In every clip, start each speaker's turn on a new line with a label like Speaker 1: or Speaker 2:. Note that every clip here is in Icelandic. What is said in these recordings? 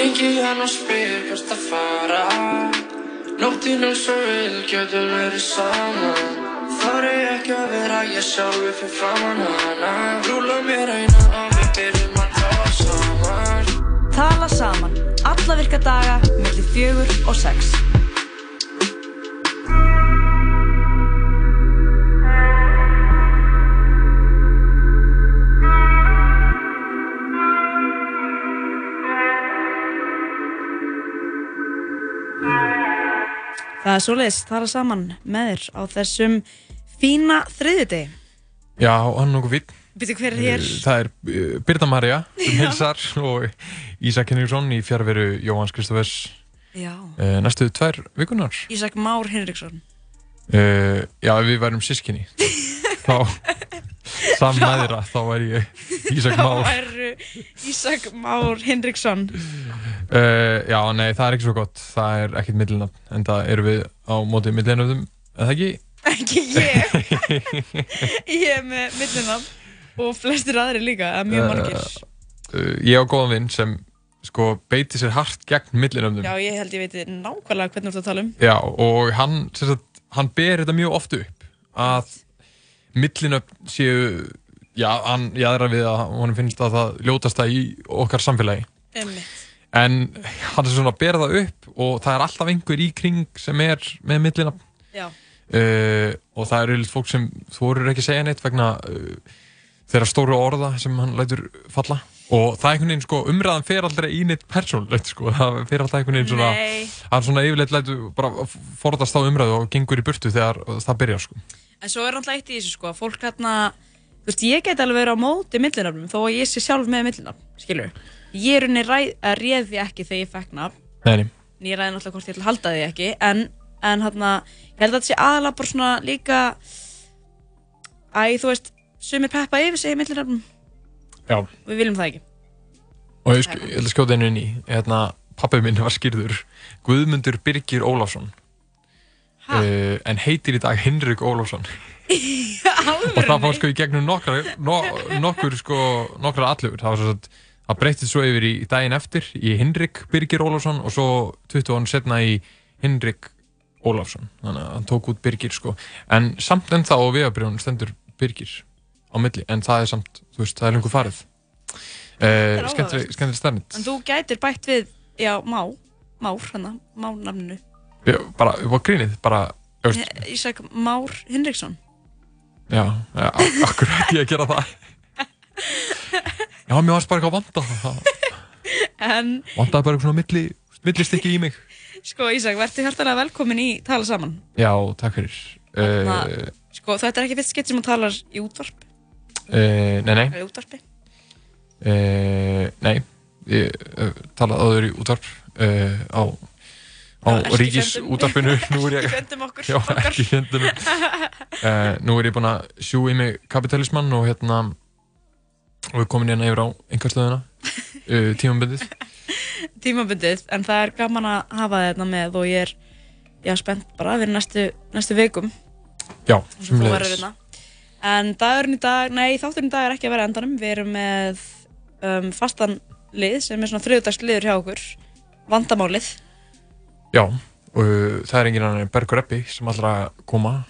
Speaker 1: Ringi hann og spyr hvert að fara. Nóttinn eins og við getum verið saman Þar er ekki að vera ég sjálfur fyrir framann hana. Rúla mér eina og við byrjum að tala saman.
Speaker 2: Tala saman, alla virka daga, mellir fjögur og sex. Það er svoleiðis, tala saman með þér á þessum fína þriðjudegi.
Speaker 3: Já, hann er nokkuð fín.
Speaker 2: Býtu hver er hér?
Speaker 3: Það er uh, Birta Marja sem hilsar og Ísak Henriksson í fjárveru Jóhanns Kristofers
Speaker 2: Já.
Speaker 3: næstu tvær vikunar.
Speaker 2: Ísak Már Hinriksson.
Speaker 3: Uh, já, við værum sískinni þá þeirra, þá væri ég Ísak
Speaker 2: Þá
Speaker 3: Már.
Speaker 2: er Ísak Már Hinriksson.
Speaker 3: Uh, já, nei, það er ekki svo gott. Það er ekkert millinafn, en það eru við á móti millinafnum, eða ekki?
Speaker 2: Ekki ég. ég er með millinafn og flestir aðri líka, eða mjög margir.
Speaker 3: Uh, ég á góðan vinn sem sko beiti sér hart gegn millinafnum.
Speaker 2: Já, ég held ég veit nákvæmlega hvernig þú ert að tala um.
Speaker 3: Já, og hann, sagt, hann ber þetta mjög oft upp að millinöfn séu, já, hann jáðra við að hann finnst að það ljótasta í okkar samfélagi.
Speaker 2: Einmitt.
Speaker 3: En hann er svona að bera það upp og það er alltaf einhver í kring sem er með millinöfn. Uh, og það eru fólk sem þorir ekki að segja neitt vegna uh, þeirra stóru orða sem hann lætur falla og það er einhvern veginn sko umræðan fer aldrei í neitt persónlegt sko það fer alltaf einhvern veginn svona hann svona yfirleitt lætur bara forðast á umræðu og gengur í burtu þegar það byrjar sko
Speaker 2: En svo er alltaf eitt í þessu sko, að fólk hérna, þú veist, ég get alveg verið á móti millinafnum þó að ég sé sjálf með millinafn, skilur. Ég er unni að réð því ekki þegar ég fekk nafn,
Speaker 3: Neini,
Speaker 2: en ég ræði náttúrulega hvort ég ætla að halda því ekki, en, en hérna, ég held að þetta sé aðalega bara svona líka, æ, þú veist, sumir peppa yfir sig millinafnum,
Speaker 3: já
Speaker 2: við viljum það ekki.
Speaker 3: og ég, ætla að skjóta einu inn í hérna, pappi minn var skýrður Guðmundur Birgir Ólafsson
Speaker 2: Ha?
Speaker 3: Uh, en heitir í dag Henrik Ólafsson. Og það fór sko í gegnum nokkra, no, nokkur sko, nokkra allur það var svo að það breytið svo yfir í daginn eftir í Henrik Birgir Ólafsson og svo 20 án setna í Henrik Ólafsson. Þannig að hann tók út Birgir sko. En samt en þá á vegabrjónu stendur Birgir á milli en það er samt, þú veist, það er lengur farið. Uh,
Speaker 2: áhugavert.
Speaker 3: skemmtileg skemmtileg stærnit
Speaker 2: En þú gætir bætt við, já, má, már, hérna, mánafninu.
Speaker 3: Bara upp á grínið, bara veist,
Speaker 2: Ísak Már Hinriksson.
Speaker 3: já, ja, akkur ég að gera það. Já, mér varst bara eitthvað vanda
Speaker 2: En,
Speaker 3: vandaði bara eitthvað svona milli, millistikki í mig.
Speaker 2: Sko, Ísak, verður hjartalega velkomin í Tala Saman.
Speaker 3: já, takk fyrir. Uh,
Speaker 2: Þarna- Sko, þetta er ekki fyrst skipt sem þú talar í útvarp,
Speaker 3: uh, nei, nei.
Speaker 2: Eða útvarpi.
Speaker 3: uh, nei ég talaði áður í útvarp á á
Speaker 2: Já, ekki
Speaker 3: ríkis
Speaker 2: fjöndum.
Speaker 3: útvarpinu nú er ég já, ekki fjöndum uh, nú er ég búinn að sjú í mig kapitalismann og hérna og við komin hérna yfir á einhverstöðuna uh, tímambundið
Speaker 2: Tímabundið, en það er gaman að hafa þetta með og ég er, já, spennt bara fyrir næstu, næstu vikum.
Speaker 3: já,
Speaker 2: sem hérna. En dagurinn í dag, nei, þátturinn í dag er ekki að vera endanum. Við erum með um, fastan lið sem er svona þriðdags liður hjá okkur. Vandamálið.
Speaker 3: Já, og uh, það er annar en Bergur Eppi sem ætlar að koma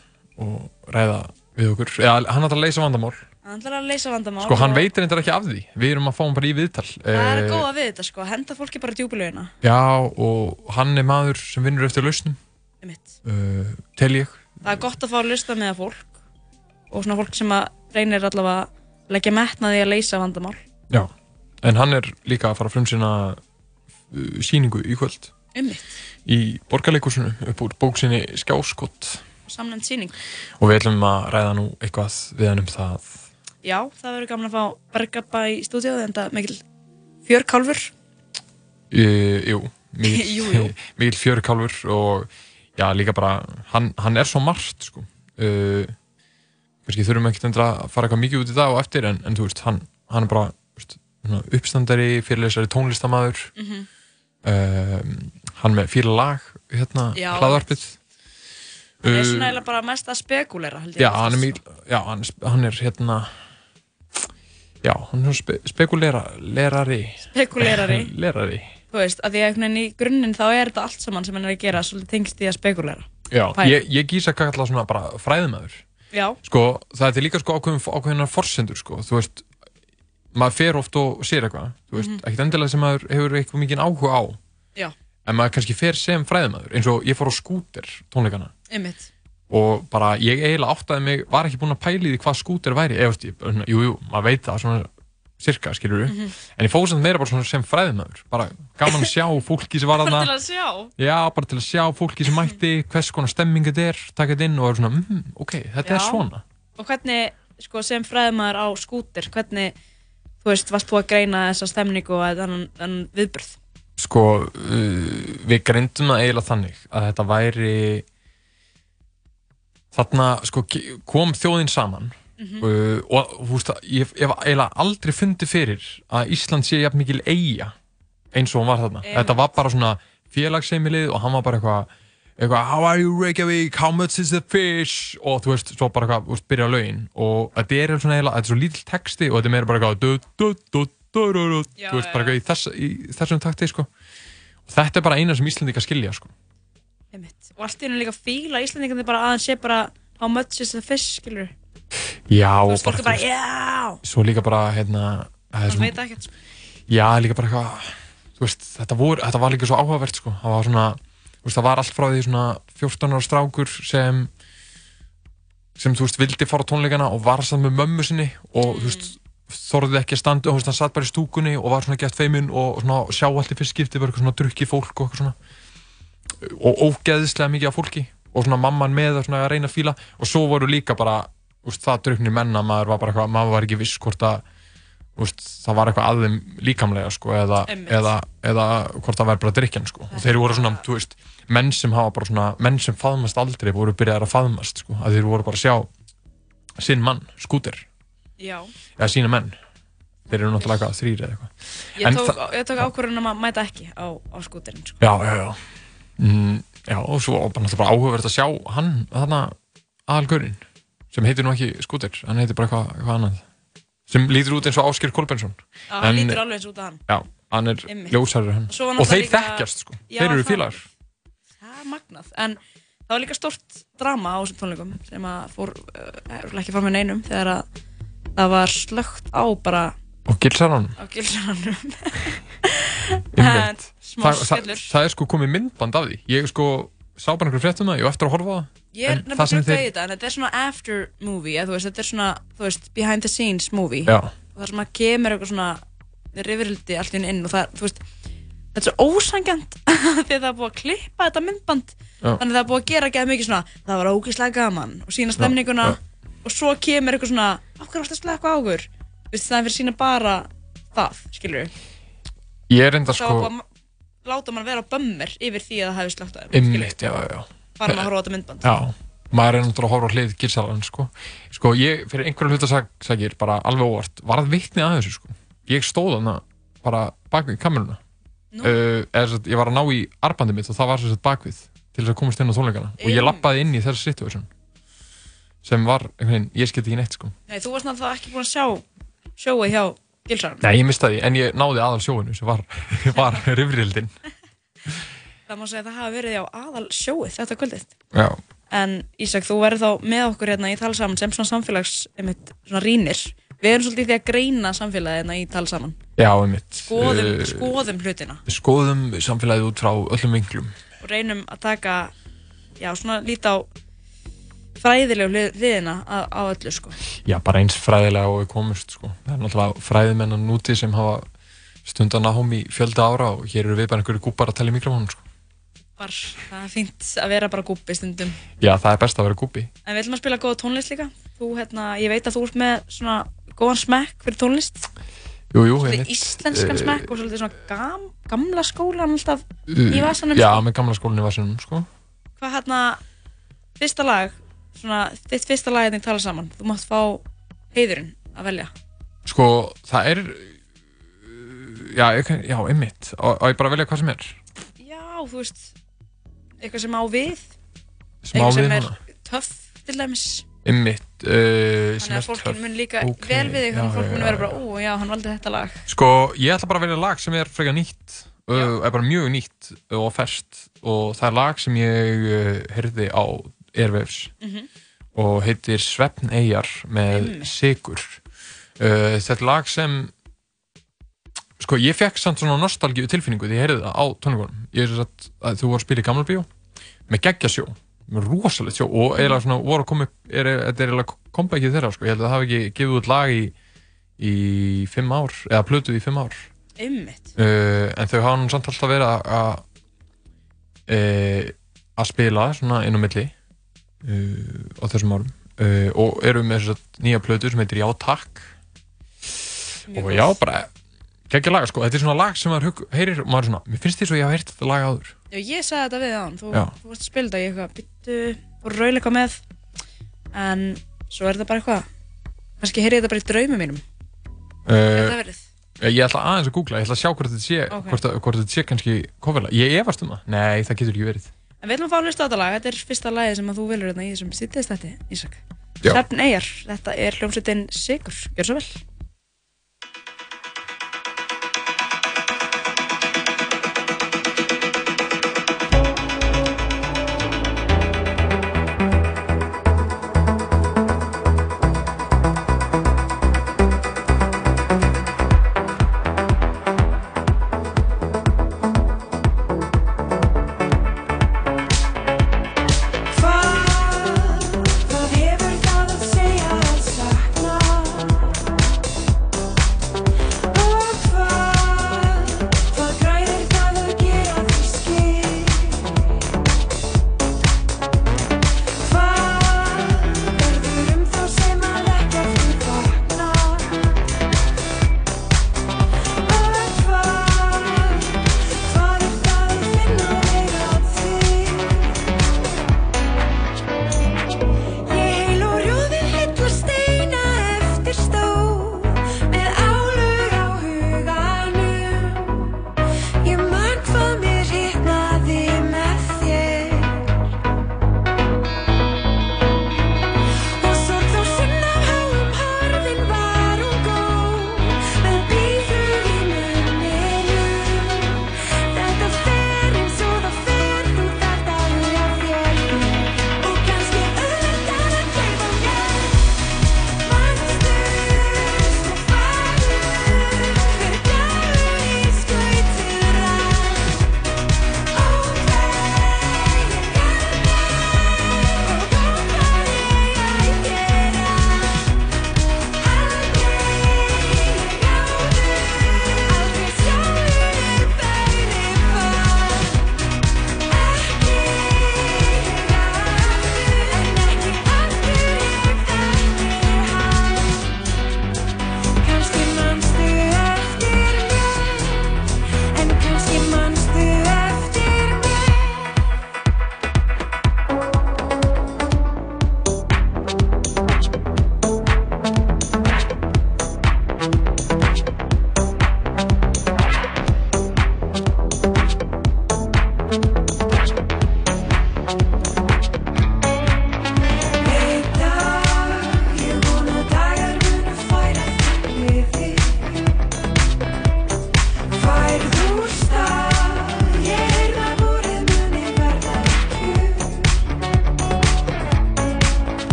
Speaker 3: og ræða við okkur. Já, hann ætlar að leysa vandamál.
Speaker 2: Hann ætlar að leysa vandamál.
Speaker 3: Sko, hann veitir endur ekki af því. Við erum að fá hann bara í viðtal.
Speaker 2: Það er
Speaker 3: Eh,
Speaker 2: góða við þetta, sko. Henda fólki bara djúbulögina.
Speaker 3: Já, og hann er maður sem vinnur eftir lausnum, uh, tel ég.
Speaker 2: Það er gott að fá að lusta með fólk og svona fólk sem að reynir allavega að leggja metnaði að leysa vandamál.
Speaker 3: Já, en hann er líka að fara frum sína uh, síningu í kvöld
Speaker 2: Einmitt.
Speaker 3: í borgarleikursunu upp úr bóksinni Skjáskott
Speaker 2: Samnefnd síning.
Speaker 3: og við ætlum að ræða nú eitthvað við hann um það.
Speaker 2: Já, það verður gaman að fá Bergabba í stúdíu en það mikil fjörkálfur.
Speaker 3: Uh, jú,
Speaker 2: jú.
Speaker 3: mikill fjörkálfur og já, líka bara, hann, hann er svo margt, sko. Uh, kannski þurfum ekki að fara eitthvað mikið út í það og eftir, en, en veist, hann, hann er bara veist, uppstandari, fyrirlesari tónlistamæður,
Speaker 2: Mm
Speaker 3: um, hann með fyrir lag, hérna,
Speaker 2: Já.
Speaker 3: hlaðvarpið.
Speaker 2: Það er
Speaker 3: Uh,
Speaker 2: svona eiginlega bara mest að spekulera.
Speaker 3: Já, hann er mjög, já, hann, hann er hérna, já, hann er spe, spekulera, lerari.
Speaker 2: Spekulerari.
Speaker 3: lerari.
Speaker 2: þú veist, að því að í grunninn þá er þetta allt saman sem hann er að gera svolítið tengst í að spekulera.
Speaker 3: Já,
Speaker 2: Pæla.
Speaker 3: ég, ég gísa að kalla svona bara fræðumæður.
Speaker 2: Já,
Speaker 3: Sko, það er líka sko ákveðin, ákveðinar forsendur, sko, þú veist, maður fer oft og sér eitthvað, þú veist, ekkert endilega sem maður hefur eitthvað mikið áhuga á,
Speaker 2: já,
Speaker 3: en maður kannski fer sem fræðumæður, eins og ég fór á skúter tónleikana
Speaker 2: einmitt.
Speaker 3: og bara ég eiginlega áttaði mig, var ekki búinn að pæli því hvað skúter væri, eða svona, jú, maður veit það svona cirka, skilur
Speaker 2: Mhm.
Speaker 3: en ég fóð samt meira bara sem fræðumæður, bara gaman að sjá fólki sem var
Speaker 2: Bara
Speaker 3: þarna,
Speaker 2: til að sjá.
Speaker 3: já, bara til að sjá fólki sem mætti, hvers konar stemming þetta er, taka þetta inn og er svona, mm, ok, þetta er
Speaker 2: Já.
Speaker 3: svona.
Speaker 2: Og hvernig, sko, sem fræðmaður á skúter, hvernig, þú veist, varst þú að greina þessa stemningu og þennan viðbröð?
Speaker 3: Sko, uh, við greindum það eiginlega þannig að þetta væri þarna, sko, kom þjóðin saman uh, og þú veist ég hef eiginlega aldrei fundið fyrir að Ísland sé jafn mikil eiga eins og hún var þarna.
Speaker 2: Einmitt.
Speaker 3: Þetta var bara svona félagsheimilið og hann var bara eitthvað eitthvað, how are you Reykjavík, how much is the fish og þú veist, svo bara eitthvað, þú veist, byrja lögin og þetta er svona eiginlega, þetta er svo lítill texti og þetta er meira bara eitthvað þú veist, bara í, þess, í þessum takti, sko. Og þetta er bara eina sem Íslandika skilja, sko.
Speaker 2: Og allt í hennu líka fíla Íslandingandi bara aðeins sé bara how much is the fish, skilur
Speaker 3: Já,
Speaker 2: veist,
Speaker 3: bara,
Speaker 2: er bara, já!
Speaker 3: Svo líka bara, hérna það er
Speaker 2: Það
Speaker 3: svo,
Speaker 2: veit ekkert, sko.
Speaker 3: Já, líka bara eitthvað veist, þetta, vor, þetta var líka svo áhugavert, sko. Það var svona, veist, það var allt frá því svona 14 ára strákur sem sem, þú veist, vildi fara á tónleikana og var samt með mömmu sinni og, þú veist, þorði ekki að standa hann satt bara í stúkunni og var svona gett feiminn og svona sjá allt í fyrst skipti bara eitthvað svona drukki fólk og eitthvað svona og ógeðislega mikið af fólki og svona mamman með og svona að reyna að fíla og svo voru líka bara, veist, það drukni menna maður var bara eitthvað, maður var ekki viss hvort að veist, það var eitthvað að þeim líkamlega sko, eða, eða, eða hvort það væri bara drikkjan sko. og þeir voru svona, þú veist, menn sem hafa bara svona, menn sem faðmast aldrei voru byrjaðar að faðmast, sko, að
Speaker 2: Já.
Speaker 3: Eða sína menn. Þeir eru náttúrulega eitthvað þrýr eða eitthvað.
Speaker 2: Ég tók, ég tók ákvörðun um að mæta ekki á, á skúterinn, sko.
Speaker 3: Já, já, já. Mm, já, og svo náttúrulega bara áhugavert að sjá hann, þarna aðalgörinn sem heitir nú ekki skúter, hann heitir bara eitthvað, eitthvað annað. Sem lítur út eins og Áskir Kolbensson
Speaker 2: Já, hann lítur alveg eins út af hann.
Speaker 3: Já, hann er ljósarður hann. Og þeir
Speaker 2: líka-
Speaker 3: þekkjast sko,
Speaker 2: Já,
Speaker 3: þeir eru félagar.
Speaker 2: Það er magnað, en það var líka stort drama á þessum tónleikum sem að fór, uh, ekki fram með neinum þegar að það var slögt á bara
Speaker 3: og gilsar hann
Speaker 2: á gilsarannum
Speaker 3: Einmitt.
Speaker 2: smá
Speaker 3: það, það,
Speaker 2: skellur.
Speaker 3: það er sko komið myndband af því. Ég sko sá bara einhverju fréttum það, ég var eftir að horfa á það.
Speaker 2: Ég er
Speaker 3: En
Speaker 2: nefnilega
Speaker 3: það sem
Speaker 2: glöggt að
Speaker 3: þeir-
Speaker 2: þetta, en þetta er svona after movie, eða, þú veist, þetta er svona, þú veist, behind the scenes movie.
Speaker 3: Já,
Speaker 2: og það sem að kemur eitthvað svona rifrildi allt einu inn og það, þú veist, þetta er svo ósangjant því að það er búið að klippa þetta myndband.
Speaker 3: Já.
Speaker 2: þannig að það er búið að gera ekki mikið svona það var ógeðslega gaman og sína stemninguna.
Speaker 3: já.
Speaker 2: Og svo kemur eitthvað svona af hverju varst að slaka á okkur? Þú veist, það er fyrir sína bara það, skilur
Speaker 3: ég er enda
Speaker 2: þá
Speaker 3: sko
Speaker 2: að láta mann vera bömmir yfir því að það hefði slögt á þeim.
Speaker 3: Einmitt, já, já, já.
Speaker 2: Bara maður að horfa á þetta myndband.
Speaker 3: Já, maður er náttúrulega að horfa á hlið gilsalan sko. sko, ég, fyrir einhverju hlutasakir bara alveg óvart, var það vitni að þessu sko. ég stóð hana bara bakvið kameruna.
Speaker 2: Nú.
Speaker 3: uh, eða, sem sagt, ég var að ná í arbandi mitt og það var sem sagt bakvið til þess að komast inn á tónleikana. Og ég lappaði inn í þessu situation sem var, veginn, ég skildi ekki neitt sko.
Speaker 2: Nei, þú varst náttúrulega ekki búin að sjá sjóið hjá Gilsarn
Speaker 3: Nei, ég mistaði, en ég náði aðal sjóinu sem var, var rifrildin.
Speaker 2: Það má segja að það hafi verið á aðal sjóið þetta kvöldið.
Speaker 3: Já,
Speaker 2: En Ísak, þú verður þá með okkur hérna í talsaman sem svona samfélags, einmitt, svona rínir. Við erum svolítið því að greina samfélagið hérna í talsaman.
Speaker 3: já, einmitt.
Speaker 2: Skoðum,
Speaker 3: Eh,
Speaker 2: skoðum hlutina.
Speaker 3: skoðum samfélagið út frá öllum vinglum
Speaker 2: og reynum að taka, já, svona líta á fræðilegu hlið- hliðina á, á öllu, sko.
Speaker 3: Já, bara eins fræðilega og við komumst sko. Það er náttúrulega fræðimennan núti sem hafa stundan að hóm í fjölda ára og hér eru við bara einhverju gúpar að tala í mikrofónu sko.
Speaker 2: Bara, það er fínt að vera bara gúbbi stundum.
Speaker 3: Já, það er best að vera gúpi.
Speaker 2: En við ætlum að spila góða tónlist líka. Þú, hérna, ég veit að þú ert með svona góðan smekk fyrir tónlist.
Speaker 3: Jú, jú,
Speaker 2: Svolítið
Speaker 3: einmitt.
Speaker 2: íslenskan
Speaker 3: Eh,
Speaker 2: smekk og svolítið svona gam, gamla skólan alltaf í vasanum.
Speaker 3: Já,
Speaker 2: sko.
Speaker 3: með gamla skólinni í vasanum, sko.
Speaker 2: Hvað hérna, fyrsta lag, svona, þitt fyrsta lag hérna í tala saman, þú mátt fá heiðurinn að velja.
Speaker 3: Sko, það er, já, ég, já, einmitt. Og, og ég bara velja hvað sem er.
Speaker 2: Já, þú veist, eitthvað sem á við,
Speaker 3: Smá
Speaker 2: eitthvað
Speaker 3: við
Speaker 2: sem er
Speaker 3: núna.
Speaker 2: töff til dæmis.
Speaker 3: Einmitt, uh, sem
Speaker 2: Þannig
Speaker 3: er
Speaker 2: að fólkin
Speaker 3: töff.
Speaker 2: mun líka
Speaker 3: Ok,
Speaker 2: vel við þig, þannig
Speaker 3: já,
Speaker 2: að fólk
Speaker 3: já,
Speaker 2: mun
Speaker 3: já,
Speaker 2: vera bara, ó, já, hann valdi þetta lag.
Speaker 3: Sko, ég ætla bara að velja lag sem er frekar nýtt uh, er bara mjög nýtt og fest og það er lag sem ég uh, heyrði á Airwaves.
Speaker 2: Mhm.
Speaker 3: og heitir Svefn Eyjar með. Sigur uh, þetta lag sem sko ég fekk samt svona nostalgíu tilfinningu því ég heyrði það á tónleikunum. Ég er satt að þú voru að spila í gamla bíó með geggjasjó, með rosalegt sjó og eiginlega svona voru að koma upp er, þetta er eiginlega comebackið þeirra sko, ég held að það hafi ekki gefið út lag í, í fimm ár, eða plötuð í fimm ár.
Speaker 2: Einmitt.
Speaker 3: uh, en þau hafa nú samt alltaf verið að að að spila svona inn á milli á þessum árum. Uh, og eru með þess að nýja plötu sem heitir Já Takk.
Speaker 2: Mjög
Speaker 3: og já bara geggja laga sko, þetta er svona lag sem maður heyrir og maður er svona, mér finnst því svo ég hafa heyrt þetta lag áður.
Speaker 2: Já, ég sagði þetta við hann, þú, þú varst að spila þetta. Í eitthvað, byttu, og raul eitthvað með, en svo er þetta bara eitthvað, kannski heyri ég þetta bara í draumum mínum, uh,
Speaker 3: uh,
Speaker 2: verið.
Speaker 3: ég ætla aðeins að googla, ég ætla að sjá hvort þetta sé
Speaker 2: Ok.
Speaker 3: hvort, hvort þetta sé kannski coverlag, ég efast um það. Nei, það getur ekki verið
Speaker 2: En við ætlum að fá að hlusta á þetta lag, þetta er fyrsta lagi sem að þú velur hérna í þessum sýttiðist þetta, Ísak.
Speaker 3: Já.
Speaker 2: Svefn Eyjar, þetta er hljómsveitin Sigur, gjör svo vel.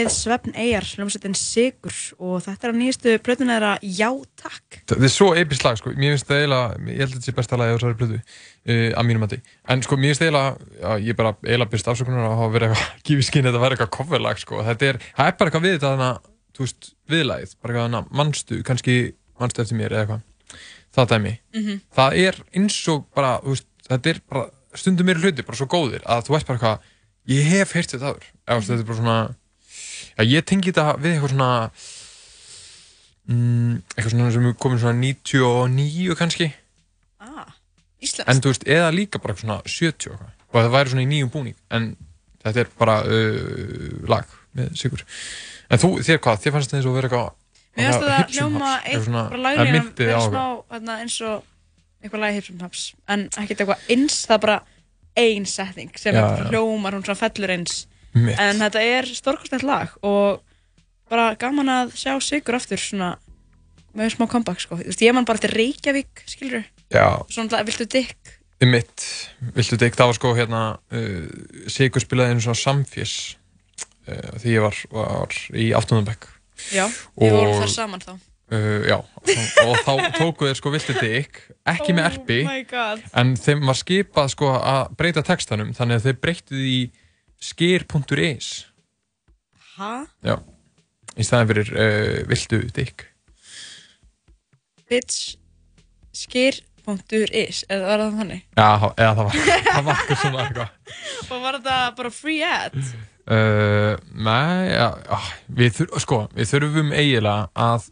Speaker 2: Lagið Svefn Eyjar, hljómsveitin Sigur og þetta er á nýjastu plötun eða Já takk.
Speaker 3: Þetta er svo eipist lag sko, mér finnst það eiginlega, ég held að þetta sé besta lagið á þessari plötu uh, að mínum að því. En sko mér finnst eiginlega, já, ég er bara eiginlega byrst afsökunar að hafa verið eitthvað, gífið skinn að þetta verið eitthvað coverlag sko. Þetta er, það er bara eitthvað við þetta þannig að, þú veist, viðlagið, bara eitthvað þannig að mannstu, kannski mannstu eftir mér eða eitthvað, það dæmi. Já, ég tengi þetta við eitthvað svona mm, eitthvað svona sem er komin svona 99 kannski.
Speaker 2: Ah, Íslands
Speaker 3: en þú veist, eða líka bara svona 70 og það væri svona í nýjum búning en þetta er bara uh, lag með sigur en þú, þér hvað, þér fannst þetta eins og verið eitthvað
Speaker 2: Mér finnst þetta hljóma eitt bara laglega en verið smá hérna, eins og eitthvað lagi Hipsum Haps en ekkert eitthvað eins, það er bara ein setting sem hljómar, hún svona fellur eins Mitt. en þetta er stórkostnætt lag og bara gaman að sjá Sigur aftur svona með smá comeback sko, þú veist ég man bara til Reykjavík skilur, svona viltu dikk
Speaker 3: mitt, viltu dikk það var sko hérna uh, Sigur spilaði einu svona samfés uh, því ég var, var í aftunanbæk
Speaker 2: já, við vorum þar saman þá.
Speaker 3: Uh, já, og þá tóku þeir sko viltu dikk, ekki með erpi
Speaker 2: oh
Speaker 3: en þeim var skipað sko að breyta textanum þannig að þeir breytið í skir.is
Speaker 2: Hæ?
Speaker 3: Já, í staðin fyrir uh, viltu dikk
Speaker 2: Bitch skir.is eða var það þannig?
Speaker 3: Já, eða það var það var eitthvað svona eitthvað
Speaker 2: Og var þetta bara free ad?
Speaker 3: Uh, nei, já, við, þur, sko, við þurfum eiginlega að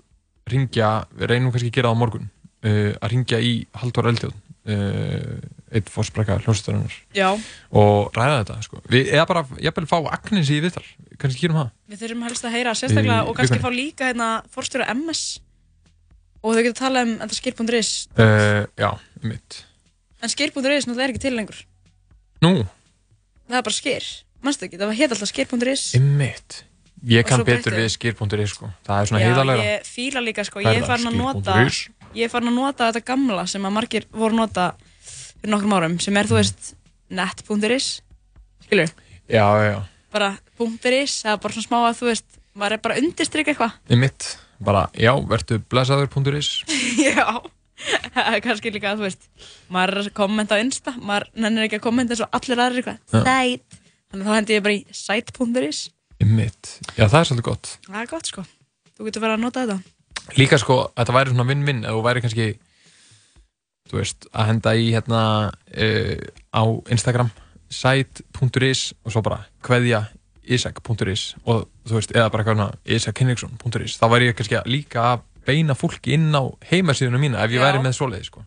Speaker 3: ringja, við reynum kannski að gera það á morgun uh, að ringja í Haldur Eldjóð uh, eitt fórsprækka hljómsveistarinnar og ræða þetta sko. við, eða bara, ég vil fá Agnes í viðtal. Kannski kýrum það.
Speaker 2: Við þurfum helst að heyra sérstaklega í, og kannski fá líka hérna fórstjóra MS og þau getur tala um þetta skir.is
Speaker 3: uh, já, mitt
Speaker 2: en skir.is náttúrulega er ekki til lengur.
Speaker 3: Nú?
Speaker 2: það er bara skir, mannstu ekki, það heit alltaf skir.is
Speaker 3: mitt ég kann betur við skir.is sko. það er svona heiðalega
Speaker 2: ég fýla líka, sko, ég er farin að nota ég er farin að nota þetta gamla sem að margir voru nota fyrir nokkrum árum sem er, þú veist, net.is skilur?
Speaker 3: Já, já.
Speaker 2: Bara .is, það er bara svona smá að þú veist, maður er bara undirstrykk eitthvað.
Speaker 3: Í mitt, bara, já, verður blessaður.is.
Speaker 2: já, kannski líka að þú veist, maður er að kommenta á Insta, maður nennir ekki að kommenta eins og allir aðrir eitthvað, sæt, þannig að þá hendi ég bara í sæt.is.
Speaker 3: Í mitt, já það er svolítið gott.
Speaker 2: Það er gott sko, þú getur verið að nota þetta.
Speaker 3: Líka sko, þetta væri svona vinn-vinn, ef þú væri kannski þú veist, að henda í hérna uh, á Instagram site.is og svo bara hveðja isag.is og þú veist, eða bara eitthvað isagkinriksson.is þá væri ég kannski líka að beina fólki inn á heimasíðunum mína ef ég væri með svoleiði sko.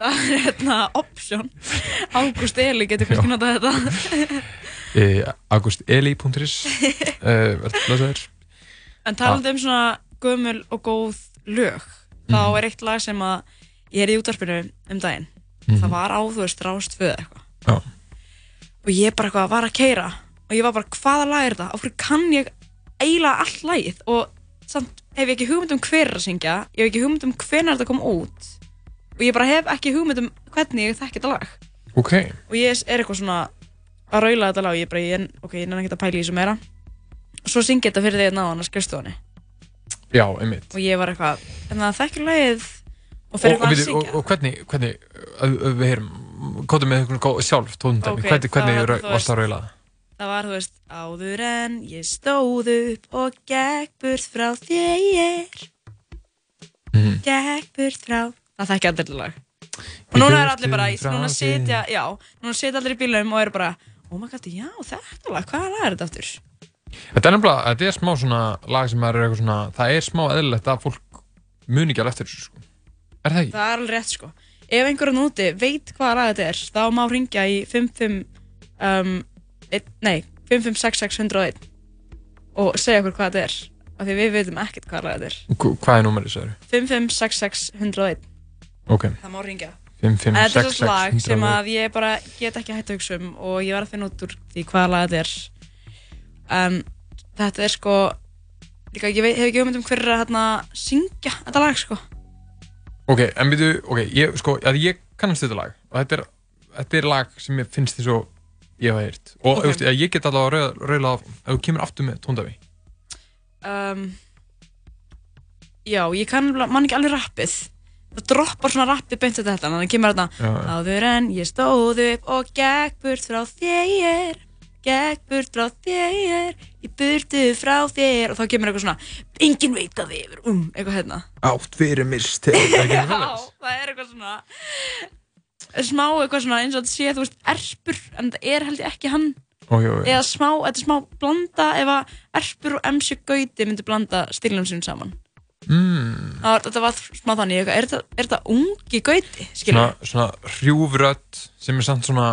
Speaker 2: Það er hérna option. August Eli getur kannski notað þetta.
Speaker 3: Uh, augusteli.is uh, blöðsæðir
Speaker 2: En talað um svona gömul og góð lög þá mm. er eitt lag sem að ég er í útvarpinu um daginn. Mm -hmm. það var á þú veist rást föð eitthvað. Og ég bara eitthvað var að keira og ég var bara hvaða lag er þetta og fyrir kann ég eiginlega all lagið? Og samt hef ég ekki hugmynd um hver að syngja ég hef ekki hugmynd um hvernig þetta kom út og ég bara hef ekki hugmynd um hvernig ég þekk þetta lag.
Speaker 3: Okay.
Speaker 2: og ég er eitthvað svona að raula þetta lag og ég bara, ég, ok, ég er ekki að pæla í þessu meira. Og svo syngi þetta fyrir því að náðan að skrifstofunni.
Speaker 3: Já, einmitt.
Speaker 2: Og ég var eitthvað, en það þekkir lagið Og fyrir hvað að syngja?
Speaker 3: Og, hvernig, hvernig, við heyrum, kóttum við sjálf tónundæmi, okay, hvernig, hvernig varst það raulað?
Speaker 2: Það var, þú veist, áður en ég stóð upp og gekk burt frá þér, mm. gekk burt frá, það þekkja allir lag. Og núna er allir bara, núna setja, já, núna setja allir í bílum og eru bara, oh my god, já, þetta lag, hvaða lag er þetta aftur?
Speaker 3: Þetta er nefnilega, þetta er smá svona lag sem er eitthvað svona, það er smá eðlilegt að fólk muni ekki alveg eftir þessu, sko. Er það ekki?
Speaker 2: Það er alveg rétt sko. Ef einhverjum úti veit hvaða lag þetta er, þá má ringja í 55, um, nei, 5566101 og segja okkur hvað þetta er. Af því við veitum ekkert hvaða lag þetta er.
Speaker 3: Hvað er númerið það eru?
Speaker 2: 5566101.
Speaker 3: Ok.
Speaker 2: Það má ringja.
Speaker 3: 5566101.
Speaker 2: En þetta er svona lag sem að ég bara get ekki að hugsa um og ég var að finna út úr því hvaða lag þetta er. Um, þetta er sko, líka, ég hef ekki hugmynd um hverju að hérna syngja þetta lag sko.
Speaker 3: Ok, en veitu, ok, ég, sko, að ég kannast þetta lag. Og þetta er, þetta er lag sem ég finnst því svo ég hef heyrt. Og okay. veist, ég get allavega að reyla ef þú kemur aftur með tóndavi. Um,
Speaker 2: Já, ég kann mann ekki alveg rappið. Það droppar svona rappið beint þetta. Þannig að það kemur þarna áður en ég stóð upp og gegg burt frá þér gegg burt frá þér ég burtu frá þér og þá kemur eitthvað svona engin veit að þið er um eitthvað hérna
Speaker 3: átt fyrir mist já,
Speaker 2: það er eitthvað svona smá eitthvað svona eins og þetta sé þú veist erpur en það er held ég ekki hann
Speaker 3: ó, jó, jó.
Speaker 2: eða smá, þetta er smá blanda ef að erpur og MC Gauti myndi blanda stílunum sín saman
Speaker 3: Mm.
Speaker 2: Það var smá þannig, er þetta ungi gauti?
Speaker 3: Svona, svona hrjúfrödd sem er samt svona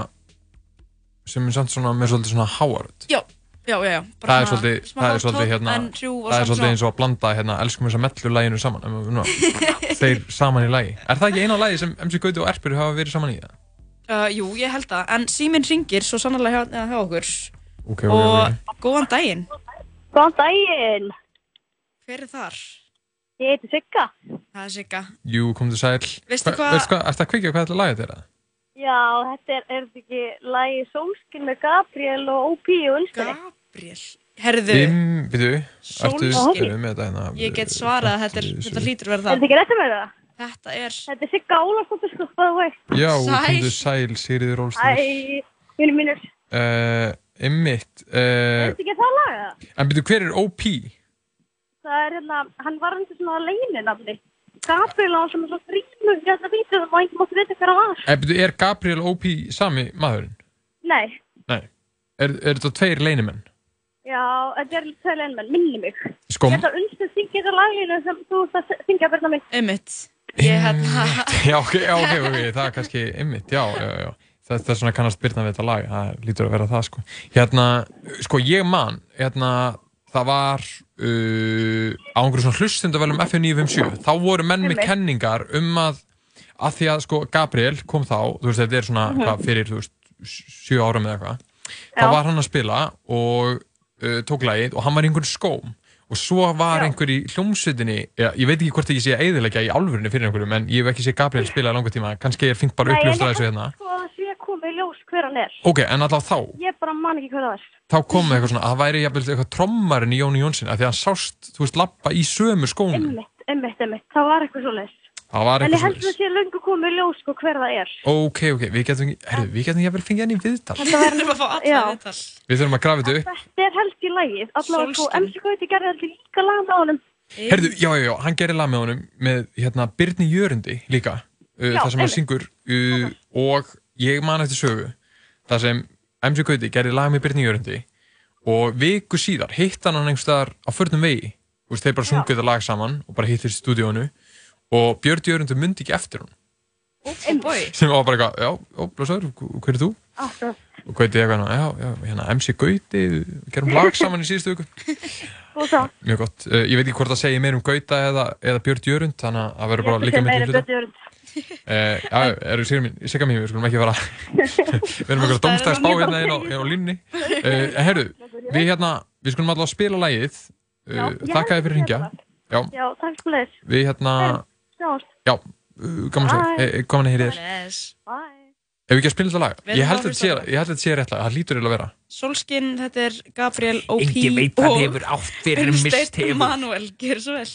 Speaker 3: sem er samt svona með svolítið svona háarödd
Speaker 2: Já, já, já, já.
Speaker 3: Það er svolítið, það er svolítið hérna það er svolítið eins og að blanda hérna elskum þess að mellu læginu saman Nú, þeir saman í lægi Er það ekki eina lægi sem MC Gauti og Erpur hafa verið saman í það?
Speaker 2: Uh, jú, ég held það, en síminn ringir svo sannarlega hjá, hjá okkur
Speaker 3: okay,
Speaker 2: og
Speaker 3: okay, okay.
Speaker 2: góðan daginn
Speaker 4: Góðan daginn
Speaker 2: Hver er þar?
Speaker 4: Ég heiti Sigga.
Speaker 2: Það er Sigga.
Speaker 3: Jú, kom þú sæl.
Speaker 2: Veistu hvað?
Speaker 3: Veistu hvað, ertu að kvikja hvað þetta lag þetta er?
Speaker 4: Já, þetta er, er þetta ekki lagi Solskin með Gabriel og O.P. og Ulstari?
Speaker 2: Gabriel? Herðu.
Speaker 3: Vim, við þú,
Speaker 2: Solskin.
Speaker 3: Hérna,
Speaker 2: ég get svarað að þetta, er, þetta hlýtur verða
Speaker 4: það. Er þetta ekki rétt að verða það?
Speaker 2: Þetta er...
Speaker 4: Þetta er Sigga Ólafsdóttir, sko, það var það.
Speaker 3: Já, þú sæl, Sigriður Ólstari.
Speaker 4: Æ, mínum mínur.
Speaker 3: Uh, Emmitt. Uh,
Speaker 4: er þetta ekki það laga?
Speaker 3: En byrju, hver er O.P.?
Speaker 4: það er hérna, hann var undir svona leininafni. Gabriel á sem er svona frímur hérna vítum og einhvern mátti vita hvað það var.
Speaker 3: Er, er Gabriel O.P. sami maðurinn?
Speaker 4: Nei.
Speaker 3: Nei. Er, er þetta tveir leinimenn?
Speaker 4: Já, þetta er tveir leinimenn, minni mig.
Speaker 3: Sko...
Speaker 4: Ég ætla að unnstu syngja þetta laginu sem þú ætla að syngja verða mig.
Speaker 2: Emmitt. Ég hérna...
Speaker 3: já, ok, já, ok, ok, það er kannski Emmitt, já, já, já. Það er svona kannast byrna við þetta lag, það lítur að vera það, sko. Hérna, sko, ég man, hérna, það var uh, á einhverju svona hlustundavelum FN957 þá voru menn með kenningar um að að því að sko Gabriel kom þá þú veist þetta er svona mm -hmm. hvað, fyrir þú veist 7 ára með eitthvað. Þá var hann að spila og uh, tók lagið og hann var í einhvern skóm. Og svo var Já. einhver í hljómsutinni ja, ég veit ekki hvort ég sé að eðilegja í alvörunni fyrir einhverjum en ég hef ekki sé Gabriel spila í langa tíma. Kannski ég fengt bara uppljóstra þessu hérna
Speaker 4: Nei, en það sé komið ljós hver hann er
Speaker 3: Ok, en alltaf þá
Speaker 4: Ég bara man ekki hver það er
Speaker 3: þá kom eitthvað svona, að það væri jafnvel eitthvað trommarinn í Jóni Jónsson, að því að hann sást, þú veist, lappa í sömu skónum.
Speaker 4: Emmitt, emmitt, emmitt, það var eitthvað svo leiðis.
Speaker 3: Það var eitthvað
Speaker 4: svo leiðis. En ég held að það sé lungu komið ljós sko hver það er.
Speaker 3: Ok, ok, við getum, herru, við getum jafnvel fengið henni í viðtal.
Speaker 2: Þetta verður að fá alla viðtal.
Speaker 3: Við þurfum að grafa þetta upp.
Speaker 4: Þetta er helst í lagið, allavega sko, MC Gauti gerði alltaf líka lag með honum.
Speaker 3: Herru, já, já, já, hann gerði lag með honum með, hérna, Byrni Jörundi líka, uh, það sem hann syngur, uh, og ég man eftir sögu, það sem MC Gauti gerði lag með Byrni Jörundi og viku síðar hitt hann hann einhverstaðar á förnum vegi. Og þeir bara sungið þetta lag saman og bara hittist í stúdíónu og Björn Jörgundur myndi ekki eftir hann
Speaker 2: oh
Speaker 3: sem var bara eitthvað, já, ó, blóðsar, hver er þú?
Speaker 4: Ah,
Speaker 3: og Gauti eitthvað, já, já, hérna MC Gauti við gerum lag saman í síðustu viku. Mjög gott, uh, ég veit ekki hvort það segir meir um Gauta eða, eða Björn Jörgund þannig að það verður bara líka myndið Uh, já, eru sigur mín, sigga mín, við skulum ekki fara við erum einhverja domstæðsbá hérna einn á, á línni uh, herru, við hérna við skulum alltaf spila lægið uh, þakka þið fyrir að ringja
Speaker 4: já, já takk fyrir þess
Speaker 3: við hérna, já, gaman sér gaman að heyri þér. Ef við ekki að spila þetta lag ég held að þetta sé rétt lag, það lítur eiginlega að vera.
Speaker 2: Solskin, þetta er Gabriel O.P.
Speaker 3: Engi veit hvað hefur átt fyrir mist hefur.
Speaker 2: Unsteinn Manuel, gerð svo vel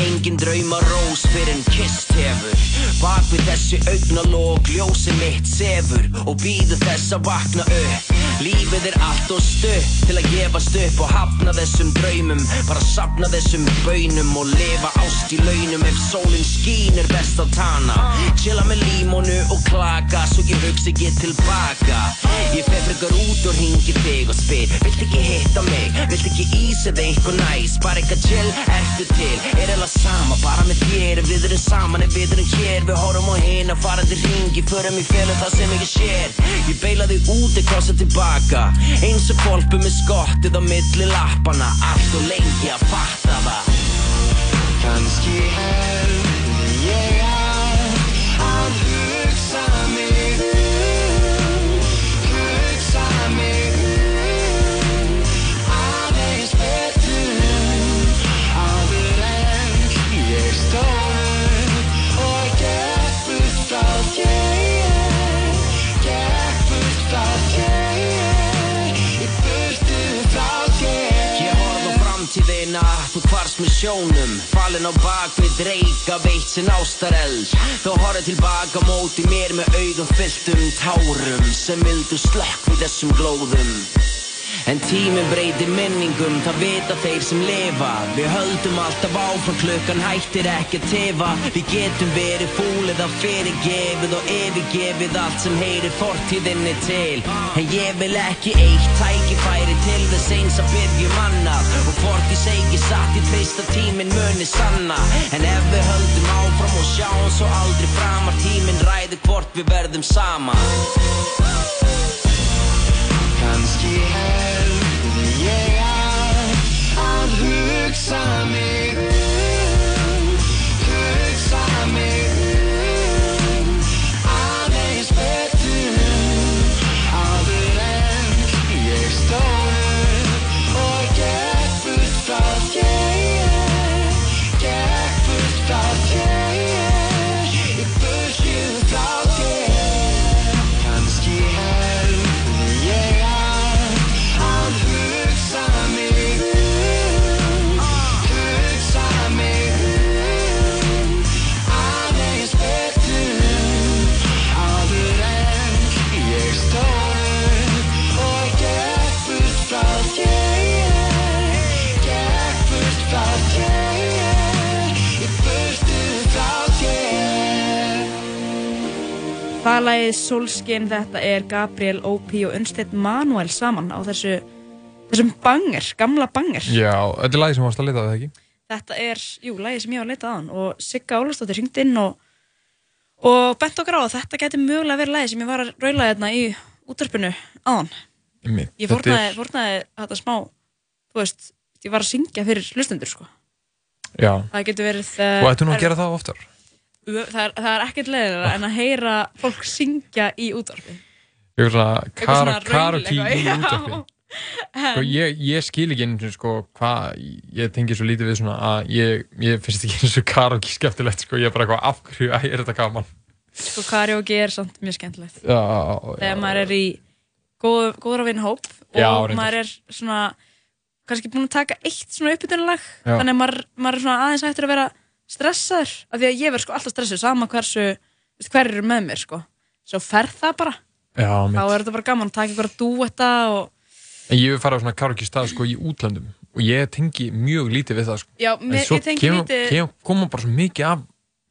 Speaker 1: engin drauma rós fyrir en kist hefur Bak við þessi augnalók, ljósi mitt sefur Og býðu þess að vakna upp Lífið er allt og stutt til að gefast upp og hafna þessum draumum. Bara sapna þessum bönum og lifa ást í launum. Ef sólinn skín er best á tana Chilla með límónu og klaka svo ég hugsi ekki tilbaka. Ég fer frekar út og ringi þig og spyr Vilt ekki hitta mig, vilt ekki ís eða eitthvað næs? Bara eitthvað chill, ertu til, er eða sama Bara með þér, við erum saman, ef við erum hér. Við horfum á hinn að fara til ringi Förum í félum það sem ekki sér. Ég beila þig út, ég krossa tilbaka Eins og kolpu með skottið á milli lappana Allt og lengi að fatta það. Kanski heldur Þú hvarst með sjónum Fallin á bak við dreika Veitt sinn ástareld Þú horfið tilbaka móti mér Með augum fylltum tárum Sem vildu slökk við þessum glóðum En tíminn breytir minningum, það vita þeir sem lifa. Við höldum alltaf áfram, klukkan hættir ekki að tefa Við getum verið fúlið að fyrirgefið og yfirgefið allt sem heyrir fortíðinni til. En ég vil ekki eitt tækifæri til þess eins að byggjum annað. Og fortíð segi satt í trist að tíminn muni sanna. En ef við höldum áfram og sjáum svo aldrei framar Tíminn ræði hvort við verðum saman Kanski heldur ég að hugsa mig
Speaker 2: Það lagið Solskin, þetta er Gabriel O.P. og Unstedt Manuel saman á þessu, þessum banger, gamla banger.
Speaker 3: Já, þetta er lagi sem varst að leta á það ekki?
Speaker 2: Þetta er, jú, lagið sem ég var að leita á hann og Sigga Ólastóttir ringd inn og, og bent okkur á að þetta geti mögulega verið lagið sem ég var að raula hérna í útvarpinu á hann. Ég
Speaker 3: Þetta
Speaker 2: fórnaði,
Speaker 3: er-
Speaker 2: fórnaði þetta smá, þú veist, ég var að syngja fyrir hlustendur, sko.
Speaker 3: Já,
Speaker 2: Það getur verið...
Speaker 3: og ættu nú að gera það oftar?
Speaker 2: Það? Er, það er ekkert leiðilega en að heyra fólk syngja í útvarpi.
Speaker 3: Eitthvað svona
Speaker 2: Eitthvað svona
Speaker 3: kar- karaoke
Speaker 2: raul
Speaker 3: í
Speaker 2: já.
Speaker 3: Sko, ég, ég skil ekki einu sinni, sko, hvað, ég tengi svo lítið við svona að ég, ég finnst ekki eins og karaoke skemmtilegt, sko, ég er bara eitthvað af hverju, æ, er þetta gaman?
Speaker 2: Sko karaoke er samt mjög skemmtilegt.
Speaker 3: Já,
Speaker 2: Þegar maður er í góð, góðra vinnhóp og
Speaker 3: Já,
Speaker 2: maður er svona kannski búinn að taka eitt svona uppbytunarlag
Speaker 3: Já.
Speaker 2: þannig að maður, maður er svona aðeins hættur að vera stressaður af því að ég verð sko alltaf stressuð sama hversu, hver eru með mér sko. Svo fer það bara.
Speaker 3: Já,
Speaker 2: Þá er þetta bara gaman að taka ykkur að dúetta og
Speaker 3: En ég vil fara á svona karaoke stað, sko, í útlöndum og ég tengi mjög lítið við það, sko.
Speaker 2: já,
Speaker 3: En svo kemur-
Speaker 2: lítið
Speaker 3: koma bara svo mikið af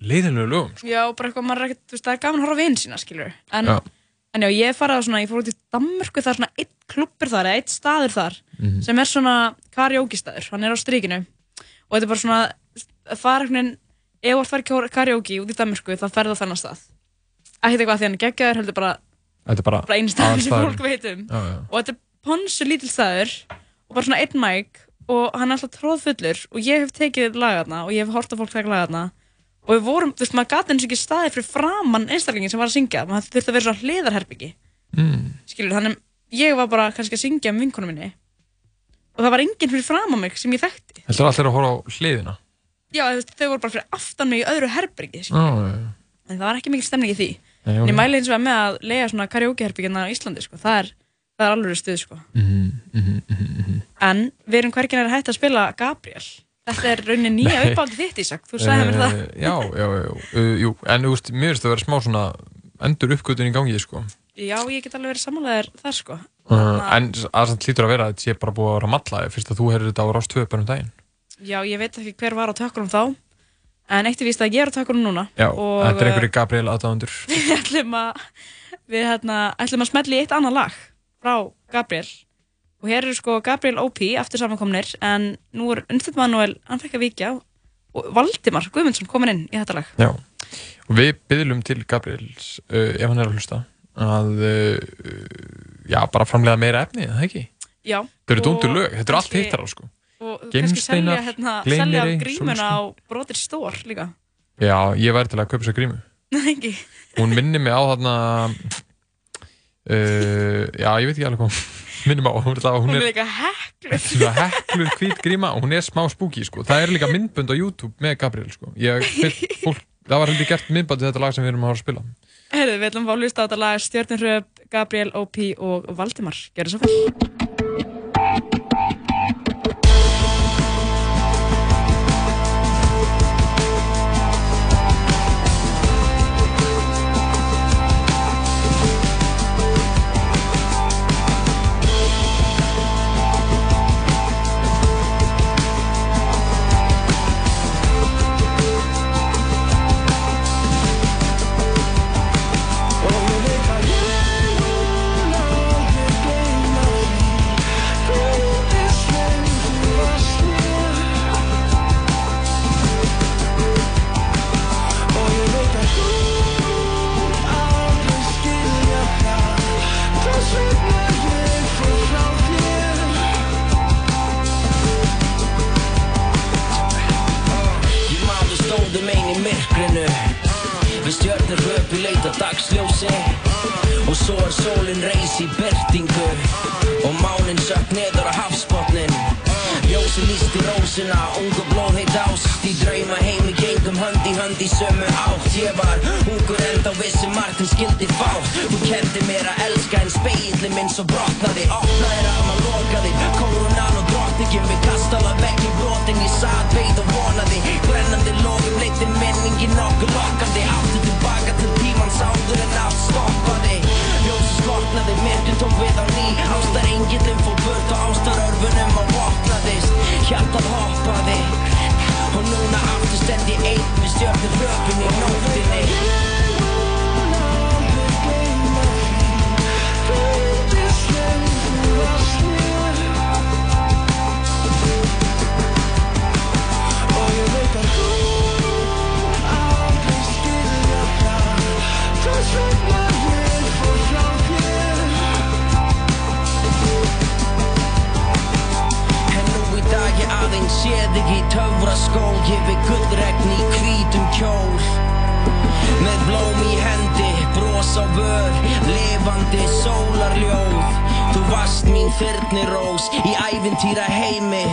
Speaker 3: leiðinlegu lögum, sko.
Speaker 2: Já, bara eitthvað, maður er ekkert, þú veist, það er gaman að horfa á vinn sína, skilur en,
Speaker 3: Já.
Speaker 2: en já, ég farið á svona, ég fór út í Danmörku, það er svona eitt klubbur þar, eitt staður þar
Speaker 3: Mhm.
Speaker 2: sem er svona karaoke staður, hann er á strikinu og þetta er bara svona, fara einhvern veginn, ef þú ert farið karaoke út í Danmörku, þá ferðu á þennan stað. Ekkert eitthvað að því hann er geggjaður, heldur bara,
Speaker 3: Þetta er bara,
Speaker 2: bara einu staður sem fólk veit um.
Speaker 3: Já, já.
Speaker 2: og þetta er ponsu lítill staður og bara svona einn mæk og hann er alltaf tróðfullur og ég hef tekið lagarna og ég hef hort á fólk taka lagarna og við vorum, þú veist, maður gati eins og ekki staði fyrir framann einstaklingin sem var að syngja maður þurfti að vera svona hliðarherbyggi
Speaker 3: Mm.
Speaker 2: skilur, þannig ég var bara kannski að syngja um vinkonu minni. Og það var enginn fyrir framann mig sem ég þekkti.
Speaker 3: Þetta er allir að horfa á hliðina.
Speaker 2: Já, veist, þau voru bara fyrir aftan mig í öðru
Speaker 3: já, já.
Speaker 2: en það var ekki mikil stemning í því
Speaker 3: Nei,
Speaker 2: en ég mæli eins og með að lega svona karaokeherbyggina á Íslandi, sko, það er, það er alveg stuð, sko
Speaker 3: Mhm, mhm, mhm, mhm.
Speaker 2: En við erum hverginn að hætta að spila Gabriel. Þetta er raunin nýja uppáldi þitt, Ísak. Þú sagði mér það.
Speaker 3: Eh, Já, já, já, uh, jú, en þú veist, mér það að vera smá svona endur uppgötun í gangi, sko.
Speaker 2: Já, ég get alveg verið samanlegaðir þar sko.
Speaker 3: Uh, en það hlýtur að vera að sé bara búið að vera matlaði fyrst að þú heyrður þetta á Rás 2 börnum daginn.
Speaker 2: Já, ég veit ekki hver var á tökkunum þá, en eitt er víst að ég er á tökkunum núna.
Speaker 3: Já, og, þetta er einhverju Gabriel aðdáðundur.
Speaker 2: Við ætlum að, við hérna, ætlum að smelli eitt annan lag frá Gabriel og hér eru sko Gabriel O.P. aftur samankomnir en nú er Unstætt Manuel, hann fekk að vikja og Valdimar Guðmundsson komin inn í þetta lag.
Speaker 3: Já, og við byðlum til Gabriels, uh, ef hann er að hlusta að uh, já, bara framlega meira efni, það ekki?
Speaker 2: Já.
Speaker 3: Það eru dóndur lög, þetta eru allt hittar á sko.
Speaker 2: Og kannski selja, hérna, selja grímuna á brotir stór líka.
Speaker 3: Já, ég væri til að köpa þessa grímu.
Speaker 2: Nei.
Speaker 3: Hún minni mig á þarna, uh, já, ég veit ekki alveg hvað minnum á,
Speaker 2: hún er, hún er líka hekluð.
Speaker 3: Hekluð hvít gríma og hún er smá spooky sko. Það er líka myndbund á YouTube með Gabriel sko. Ég, fólk, það var heldur gert myndbund í þetta lag sem við erum að spila.
Speaker 2: Herðu, við ætlum að fá að hlusta á þetta lag Stjórniröp, Gabriel, O.P. og Valdimar. Það svo vel.
Speaker 1: Og er sólinn reys í byrtingu Og mánin sökk neður á hafsbotnin Ljósi líst í rósina, ungu blóð heit ást Í drauma heimi gengum hönd í hönd í sömu átt. Ég var ungur enda vissi margt en skildi fátt. Þú kendi mér að elska en speilin minn svo brotnaði. Opnaði rafma, lokaði, koronan og drottningin Við kastala vekk í brotin, ég satt, veið og vonaði Brennandi logum leiti minningin okkur lokkandi Myrkun tók við á ný. Ástar engillum fór burt og ástar örfunum á vopnaðist. Hjartað hoppaði. Og núna aftur stend ég einn við stjórnir röpun í nóttinni aðeins sé þig í töfraskól Gefi gullregn í hvítum kjól. Með blóm í hendi, bros á vör Levandi sólarljóð. Þú varst mín þyrnirós í ævintýra heimi.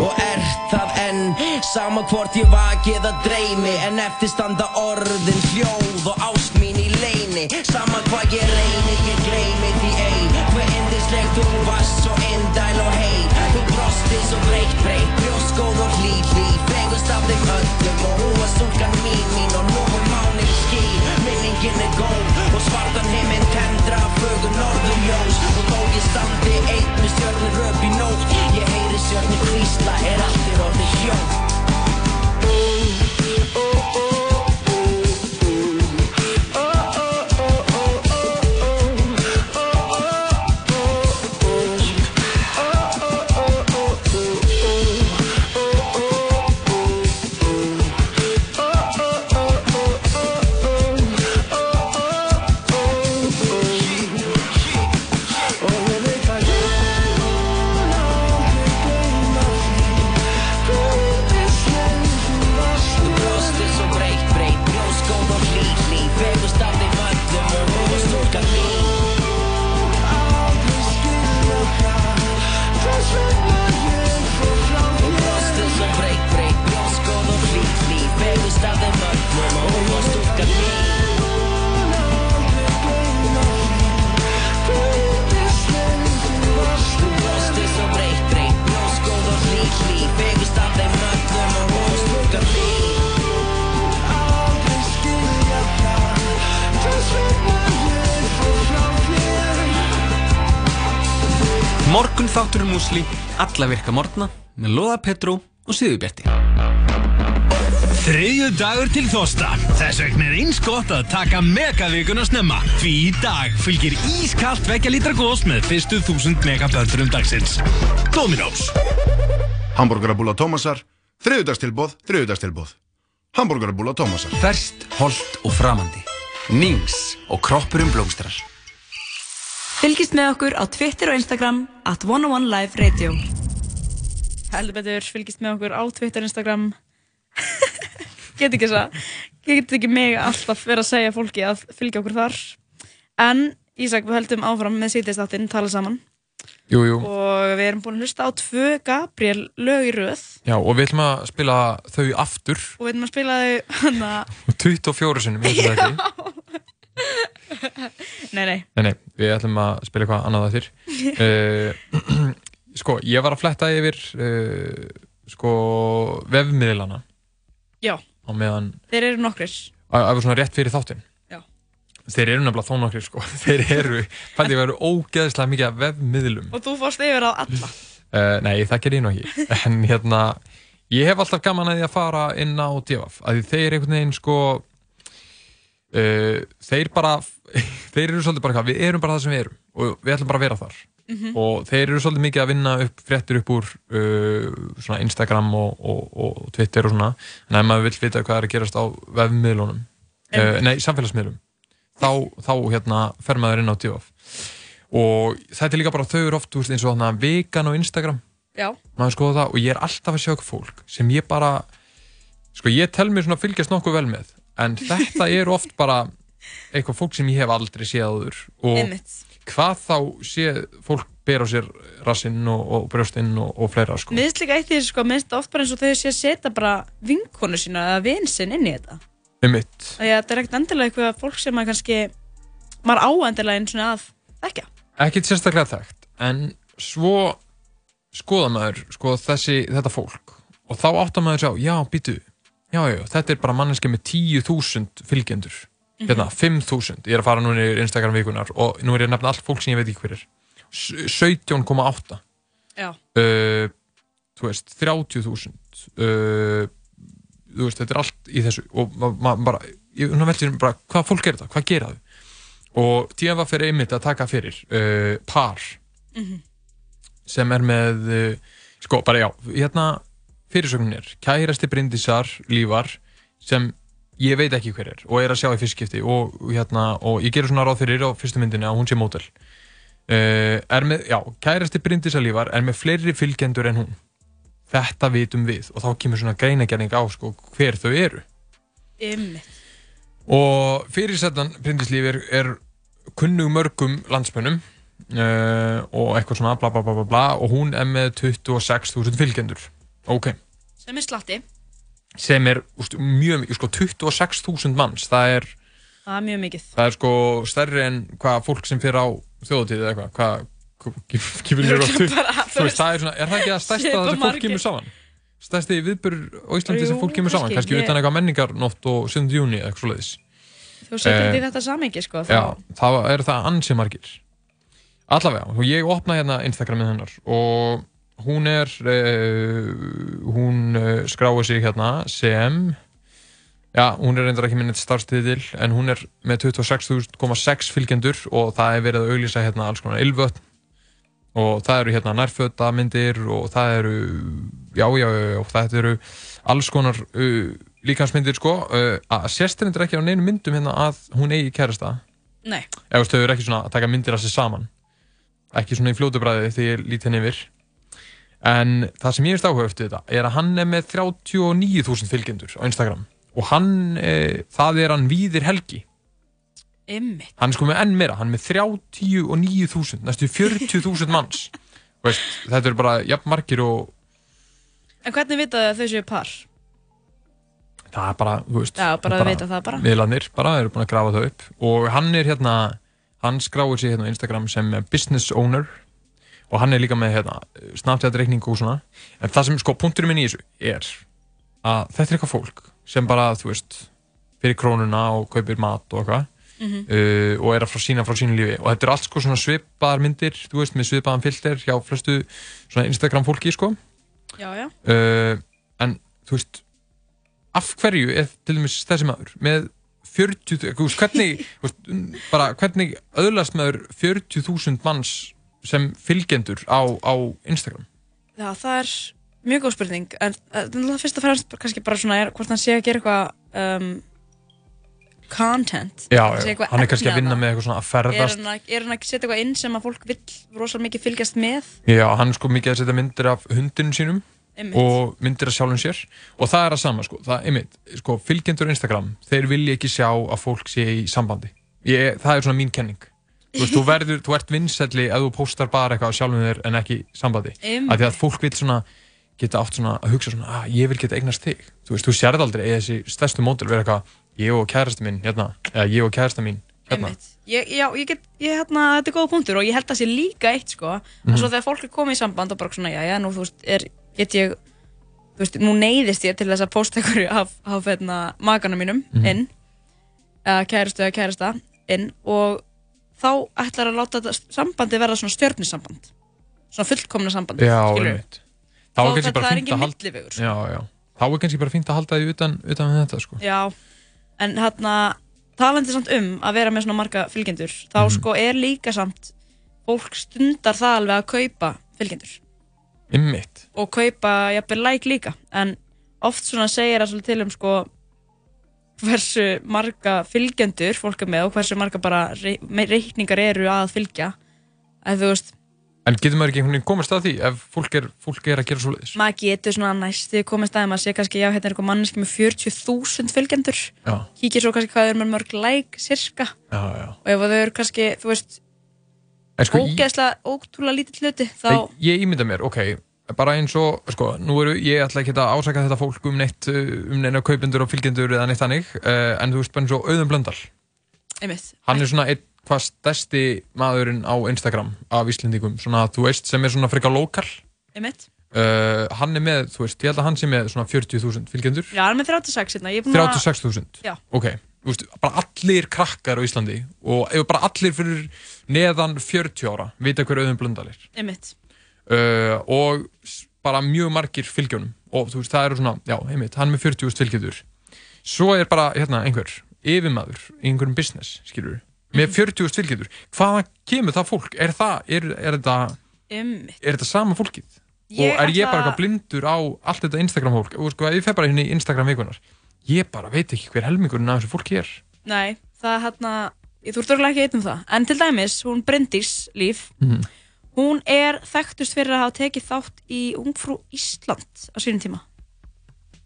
Speaker 1: Og ert það enn, sama hvort ég vakið að dreymi En eftir standa orðin hljóð og ást mín í leini Sama hvað ég reyni, ég gleymi því ei. Hver indisleg þú varst svo indæl og hei Brosti svo breytt, breytt, brjóskóð og hlýt, hlýt Fegust af þeim öllum og hún var stúlkan mín, mín Og nú er mánin ský, minningin er góð Og svartan heiminn tendra, fögur norðurljós
Speaker 5: alla virka morgna með Lóða Petró og Siðubjerti.
Speaker 6: Þriðju dagur til þosta. Þess vegna er eins gott að taka megavíkun að snemma. Því í dag fylgir ískallt vekja lítra gós með fyrstu þúsund megaböndurum dagsins. Dominós.
Speaker 7: Hamburgerabúla Tómasar. Þriðudagstilbóð, þriðudagstilbóð. Hamburgerabúla Tómasar.
Speaker 5: Ferst, holdt og framandi. Nings og kroppurum blómstrar.
Speaker 2: Fylgist með okkur á Twitter og Instagram at 101 Live Radio. Heldur betur, fylgist með okkur á Twitter Instagram. Get ekki þess að get ekki mig alltaf verið að segja fólki að fylgja okkur þar. En Ísak, við höldum áfram með sítistáttin tala saman.
Speaker 3: Jú, jú.
Speaker 2: og við erum búin að hlusta á tvö Gabriel lög í röð.
Speaker 3: Já, og við ætlum að spila þau aftur.
Speaker 2: Og við ætlum að spila þau hana...
Speaker 3: 24 sinni, við veitum það ekki?
Speaker 2: Nei, nei.
Speaker 3: Nei, nei, við ætlum að spila eitthvað annað að þér uh, Sko, ég var að fletta yfir uh, sko vefmiðlana.
Speaker 2: Já,
Speaker 3: meðan,
Speaker 2: þeir eru nokkrir.
Speaker 3: Að var svona rétt fyrir þáttinn.
Speaker 2: Já.
Speaker 3: þeir eru nefnilega þó nokkrir sko. Þeir eru, fætti að vera ógeðslega mikið af vefmiðlum.
Speaker 2: Og þú fórst yfir á alla.
Speaker 3: Uh, nei, það ger ég nú ekki. En hérna, ég hef alltaf gaman að því að fara inn á DFF að þeir einhvern veginn sko uh, þeir bara þeir eru svolítið bara hvað, við erum bara það sem við erum og við ætlum bara að vera þar mm -hmm. og þeir eru svolítið mikið að vinna upp fréttir upp úr uh, Instagram og, og, og Twitter og svona. En ef maður vil vita hvað er að gerast á vefmiðlunum uh, nei, samfélagsmiðlum þá, þá hérna fer maður inn á DFF og þetta er líka bara þau eru oft veist, eins og þarna vegan á Instagram.
Speaker 2: Já.
Speaker 3: maður skoða það og ég er alltaf að sjá eitthvað fólk sem ég bara sko ég tel mér svona að fylgjast nokkuð vel með. En þetta er oft bara eitthvað fólk sem ég hef aldrei séð og
Speaker 2: Einmitt
Speaker 3: hvað þá sé fólk ber á sér rassinn og, og brjóstinn og, og fleira sko.
Speaker 2: Mér finnst líka eitt í þessu sko, mér finnst oft bara eins og þau sé að setja bara vinkonu sína eða vinsinn inn í þetta.
Speaker 3: Um mitt
Speaker 2: Þannig að þetta er ekkert endilega eitthvað fólk sem maður kannski maður áendilega eins og að ekki
Speaker 3: Ekkert sérstaklega þekkt en svo skoða maður sko, þessi, þetta fólk. Og þá áttar maður sjá, já, býtu já, já, þetta er bara manneski með 10.000 fylgjendur hérna, 5.000, ég er að fara núna í Instagram vikunar og nú er ég að nefna allt fólk sem ég veit ekki hver er. 17,8 uh, þú veist 30.000 uh, þú veist, þetta er allt í þessu og maður bara, ég veldi bara hvað fólk er þetta, hvað gera þau? Og tíðan var fyrir einmitt að taka fyrir uh, par. -hmm. sem er með uh, sko, bara já, hérna fyrirsögnin er, kærasti brindisar lífar sem ég veit ekki hver er og er að sjá í fyrstskipti og, hérna, og ég gerur svona ráð fyrir á fyrstu myndinni að hún sé mótel uh, er með, já, kærasti Bryndísalífar er með fleiri fylgjendur en hún. Þetta vitum við og þá kemur svona greinagerning á sko, hver þau eru.
Speaker 2: Ymmi
Speaker 3: og fyrirsettan Bryndíslífur er kunnug mörgum landsmönnum uh, og eitthvað svona bla bla bla bla bla og hún er með 26.000 fylgjendur. Ok.
Speaker 2: Sem er slatti
Speaker 3: sem er úst, mjög mikið, sko 26.000 manns, það er
Speaker 2: það er mjög mikið.
Speaker 3: það er sko stærri en hvað fólk sem fyrir á þjóðutíð eða eitthvað. Hvað, kemur þér á þú veist, það er svona, er það ekki að stærsta það sem fólk kemur saman? Stærsti viðbörur á Íslandi sem fólk kemur saman, kannski utan eitthvað menningarnótt og 7. júni eða eitthvað svoleiðis.
Speaker 2: Þú setur þetta í þetta samengi sko
Speaker 3: já, þá er það ansi margir. Allavega, og ég opna hérna Instagramið hennar og hún er uh, hún uh, skráði sig hérna sem já, hún er reyndar ekki minnit starfstíðil en hún er með 26.6 fylgjendur og það er verið að auglýsa hérna alls konar ylvötn. Og það eru hérna nærfötamindir og það eru já, já, já, og það eru alls konar uh, líkansmyndir sko. Að sérstærindir ekki á neinu myndum hérna að hún eigi kærasta?
Speaker 2: Nei.
Speaker 3: eða þau eru ekki svona að taka myndir af sig saman? Ekki svona í fljótubræði því ég lít henni yfir en það sem ég veist áhuga eftir þetta er að hann er með 39.000 fylgjendur á Instagram. Og hann, e, það er hann Víðir Helgi.
Speaker 2: Einmitt.
Speaker 3: hann er sko með enn meira, hann er með 39.000 næstu 40.000 manns. Veist, þetta er bara jafn margir og
Speaker 2: En hvernig vitaðu að þau séu par?
Speaker 3: það er bara, þú veist
Speaker 2: Já, bara að vita það bara.
Speaker 3: miðlanir bara, eru búin að grafa þau upp. Og hann er hérna, hann skráir sig hérna á Instagram sem business owner og hann er líka með hérna, snabtjæðreikning og svona. En það sem, sko, punkturinn minn í þessu er að þetta er eitthvað fólk sem bara, þú veist fyrir krónuna og kaupir mat og eitthvað mm -hmm. uh, og er að frá sína frá sínu lífi. Og þetta er allt sko svona svipaðar myndir þú veist, með svipaðan filter hjá flestu svona Instagram fólki sko.
Speaker 2: Já, já.
Speaker 3: Uh, en þú veist af hverju er til dæmis þessi maður með 40, þú veist, hvernig bara hvernig öðlast maður 40.000 manns sem fylgjendur á, á Instagram?
Speaker 2: Já, það er mjög góð spurning. En það fyrst og fremst kannski bara svona er hvort hann sé að gera eitthvað um, content.
Speaker 3: Já, já. hann er kannski að vinna með eitthvað svona að ferðast.
Speaker 2: Er hann að, er hann að setja eitthvað inn sem að fólk vil rosalega mikið fylgjast með?
Speaker 3: Já, hann er sko mikið að setja myndir af hundinu sínum
Speaker 2: Einmitt.
Speaker 3: og myndir af sjálfum sér. Og það er að sama sko, það, einmitt, sko fylgjendur Instagram, þeir vilja ekki sjá að fólk sé í sambandi. Ég, það er svona mín kenning þú, veist, þú, verður, þú ert vinnselli ef þú postar bara eitthvað af sjálfum þér en ekki sambandi af því að fólk vil svona geta átt svona að hugsa svona, að ég vil geta eignast þig þú veist, þú sérð aldrei eða þessi stærstu mótil vera eitthvað, ég og kærasta mín hérna, eða ég og kærasta mín hérna
Speaker 2: Einmitt. Ég, já, ég get, ég, hérna, þetta er góða punktur og ég held að það sé líka eitt, sko,
Speaker 3: Mhm.
Speaker 2: að svo þegar fólk er komið í samband og bara svona, já, já, nú, þú veist, er, get ég, þú veist, nú neyðist ég til þess að posta einhverju af, af, hérna, maganum mínum
Speaker 3: Mhm.
Speaker 2: inn, eða kærastu eða kærasta inn og þá ætlar að láta sambandi verða svona stjörnisamband, svona fullkomna sambandi,
Speaker 3: Já,
Speaker 2: skilurðu?
Speaker 3: einmitt. Þá er kannski bara
Speaker 2: engin
Speaker 3: að halda
Speaker 2: sko.
Speaker 3: Já, já Þá er kannski bara fínt að halda því utan, utan þetta sko
Speaker 2: Já, en hérna talandi samt um að vera með svona marga fylgjendur þá
Speaker 3: Mhm.
Speaker 2: sko er líka samt fólk stundar það alveg að kaupa fylgjendur
Speaker 3: Ymmitt
Speaker 2: og kaupa jafnvel like líka en oft svona segir það til um sko hversu marga fylgjendur fólk er með og hversu marga bara rei reikningar eru að fylgja. Að þú veist,
Speaker 3: En getur maður ekki einhvern veginn komast að því ef fólk er, fólk er að gera svo leiðis?
Speaker 2: maður getur svona næstu komið staðið, maður sé kannski, já, hérna er eitthvað manneski með 40.000 fylgjendur. Kíkir svo kannski hvað er með mörg like, cirka
Speaker 3: já, já.
Speaker 2: Og ef þau eru kannski, þú veist
Speaker 3: sko, ég,
Speaker 2: ógeðslega, ótrúlega lítið hluti þá,
Speaker 3: ég, ég ímynda mér, ok bara eins og, sko, nú eru, ég ætla ekki að ásaka þetta fólk um neitt uh, um neina kaupendur og fylgjendur eða neitt þannig uh, en þú veist, bara eins og Auðun Blöndal.
Speaker 2: Einmitt.
Speaker 3: Hann er svona einn hvað stærsti maðurinn á Instagram af Íslendingum, svona, þú veist, sem er svona frekar lokal
Speaker 2: einmitt,
Speaker 3: uh, hann er með, þú veist, ég held að hann sé með svona 40.000 fylgjendur.
Speaker 2: Já, hann er með 36 hérna, ég er búin að
Speaker 3: 36.000
Speaker 2: Já.
Speaker 3: ok, þú veist, bara allir krakkar á Íslandi og bara allir fyrir neðan 40 ára vita hver auðvun blöndal er.
Speaker 2: Einmitt,
Speaker 3: uh, og bara mjög margir fylgjónum. Og þú veist, það eru svona, já, einmitt, hann með 40.000 fylgjendur. Svo er bara, hérna, einhver yfirmaður í einhverjum business, skilur með 40.000 fylgjendur, hvaðan kemur það fólk? Er það, er, er þetta
Speaker 2: einmitt.
Speaker 3: er þetta sama fólkið?
Speaker 2: Ég
Speaker 3: og er ég bara eitthvað blindur á allt þetta Instagram fólk? Og sko, ég fer bara inn í Instagram vikunar ég bara veit ekki hver helmingurinn af þessu fólki er.
Speaker 2: Nei, það hérna þú ert örgulega ekki einn um það, en til dæmis hún Bryndís Líf
Speaker 3: Mhm.
Speaker 2: Hún er þekktust fyrir að hafa tekið þátt í Ungfrú Ísland á sínum tíma,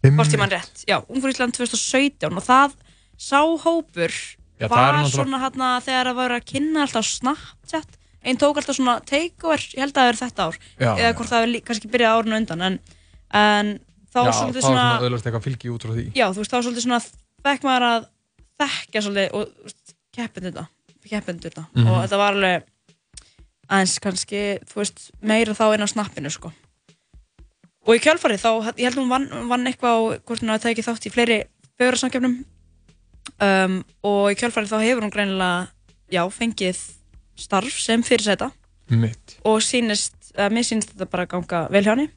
Speaker 2: hvort ég mann rétt. Já, Ungfrú Ísland 2017 og það sá hópur
Speaker 3: Já,
Speaker 2: var svona hérna þegar það var að kynna alltaf Snapchat. Einn tók alltaf svona takeover, ég held að það er þetta ár.
Speaker 3: Já,
Speaker 2: eða
Speaker 3: já.
Speaker 2: hvort það er kannski byrjað árinu undan en, en þá
Speaker 3: Já,
Speaker 2: svolítið
Speaker 3: það var
Speaker 2: svona,
Speaker 3: svona öðlast eitthvað fylgi út frá því.
Speaker 2: Já þú veist þá svolítið svona þekk maður að þekkja svolítið og keppindur þetta keppindur þetta
Speaker 3: Mhm.
Speaker 2: og þetta var alveg aðeins kannski þú veist meira þá inn á snappinu sko. Og í kjálfarið þá ég held hún vann, vann eitthvað á hvort hún hafi tekið þátt í fleiri fegurarsamkjöfnum um, og í kjálfarið þá hefur hún greinilega já fengið starf sem fyrirsæta.
Speaker 3: Mitt.
Speaker 2: Og sýnist, að mér sýnist þetta bara ganga vel hjá henni.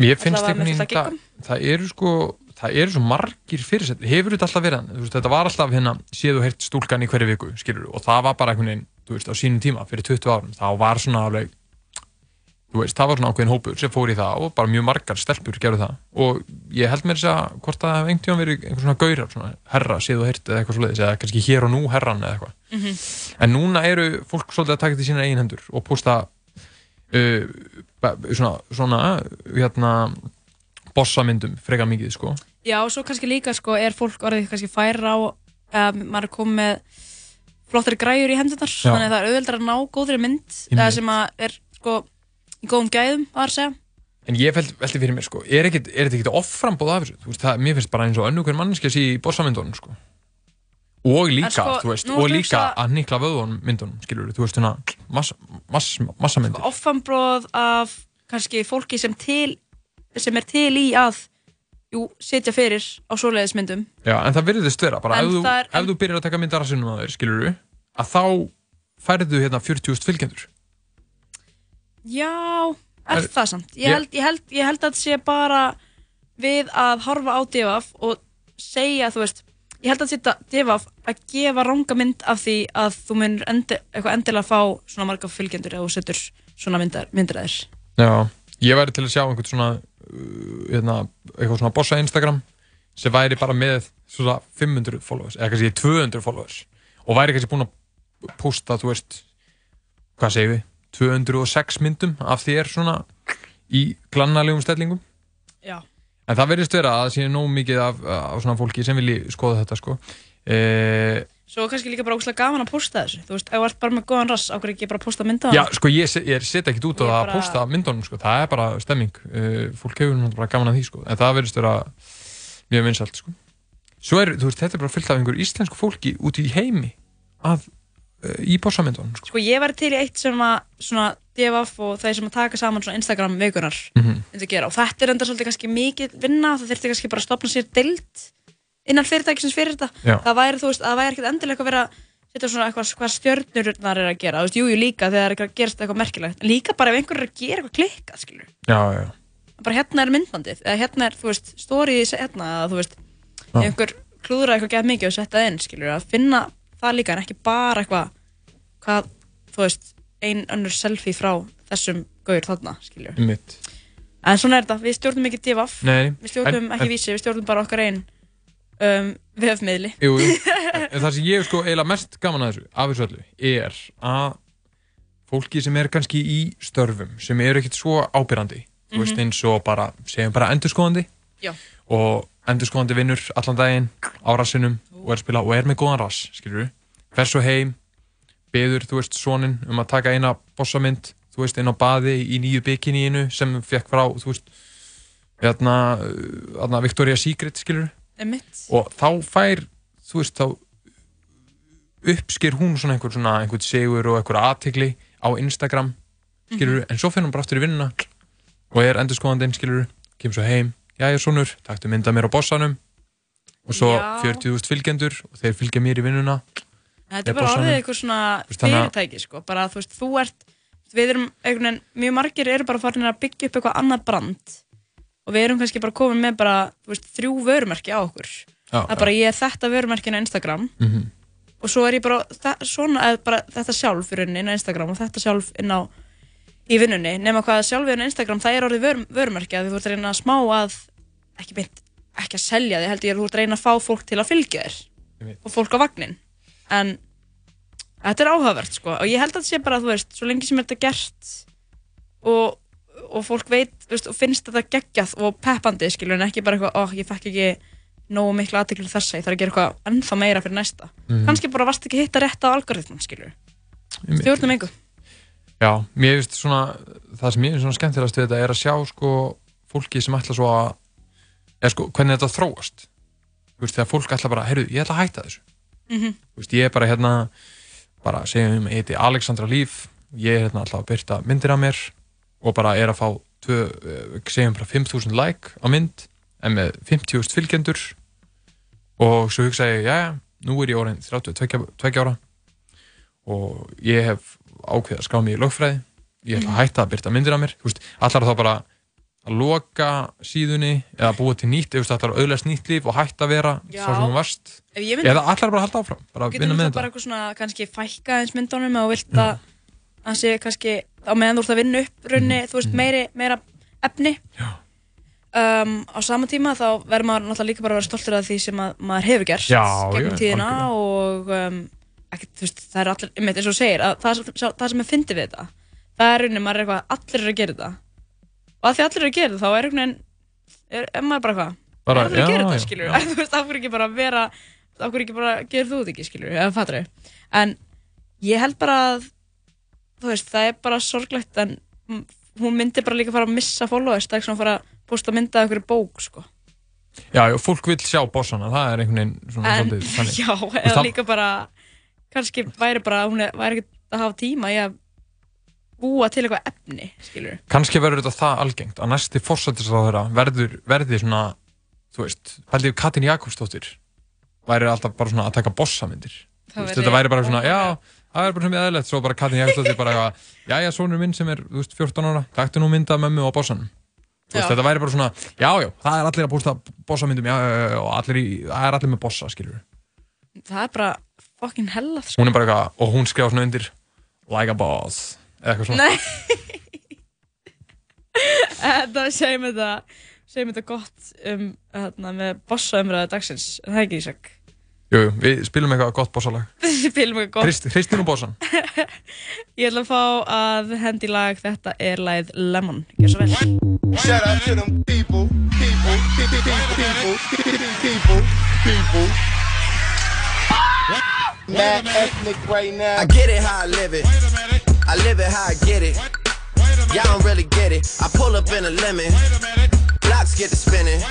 Speaker 3: Mér finnst einhvern veginn það, það eru sko það eru svo margir fyrirsett hefur þetta alltaf verið veist, þetta var alltaf hérna séð og heyrt stúlkan í hverju viku, skilur og það var bara einhvern veginn, þú veist, á sínum tíma fyrir 20 árum, þá var svona alveg þú veist, það var svona ákveðin hópur sem fór í það og bara mjög margar stelpur gerðu það. Og ég held mér þess að hvort það hef einhvern tíma verið einhver svona gaurar, svona herra, séð og heyrt eða eitthvað svoleiðis, eða kannski hér og nú herran eða eitthvað.
Speaker 2: Mhm.
Speaker 3: en núna eru fólk svolítið að taka bossamyndum frekar mikið sko.
Speaker 2: Já, og svo kannski líka sko er fólk orðið kannski færa á um, maður er komið með flottari græjur í hendunar
Speaker 3: Já.
Speaker 2: þannig að það er auðveldar að ná góðri mynd eða sem að er sko í góðum gæðum, var að segja.
Speaker 3: En ég veldi, fyrir mér sko er, ekkit, er þetta ekkert offrambóð af þessu? Þú veist, það, mér finnst bara eins og önnu hver mannski að sé í bossamyndunum sko. Og líka,
Speaker 2: sko,
Speaker 3: þú veist, og
Speaker 2: að
Speaker 3: líka
Speaker 2: hugsa-
Speaker 3: að nikla vöðunum myndunum skilur þú veist, svona massa, massa, massa myndir
Speaker 2: offambróð af kannski fólki sem til sem er til í að jú, setja fyrir á svoleiðismyndum
Speaker 3: Já, en það virðist vera, bara
Speaker 2: En
Speaker 3: ef þú,
Speaker 2: það er-
Speaker 3: ef þú byrjar að taka mynda rassinum á þér, skilur þú, að þá færðu hérna 40.000 fylgjendur.
Speaker 2: Já, er,
Speaker 3: Er-
Speaker 2: það samt? Ég
Speaker 3: Ég-
Speaker 2: held, ég, held, ég held að það sé bara við að horfa á divaf og segja, þú veist, ég held að þetta divaf að gefa ranga mynd af því að þú munir endi, eitthvað endilega fá svona marga fylgjendur ef þú setur svona myndar, myndir að þér.
Speaker 3: Já, ég væri til að sjá einhvern svona, hérna, eitthvað svona bossa Instagram sem væri bara með svona 500 followers, eða kannski 200 followers og væri kannski búinn að posta, þú veist, hvað segir við, 206 myndum af þér svona í glannalegum stellingum.
Speaker 2: Já.
Speaker 3: En það verðist vera að það sé nóg mikið af, af svona fólki sem vilji skoða þetta, sko. E,
Speaker 2: Svo kannski líka bara ógslag gaman að posta þessu. Þú veist, ef þú ert bara með góðan rass, ákveð ekki bara að posta mynda
Speaker 3: Já, sko, ég, ég set ekkert út á það að
Speaker 2: bara-
Speaker 3: posta myndunum, sko. Það er bara stemming. Uh, fólk hefur náttúrulega bara gaman að því, sko. En það verðist vera mjög vinsalt, sko. Svo er, þú veist, þetta er bara fyllt af einhver íslensku fólki út í heimi að, uh, í bossamyndunum, sko.
Speaker 2: Sko ég var til í eitt sem að svona DFF og þeir sem að taka saman svona Instagram
Speaker 3: Mhm.
Speaker 2: myndi gera og þetta er enda svolítið kannski mikið vinna það þurfti kannski bara að stopna sér deild innan fyrirtækisins fyrir þetta.
Speaker 3: Já.
Speaker 2: það væri þú veist, það væri ekkert endilega að vera setja svona eitthvað hvað stjörnurnar er að gera. Þú veist, jú, jú, líka þegar það er eitthvað að gerast eitthvað merkilegt. En líka bara ef einhver er að gera eitthvað klikkað skilur
Speaker 3: Já, já,
Speaker 2: bara hérna er myndbandið eða hérna er, þú veist, story hérna eða þú veist, ef einhver klúðra eitthvað gett mikið og setja það inn, skilur að finna það líka en ekki bara eitthvað hvað, þú veist, ein önnur selfie frá þessum gaur þarna, skilur
Speaker 3: mitt.
Speaker 2: en svona er þetta, við stjórnum ekki divaf
Speaker 3: Nei,
Speaker 2: við stjórnum ekki vísi, við stjórnum bara okkar einn um, vefmiðli
Speaker 3: Jú. En það sem ég hef sko eiginlega mest gaman að þessu, af þessu öllu, er að fólki sem er kannski í störfum, sem eru ekkert svo ábyrrandi, þú veist,
Speaker 2: Mhm.
Speaker 3: eins og bara, segjum bara endurskoðandi
Speaker 2: Já.
Speaker 3: og endurskoðandi vinnur allan daginn á rassinum og er spila og er með góðan rass, skilur við, fer svo heim, beður, þú veist, sonin um að taka eina bossamynd, þú veist, inn á baði í nýju bikiníinu sem fekk frá, þú veist, hérna, hérna Victoria's Secret, skilur við,
Speaker 2: Einmitt.
Speaker 3: og þá fær þú veist þá uppsker hún svona einhver svona einhvern sigur og einhver aðtegli á Instagram skilur en svo fyrir hún bara aftur í vinnuna og er endurskoðandinn skilur kemur svo heim, já ég er svonur, taktu mynda mér á bossanum. Og svo
Speaker 2: Já.
Speaker 3: 40.000 fylgjendur og þeir fylgja mér í vinnuna.
Speaker 2: Þetta er bara
Speaker 3: bossanum.
Speaker 2: orðið eitthvað svona fyrirtæki, sko, bara þú veist, þú ert við erum einhvern veginn, mjög margir eru bara farin að byggja upp eitthvað annað brand og við erum kannski bara komin með bara, veist, þrjú vörumerki á okkur.
Speaker 3: Já,
Speaker 2: það er bara ég er þetta vörumerkin á Instagram.
Speaker 3: Mhm.
Speaker 2: og svo er ég bara þa- svona, bara þetta sjálf fyrir inn á Instagram og þetta sjálf inn á í vinnunni, nema hvað sjálf inn á Instagram það er orðið vör, vörumerki að þú ert að reyna að smá að ekki beint, ekki að selja því held ég að þú ert að reyna að fá fólk til að fylgja þér. Og fólk á vagnin en þetta er áhugavert sko. Og ég held að þetta sé bara, þú veist, svo lengi sem er þetta gert og, og fólk veit, veist, og finnst þetta geggjað og peppandi, skilur, en ekki bara eitthvað, ó, ég fekk ekki nógu miklu aðtekli þessa, ég þarf að gera eitthvað ennþá meira fyrir næsta.
Speaker 3: Mhm.
Speaker 2: Kannski bara varst ekki að hitta rétt á algoritmum, skilur. Stjórnum einhver.
Speaker 3: Já, mér finnst svona það sem ég finnst svona skemmtilegast við þetta er að sjá sko fólki sem ætla svo að eða sko, hvernig þetta þróast þú veist, þegar fólk ætla bara, heyrðu, ég ætla að hætta þessu
Speaker 2: Mhm.
Speaker 3: þú veist, ég er bara hérna bara segjum, ég heiti Alexandra Líf ég er hérna alltaf að byrta myndir af mér og bara er að fá tvö, eh, segjum bara 5.000 like á mynd en með 50.000 fylgjendur. Og svo hugsa ég, já, nú er ég orðin 32 ára. Og ég hef ákveðið að skrá mig í lögfræði. Ég ætla að hætta að byrta myndir af mér. Þú veist, allar þá bara að loka síðunni eða búa til nýtt eða allar að auðlast nýtt líf og hætta að vera þá sem hún varst?
Speaker 2: Myndi-
Speaker 3: eða allar bara að halda áfram bara
Speaker 2: Þú
Speaker 3: að
Speaker 2: getur
Speaker 3: vinna með
Speaker 2: náttúrulega bara
Speaker 3: þetta?
Speaker 2: eitthvað svona, kannski fækka eins myndunum og vilt að það sé kannski, á meðan þú ert að vinna upp raunni,
Speaker 3: Mhm.
Speaker 2: þú veist, meiri, meira efni. Um, á sama tíma þá verður maður náttúrulega líka bara að vera stoltur af því sem að maður hefur gert
Speaker 3: Já,
Speaker 2: gegnum tíðina
Speaker 3: algjörlega.
Speaker 2: og um, ekki, þú veist, það er allir, einmitt eins og segir, að það, það sem er fyndið við þetta, það er rauninni, maður er eitthvað, allir eru að gera þetta og að því allir eru að gera þetta, þá er veginn, er, er maður bara hvað,
Speaker 3: Bara,
Speaker 2: allir að
Speaker 3: já,
Speaker 2: gera þetta, skilur, þú veist, af hverju ekki bara vera, af hverju ekki bara, gerir þú þetta ekki, skilur, eða fattur þau, en ég held bara að, þú veist, það er bara sorglegt, en hún myndi bara líka fara að missa followers, það er ekki svona að fara að posta mynda af einhverju bók, sko.
Speaker 3: já, já, fólk vil sjá bossana það er einhvern veginn svona
Speaker 2: En,
Speaker 3: svolítið þannig.
Speaker 2: já,
Speaker 3: Þú veist,
Speaker 2: eða
Speaker 3: það-
Speaker 2: líka bara, kannski væri bara, hún er, væri ekki að hafa tíma í að búa til eitthvað efni, skilur.
Speaker 3: kannski verður þetta það algengt að næsti fórsættisráðara verður verði svona þú veist, pældi ef Katrin Jakobsdóttir væri alltaf bara svona að taka bossamyndir þetta væri bara svona, já það er bara sem ég aðeinlegt, svo bara Katrin Jakobsdóttir bara eitthvað, já já, sonur minn sem er, þú veist, 14 ára taktu nú mynda mömmu á bossanum. Veist, þetta væri bara svona, já já, það er allir að posta bossamyndum, já, já, já, og allir í, það er allir með bossa, skiljur
Speaker 2: það er bara fucking hella sko.
Speaker 3: hún er bara eitthvað, og hún skrifa svona undir like a boss, eða eitthvað svona.
Speaker 2: Nei. Það segjum þetta segjum þetta gott um hérna, með bossaumræðu dagsins, það er ekki Ísak
Speaker 3: Jújú, við spilum eitthvað gott bossalag.
Speaker 2: Við spilum eitthvað gott.
Speaker 3: Hrist, hristin og bossan.
Speaker 2: Ég ætla að fá að hendi lag, þetta er lagið Lemon. Gjör svo vel. Shout out to them people, people, people, people, people, people.
Speaker 8: Mad ethnic right now. I get it how I live it. I live it how I get it. Y'all don't really get it. I pull up in a lemon. Blocks get to spinning.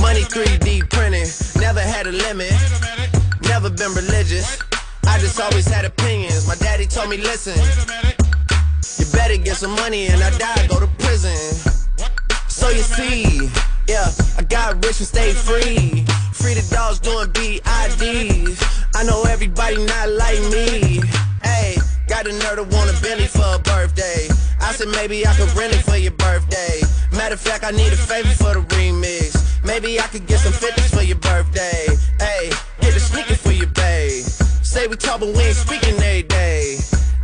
Speaker 8: Money 3D printing, never had a limit, never been religious. I just always had opinions. My daddy told me, listen, you better get some money and I die, go to prison. So you see, yeah, I got rich and stayed free. Free the dogs doing BIDs. I know everybody not like me. Hey, got a nerd to want a Bentley for a birthday. I said maybe I could rent it for your birthday. Matter of fact, I need a favor for the remix. Maybe I could get some fitness for your birthday. Hey, get a sneaker for your babe. Say we talk, but we ain't speaking every day.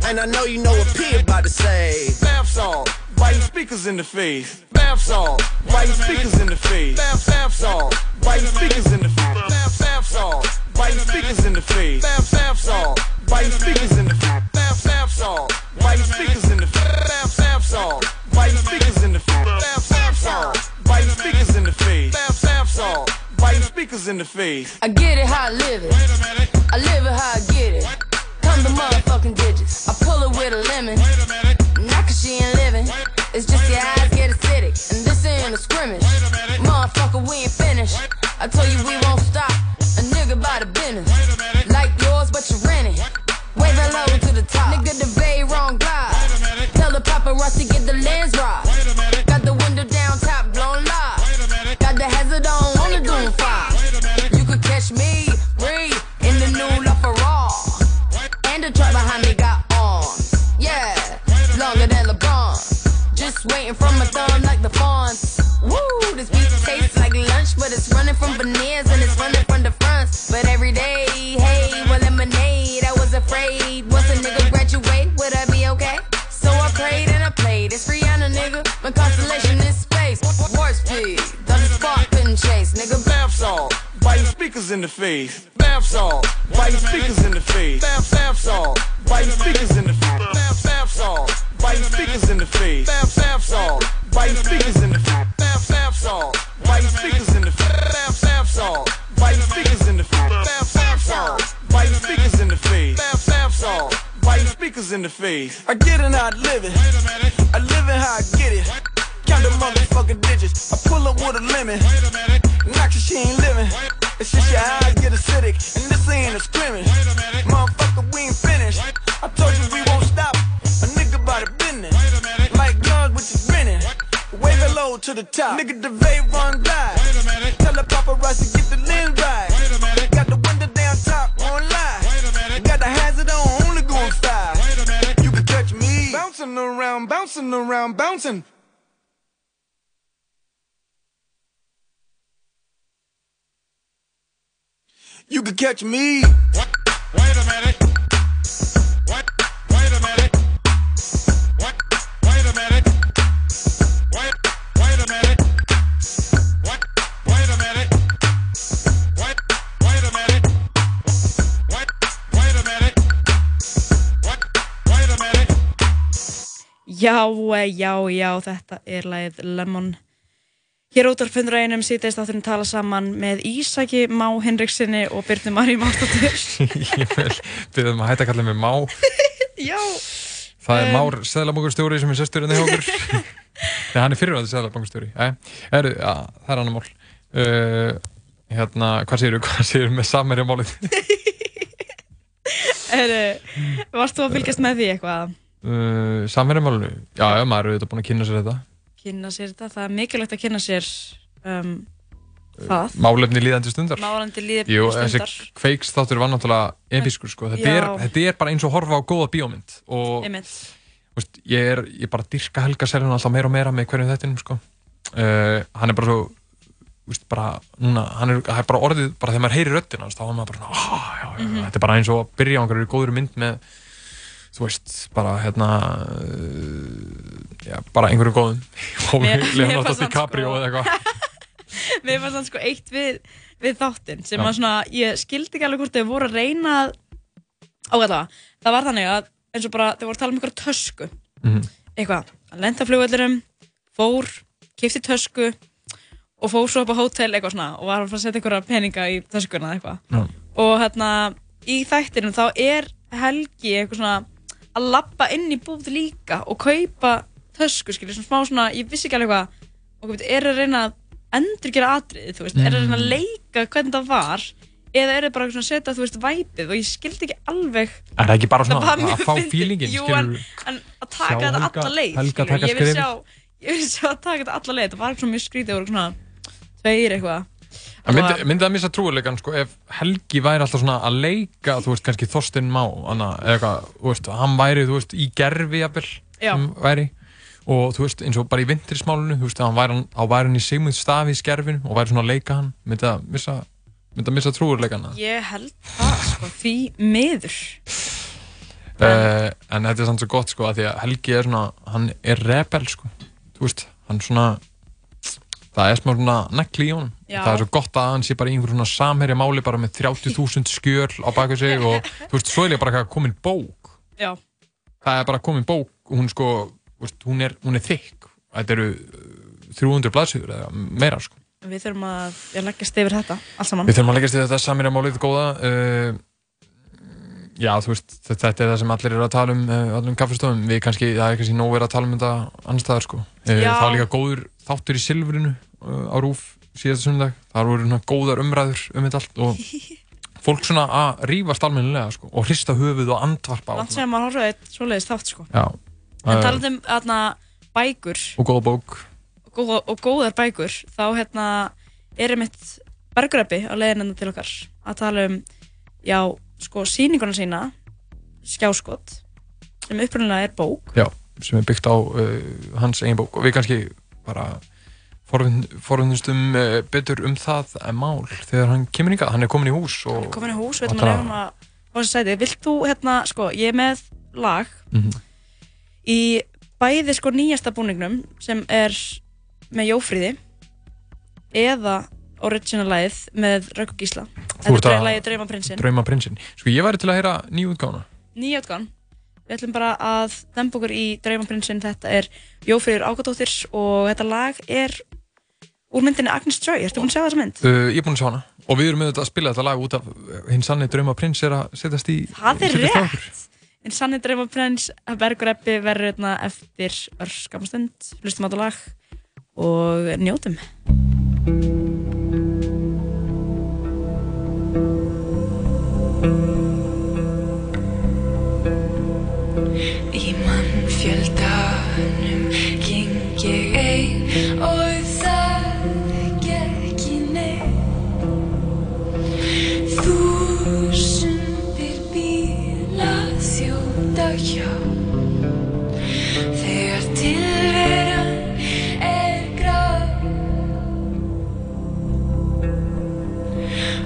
Speaker 8: And I know you know what P about to say. Bath salt, biting speakers in the face. Bath salt, biting speakers in the face. Bath, bath salt, biting speakers in the face. Bath, bath salt, biting speakers in the face. Bath, bath salt, biting speakers in the face. Bath, bath salt, biting speakers in the face. Bath, bath salt, biting speakers in the face. Bath, bath salt, biting speakers in the face. Bath, bath salt, biting speakers in the face. I get it how I live it. I live it how I get it. Come the motherfucking digits. I pull it with a lemon. Not cause she ain't living. It's just your eyes get acidic. And this ain't a scrimmage. Motherfucker, we ain't finished. I told you we won't stop. A nigga by the business. Like yours, but you rent it. Waving low to the top. Nigga, the bay wrong glide. Tell the paparazzi get the lens right. Waiting for my thumb like the fawns. Woo, this beat tastes like lunch, but it's running from veneers and it's running from the fronts. But every day, hey, well, lemonade. I was afraid once a nigga graduate, would I be okay? So I prayed and I played. It's Rihanna, nigga. My constellation is space. Warp speed, the spark couldn't chase, nigga. Bath salt, biting speakers in the face. Bath salt, biting speakers in the face. You could catch me. Wait a minute. Wait, wait a minute. Wait, wait a minute. Wait, wait a minute. Wait, wait a minute. Wait, wait a minute. Wait, wait a minute. Wait, wait a minute. Já, já, já, þetta er lagið Lemon. Hér út á fundræðinum sýtist átturinn tala saman með Ísaki Má Henriksinni og Byrnu Maríu Mástóttur.
Speaker 3: Ég vil byrja um að hætta að kalla mig Má.
Speaker 2: Já.
Speaker 3: Það er um, Már Sæðlabankustjóri sem er sesturinn í okkur. Nei, hann er fyrirvæðið Sæðlabankustjóri. Ja, það er annar mál. Uh, hérna, hvað séu þú? Hvað séu þú með samverja málið?
Speaker 2: Varst þú að fylgjast með því eitthvað?
Speaker 3: Uh, samverja málinu? Já, maður eru auðvitað búin að kynna sér þetta
Speaker 2: kynna sér þetta. Það er mikilvægt að kynna sér um, Það?
Speaker 3: Málefni líðandi stundar.
Speaker 2: Málefni líðandi
Speaker 3: Jú,
Speaker 2: stundar.
Speaker 3: þessi kveiks þáttur var náttúrulega episkur sko. Þetta er, þetta er bara eins og horfa á góða bíómynd. Og veist, ég er ég bara dyrka Helga Seljan alltaf meira og meira með hverjum þettinum sko. Uh, hann er bara svo veist, bara, núna, hann er, er bara orðið bara þegar maður heyrir hans, þá er maður bara svona, ah, já, já,
Speaker 2: Mhm.
Speaker 3: þetta er bara eins og að byrja á einhverju góður mynd með þú veist, bara hérna uh, já, bara einhverju góðum og Leonardo DiCaprio
Speaker 2: sko-
Speaker 3: eða eitthvað
Speaker 2: Mér fannst það sko eitt við, við þáttinn sem
Speaker 3: Já.
Speaker 2: að svona, ég skildi ekki alveg hvort þau voru að reyna að ágæta það var þannig að eins og bara þau voru að tala um einhverja tösku
Speaker 3: Mhm.
Speaker 2: eitthvað, hann lenda á flugveldurum fór, kifti tösku og fór svo upp á hótel eitthvað svona og var að fara að setja einhverja peninga í töskuna eða eitthvað
Speaker 3: Já.
Speaker 2: og hérna í þættinum þá er Helgi eitthvað svona að lappa inn í búð líka og kaupa tösku skilur, svona smá svona, ég vissi ekki alveg hvað og hvað, er að reyna að endur gera atriði, þú veist, er að reyna að
Speaker 3: Mm.
Speaker 2: leika hvernig það var, eða er það bara svona að setja, þú veist, væpið og ég skildi ekki alveg
Speaker 3: Er það ekki bara svona
Speaker 2: mjög
Speaker 3: að fá
Speaker 2: fyndið.
Speaker 3: feelingin,
Speaker 2: Jú, en, en að taka þetta alla leið
Speaker 3: taka
Speaker 2: ég vil sjá ég vil sjá að taka þetta alla leið það var eitthvað mjög skrítið og svona tveir eitthvað
Speaker 3: myndi, myndi það missa trúilegan sko, ef Helgi væri alltaf svona að leika þú veist, kannski Þorstein Má eða eitthvað, þú veist, hann væri þú veist, í gerfi jafnvel og þú veist, eins og bara í vintrismálunu þú veist, hann væri, hann- væri hann í Sigmund Stafi í skerfinu og væri svona að leika hann. Myndi það missa, missa trúilegan
Speaker 2: ég held það sko, því miður.
Speaker 3: Uh, en þetta er samt svo gott sko, að því að Helgi er svona, hann er rebel sko, þú veist, hann svona það er smá svona nekli í honum.
Speaker 2: Já.
Speaker 3: það er svo gott að hann sé bara í einhver svona samherja máli bara með 30.000 skjöl á baku sig og þú veist, svo er bara komin bók.
Speaker 2: Já,
Speaker 3: það er bara komin bók og hún sko, hún er, hún er þykk. Þetta eru uh, 300 blaðsýður eða meira sko.
Speaker 2: Við þurfum að ég leggjast yfir þetta allt saman.
Speaker 3: Við þurfum að leggast í þetta samir málið góða uh, Já, þú veist þetta er það sem allir eru að tala um uh, allir um kaffestofum, við kannski, það er kannski nóg verið að tala um þetta annarstaðar sko. Uh,
Speaker 2: Já.
Speaker 3: Það var líka góður þáttur í Silfrinu. uh, á Rúf síðasta sundag það voru svona góðar umræður um þetta allt og fólk svona að rífast almennilega sko og hrista höfuð og andvarpa
Speaker 2: langt sem maður horfði eitt svoleiðis þátt sko.
Speaker 3: Já,
Speaker 2: en
Speaker 3: uh,
Speaker 2: talað um aðna bækur.
Speaker 3: Og góða bók.
Speaker 2: Og, góða, og góðar bækur þá hérna er einmitt bergröpi á leiðinna til okkar að tala um já, sko, sýninguna sína skjáskot sem upprunalega er bók.
Speaker 3: Já, sem er byggt á uh, hans eigin bók. Og við kannski bara forvindumstum uh, betur um það en mál þegar hann kemur hingað, hann er komin í hús og
Speaker 2: komin í hús,
Speaker 3: og
Speaker 2: veitum að að á þessu sæti, vilt þú hérna, sko, ég er með lag
Speaker 3: Mhm.
Speaker 2: í bæði sko nýjasta búningnum sem er með Jófríði eða original-læð með Rauk og Gísla Þetta er
Speaker 3: að-
Speaker 2: lagið Drauma prinsinn
Speaker 3: Drauma prinsinn. Sko ég væri til að heyra nýju útgána.
Speaker 2: Nýjátgan Við ætlum bara að dempa okkur í Drauma prinsinn Þetta er Jófríður Ágadóttir og þetta lag er úr myndinni Agnes Joy Ertu búin að sjá þessa mynd?
Speaker 3: Uh, ég er búinn að sjá hana. Og við erum auðvitað að spila þetta lag út af hinn sannig Drauma prins er að setjast í
Speaker 2: Það er rétt. En sannig Drauma prins Bergur Eppi verður hérna eftir örskamastund Hlustum á þetta lag og njótum.
Speaker 9: Í mannfjöldanum geng ég ein og Þúsundir bíla þjóta hjá þegar tilveran er graf.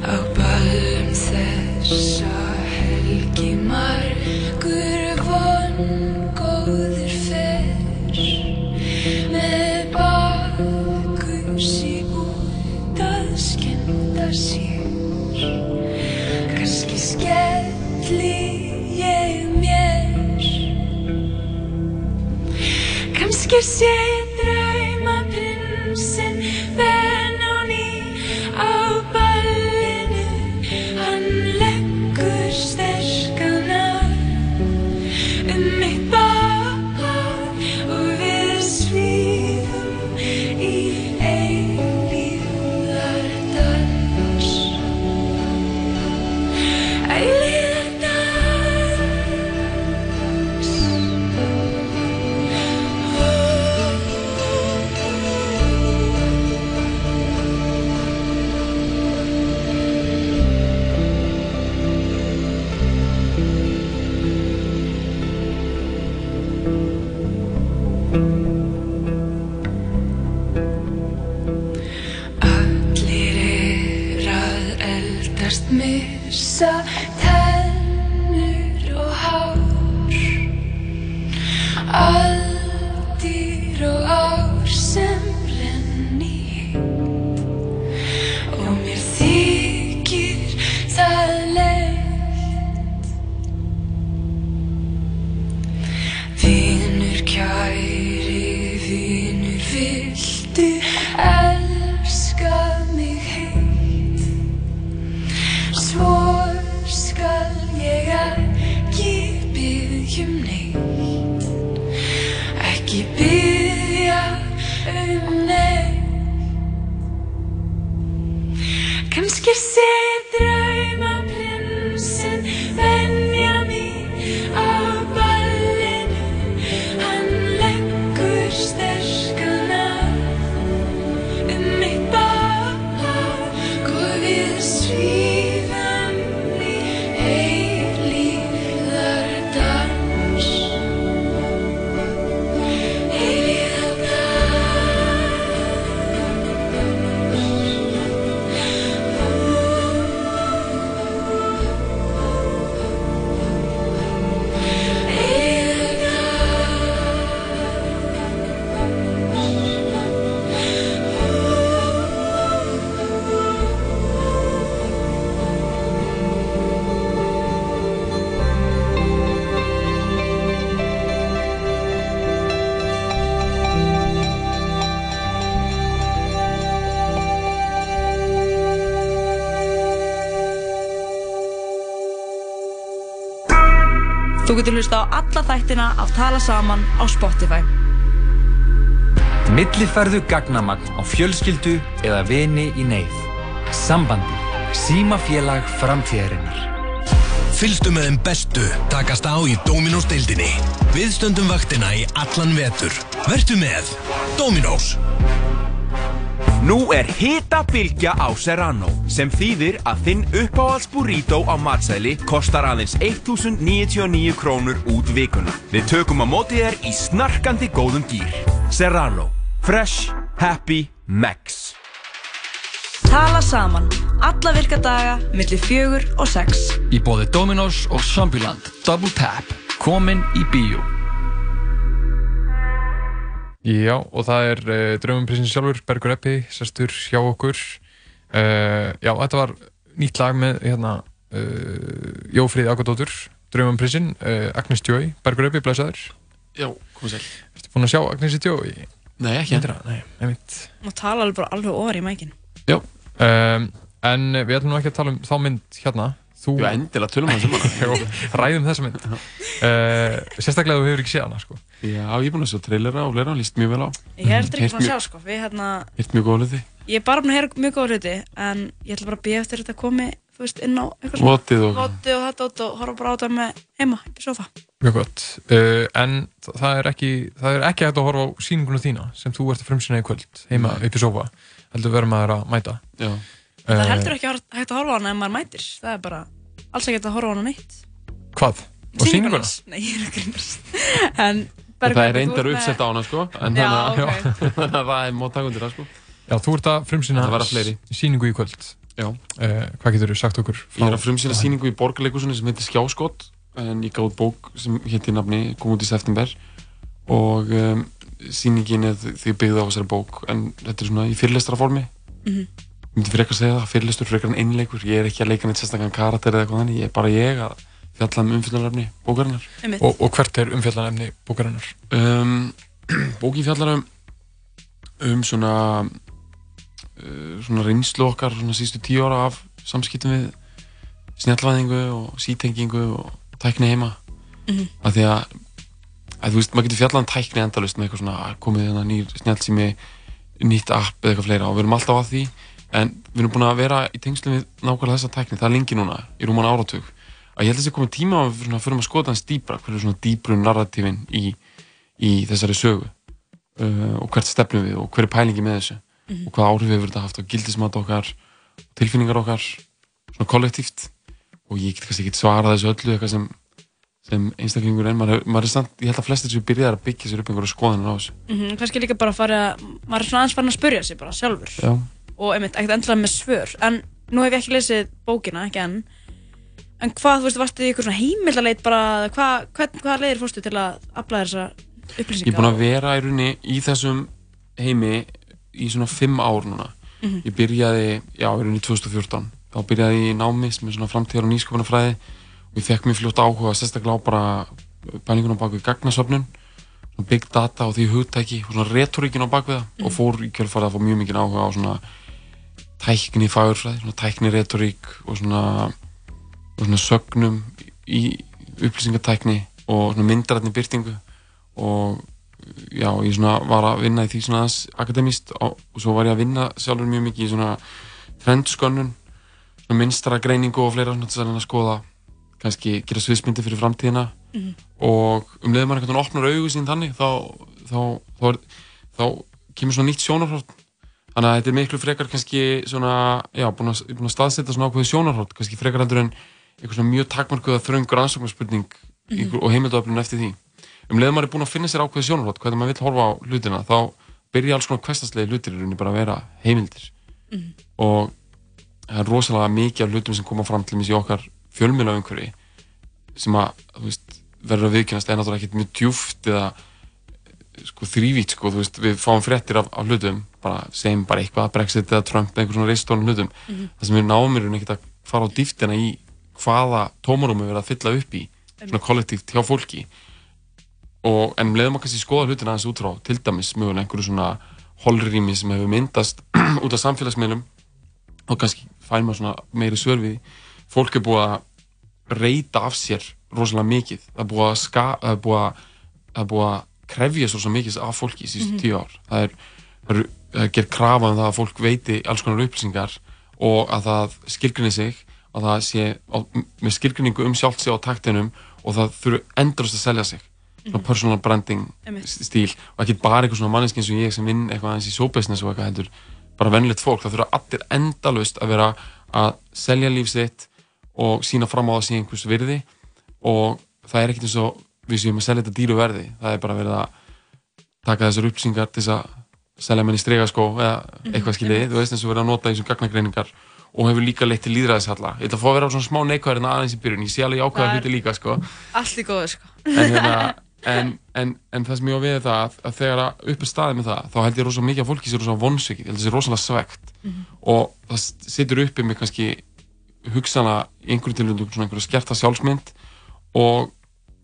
Speaker 9: Á ballum þessa helgi margur vongóður kannski
Speaker 2: getur hlusta á alla þættina af Tala Saman á Spotify.
Speaker 10: Millifærðu gagnamagn á fjölskyldu eða vini í neyð. Sambandi. Símafélag framtíðarinnar.
Speaker 6: Fylgstu með þeim bestu takast á í Dominós deildinni. Við stöndum vaktina í allan vetur. Vertu með Dominós.
Speaker 11: Nú er hita bylgja á Serrano sem þýðir að þinn uppáhalds burrito á matsæli kostar aðeins 1099 krónur út vikuna. Við tökum á móti þér í snarkandi góðum gýr. Serrano. Fresh. Happy. Max.
Speaker 2: Tala Saman. Alla virka daga, millir fjögur og sex.
Speaker 5: Í bóði Dominos og Zombieland Double Tap Komin í bíó
Speaker 3: Já, og það er uh, Draumunprinsinn sjálfur, Bergur Eppi, sestur hjá okkur. Uh, já, þetta var nýtt lag með hérna, uh, Jófríði Akadóttur, Draumunprinsinn, uh, Agnes Djói, Bergur Eppi, blæsaður.
Speaker 12: Já, komið sæl.
Speaker 3: Ertu búinn að sjá Agnesi Djói?
Speaker 12: Nei, ekki enn.
Speaker 3: Nei, einmitt.
Speaker 2: Og tala alveg bara alveg ofar í mækin.
Speaker 12: Já.
Speaker 3: Um, en við ætlum nú ekki að tala um þá mynd hérna. Þú...
Speaker 12: Já, endilega tölum við þessum hana.
Speaker 3: Ræðum þessa mynd. Uh, sérstaklega þú hefur ekki séð hana, sko.
Speaker 12: Já, ég er búinn að sjá trailera og lera, líst mjög vel á.
Speaker 2: Ég er heldur ekki búin að sjá, sko. Við hérna,
Speaker 12: Heyrt mjög góða hluti.
Speaker 2: ég er bara búin að heyra mjög góða hluti, en ég ætla bara að býja eftir þetta komi, þú veist, inn á eitthvað
Speaker 12: Votið og-
Speaker 2: Votið og þetta og, og horfa bara á þetta með heima, upp í sofa.
Speaker 3: Mjög gott. Uh, en þa- það er, ekki, það er ekki hægt að
Speaker 12: Já.
Speaker 2: Það er heldur ekki hægt hægt að horfa á hana ef maður mætir. Það er bara alls ekki hægt að horfa á hana neitt.
Speaker 3: Hvað? Á sýninguna?
Speaker 2: hans. Nei, ég er grínast. en
Speaker 12: Það er reyndar uppsett á hana, sko. En
Speaker 2: Já,
Speaker 12: þannig að-
Speaker 2: ok.
Speaker 12: þannig að það er mót takundir það, sko.
Speaker 3: Já, þú ert að frumsýna
Speaker 12: Það verða fleiri.
Speaker 3: sýningu í kvöld.
Speaker 12: Já.
Speaker 3: Uh, hvað getur þú sagt okkur?
Speaker 12: Ég er að frumsýna sýningu í borgarleikusunni sem heitir Skjáskott en ég gáði bók sem hétti nafni, kom út í september og um, sýningin er því byggði á þessari bók en þetta er svona í fyrirlestraformi
Speaker 2: Mhm.
Speaker 12: Ég myndi frekar segja það, fyrirlestur frekar en einleikur ég er ekki að leika neitt sérstakann karakter eða eitthvað þannig, ég er bara ég að fjalla um umfylgjarnarefni bókarinnar.
Speaker 3: Og, og hvert er umfjallanemni bókarinnar?
Speaker 12: um, Bókin fjallar um um svona uh, svona reynslu okkar svona sístu tíu ára af samskiptum við snjallvæðingu og sítengingu og tækni heima
Speaker 2: Mhm.
Speaker 12: af því að, að þú veist, maður getur fjallað um tækni endalust með eitthvað svona "Ah, komið hérna nýr snjallsími nýtt app eða eitthvað fleira og við erum alltaf að því en við erum búin að vera í tengslum við nákvæmlega þessa tækni, það er lengi núna í rúman áratug, að ég held að þessi komið tíma að við förum að skoða hans dýbra hver er svona dýbru narratífin í, í þessari sögu uh, og hvert stefnum við og hver er pælingi með þessu?
Speaker 2: Mhm.
Speaker 12: og hvaða áhrif hefur þetta haft á gildismat okkar tilfinningar okkar svona kollektíft? Og ég get kannski ekki svarað þessu öllu eitthvað sem sem einstaklingur en maður, maður er samt, ég held að flestir sem byrjaði að byggja sér upp einhverju skoðanir á þessu.
Speaker 2: Mm kannski og einmitt, ekkert endilega með svör. En nú hef ég ekki lesið bókina, ekki enn. En hvað, þú veist, varstu í ykkur svona heimildaleit bara, hvað, hvað, hvað leiðir fórstu til að afla þessa upplýsingar?
Speaker 12: Ég er búinn að vera í rauninni í þessum heimi í svona fimm ár núna.
Speaker 2: Mhm.
Speaker 12: Ég byrjaði, já, í rauninni 2014 þá byrjaði ég í námi sem er svona framtíðar og nýsköpunarfræði. Og ég fekk mér fljótt áhuga sérstaklega á bara pælingun á bakvið gagnasöfnun. Big data og því hugtæki og svona retoríkin á bakvið það.
Speaker 2: Mhm.
Speaker 12: og fór í kjölfarið að fá mjög mikið áhuga á svona tækni fagurfræði, svona tækni retorík og svona, og svona sögnum í upplýsingatækni og svona myndarætni byrtingu og já, ég svona var að vinna í því svona akademíst og, svo var ég að vinna sjálfur mjög mikið í svona trendskönnun svona minnstra greiningu og fleira svona til að skoða kannski gera sviðsmyndi fyrir framtíðina
Speaker 2: Mhm.
Speaker 12: og um leiðum maður einhvern veginn opnar augu sín þannig þá, þá, þá, þá kemur svona nýtt sjónarhótt þannig að þetta er miklu frekar kannski svona, já, búin að, búin að staðsetja svona ákveði sjónarhótt kannski frekar heldur en eitthvað svona mjög takmarkuða þröngur ansóknarspurning
Speaker 2: Mhm.
Speaker 12: og heimildöflun eftir því um leiðum maður er búin að finna sér ákveði sjónarhótt hvernig maður vill horfa á hlutina þá byrja alls konar kvestaslegi hlutir í rauninni bara að vera heimildir
Speaker 2: Mhm.
Speaker 12: og það er rosalega mikið af hlutum sem koma fram til mér í okkar fjölmjöla umhverfi sem að, þú veist, verður að viðkynast sko þrývít, sko, veist, við fáum fréttir af, af hlutum, bara segjum bara eitthvað Brexit eða Trump eða einhver svona reistólum hlutum.
Speaker 2: Mhm.
Speaker 12: það sem við náum er ekkert að fara á dýftina í hvaða tómarúmi við erum að fylla upp í svona kollektíft hjá fólki. Og en um leiðum að kannski skoða hlutina aðeins út frá til dæmis mögulega einhverju svona holrými sem hefur myndast út af samfélagsmiðlum. Og kannski fær maður svona meiri svör við því. fólk er búið að reyta af sér rosalega mikið. Það er búið að, ska, það er búið að, það er búið að krefja svo mikið af fólki í síðustu
Speaker 2: Mhm.
Speaker 12: tíu ár það er, það er, er gerð krafa um það að fólk veiti alls konar upplýsingar og að það skilgrinni sig að það sé á, með skilgrinningu um sjálft sig á taktinum og það þurfu endurist að selja sig svona
Speaker 2: Mhm.
Speaker 12: personal branding stíl og ekki bara eitthvað svona manneski eins og ég sem vinn eitthvað aðeins í showbusiness og eitthvað heldur bara vennilegt fólk, það þurfa allir endalust að vera að selja líf sitt og sína fram á það síðan einhvers virði og það er ekkert eins og við séum að selja þetta dýru verði. Það er bara verið að taka þessar upplýsingar til þess að selja menn í stregaskó eða eitthvað skiljið, þú veist eins og verið að nota þessum gagnagreiningar og hefur líka leitt til líðræðishalla ég ætla að fá að vera á svona smá neikvæðin aðeins í byrjun. Ég sé alveg ákvæða
Speaker 2: er-
Speaker 12: hluti líka sko.
Speaker 2: Allt í góðu, sko.
Speaker 12: en, hérna, en, en, en það sem ég á við er það að, að þegar upp er staðið með það þá held ég rosalega mikið að fólki sé rosalega vonsvikið. Ég held sé rosalega svegt
Speaker 2: Mhm.
Speaker 12: og það situr uppi með kannski hugsana í einhverju tilvægum svona einhverju skerta sjálfsmynd og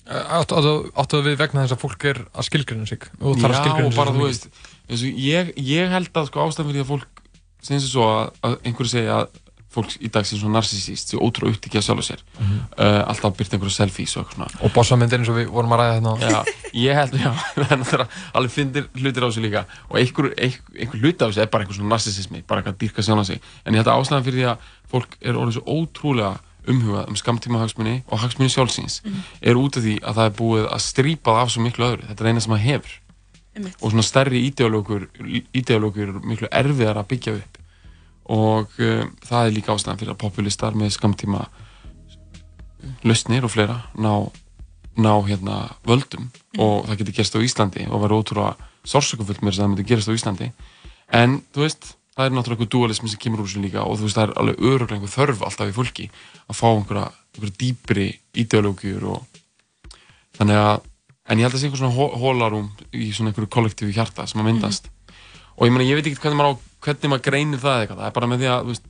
Speaker 3: Áttu, áttu við vegna þess að fólk er að skilgrina sig og þarf að
Speaker 12: Já,
Speaker 3: skilgreina
Speaker 12: og
Speaker 3: sig
Speaker 12: bara
Speaker 3: svo
Speaker 12: þú veist eins og ég, ég held að sko ástæðan fyrir því að fólk sem þessi svo að, að einhverju segja að fólk í dag sé svona narsisíst sé ótrúlega upptikið að sjálfu sér
Speaker 3: Mhm.
Speaker 12: uh, alltaf byrta einhverju selfies og eitthvað svona.
Speaker 3: Og bossamyndin eins og við vorum að ræða hérna
Speaker 12: Já, ég held, já, er náttúrulega alveg fyndir hlutir á þessu líka. Og einhver, einhver, hluti á þessu er bara einhver svona narsisismi, bara eitthvað að dýrka sjálf sig. En ég held að ástæðan fyrir því að fólk er orðið svo ótrúlega umhugað um skamtíma hagsmunni og hagsmunni sjálfsins
Speaker 2: Mhm.
Speaker 12: er út af því að það er búið að strípa það af svo miklu öðru, þetta er eina sem það hefur.
Speaker 2: Einmitt.
Speaker 12: og svona stærri eru miklu erfiðar að byggja upp. Og um, það er líka ástæðan fyrir að populistar með skamtíma lausnir og fleira ná, ná hérna völdum. Og það getur gerst á Íslandi og verður ótrúlega sársökufullt með þess að það myndi gerast á Íslandi. En þú veist, það er náttúrulega eitthvað dualismi sem kemur úr þessu líka og þú veist, það er alveg öruglega einhver þörf alltaf í fólki að fá einhverja, einhverja dýpri ideológjur og þannig að en ég held að það sé einhver svona hó- hólarúm í svona einhverju kollektífi hjarta sem að myndast. Og ég meina, ég veit ekki hvernig maður, á, hvernig maður greinir það eitthvað, það er bara með því að veist,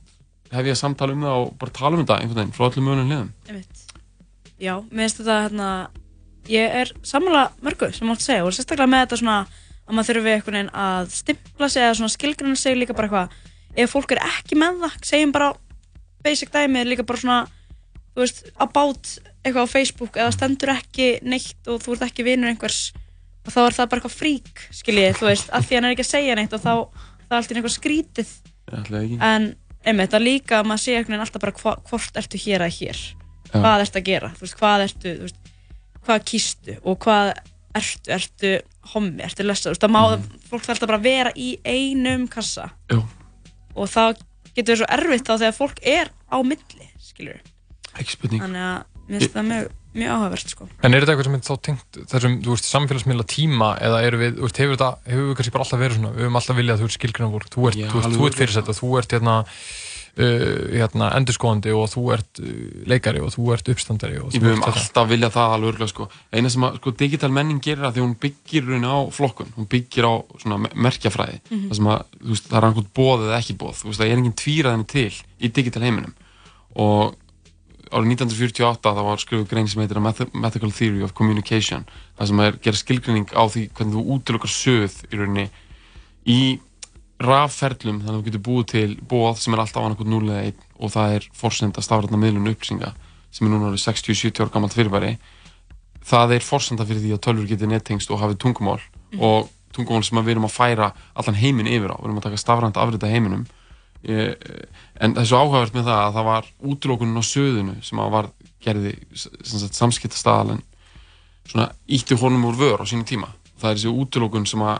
Speaker 12: hef ég að samtala um það og bara tala um þetta einhvern veginn frá öllum mögulegum liðum
Speaker 2: Einmitt. Já, mér finnst þetta hérna, ég er sammála mörgu sem mátt segja og sérstaklega með þetta svona að maður þurfi einhvern veginn að stimpla sig eða svona skilgrunna sig líka bara eitthvað ef fólk er ekki með það, segjum bara basic dæmi líka bara svona þú veist, about eitthvað á Facebook eða stendur ekki neitt og þú ert ekki vinur einhvers og þá er það bara eitthvað frík skiljið, þú veist, af því hann er ekki að segja neitt og þá það er alltaf einhver skrítið
Speaker 12: Ætli ekki.
Speaker 2: en einmitt, það líka að maður sé einhvern veginn alltaf bara hva, hvort ertu hér að hér
Speaker 12: Já.
Speaker 2: hvað ertu að gera, þú veist, hvað ertu þú veist, hvað kýstu og hvað ertu, ertu hommi, ertu lessa, þú veist, það má, fólk þarf alltaf bara að vera í einum kassa
Speaker 12: Já.
Speaker 2: og það getur verið svo erfitt þá þegar fólk er á milli, skilur
Speaker 12: ekki spurning
Speaker 2: þannig að mér finnst það mjög mjög áhugavert sko.
Speaker 3: En er þetta eitthvað sem er þá tengt þessum, þú veist, samfélagsmiðla tíma eða eru við, þú veist, hefur þetta, hefur við kannski bara alltaf verið svona, við höfum alltaf viljað að þú ert skilgrunna voru, þú ert,
Speaker 12: Já,
Speaker 3: þú
Speaker 12: alveg
Speaker 3: þú ert
Speaker 12: örugglega.
Speaker 3: fyrirsett og þú ert hérna, hérna, endurskóðandi og þú ert uh, leikari og þú ert uppstandari og þú ert þetta.
Speaker 12: alltaf viljað það alveg örgulega sko. Eina sem að sko, digital menning gerir að því hún byggir raun á flokkun, hún byggir á svona me- merkjafræði,
Speaker 13: Mhm.
Speaker 12: það sem að veist, það er einhvern bóð eða ekki bóð, þú veist, það er engin tvíraðinu til í digital heiminum og árið 1948 það var skrifuð grein sem heitir A Math- Mathematical Theory of Communication það sem er gerð skilgrinning á því hvernig þú útilokar söð í rauninni í rafferlum þannig að þú getur búið til bóð sem er alltaf annað 0 eða 1 og það er forsenda stafrætna miðlun upplýsinga sem er núna orðið 60-70 ára gammalt fyrirbæri. Það er forsenda fyrir því að tölfur getur nettengst og hafið tungumál
Speaker 13: Mhm.
Speaker 12: og tungumál sem við erum að færa allan heiminn yfir á, við erum að taka stafrænt afrita heiminum. E, en það er svo áhugavert með það að það var útlókunin á söðunu sem að var gerði samskiptastadalinn svona ítti honum úr vör á sínum tíma. Það er þessi útlókun sem að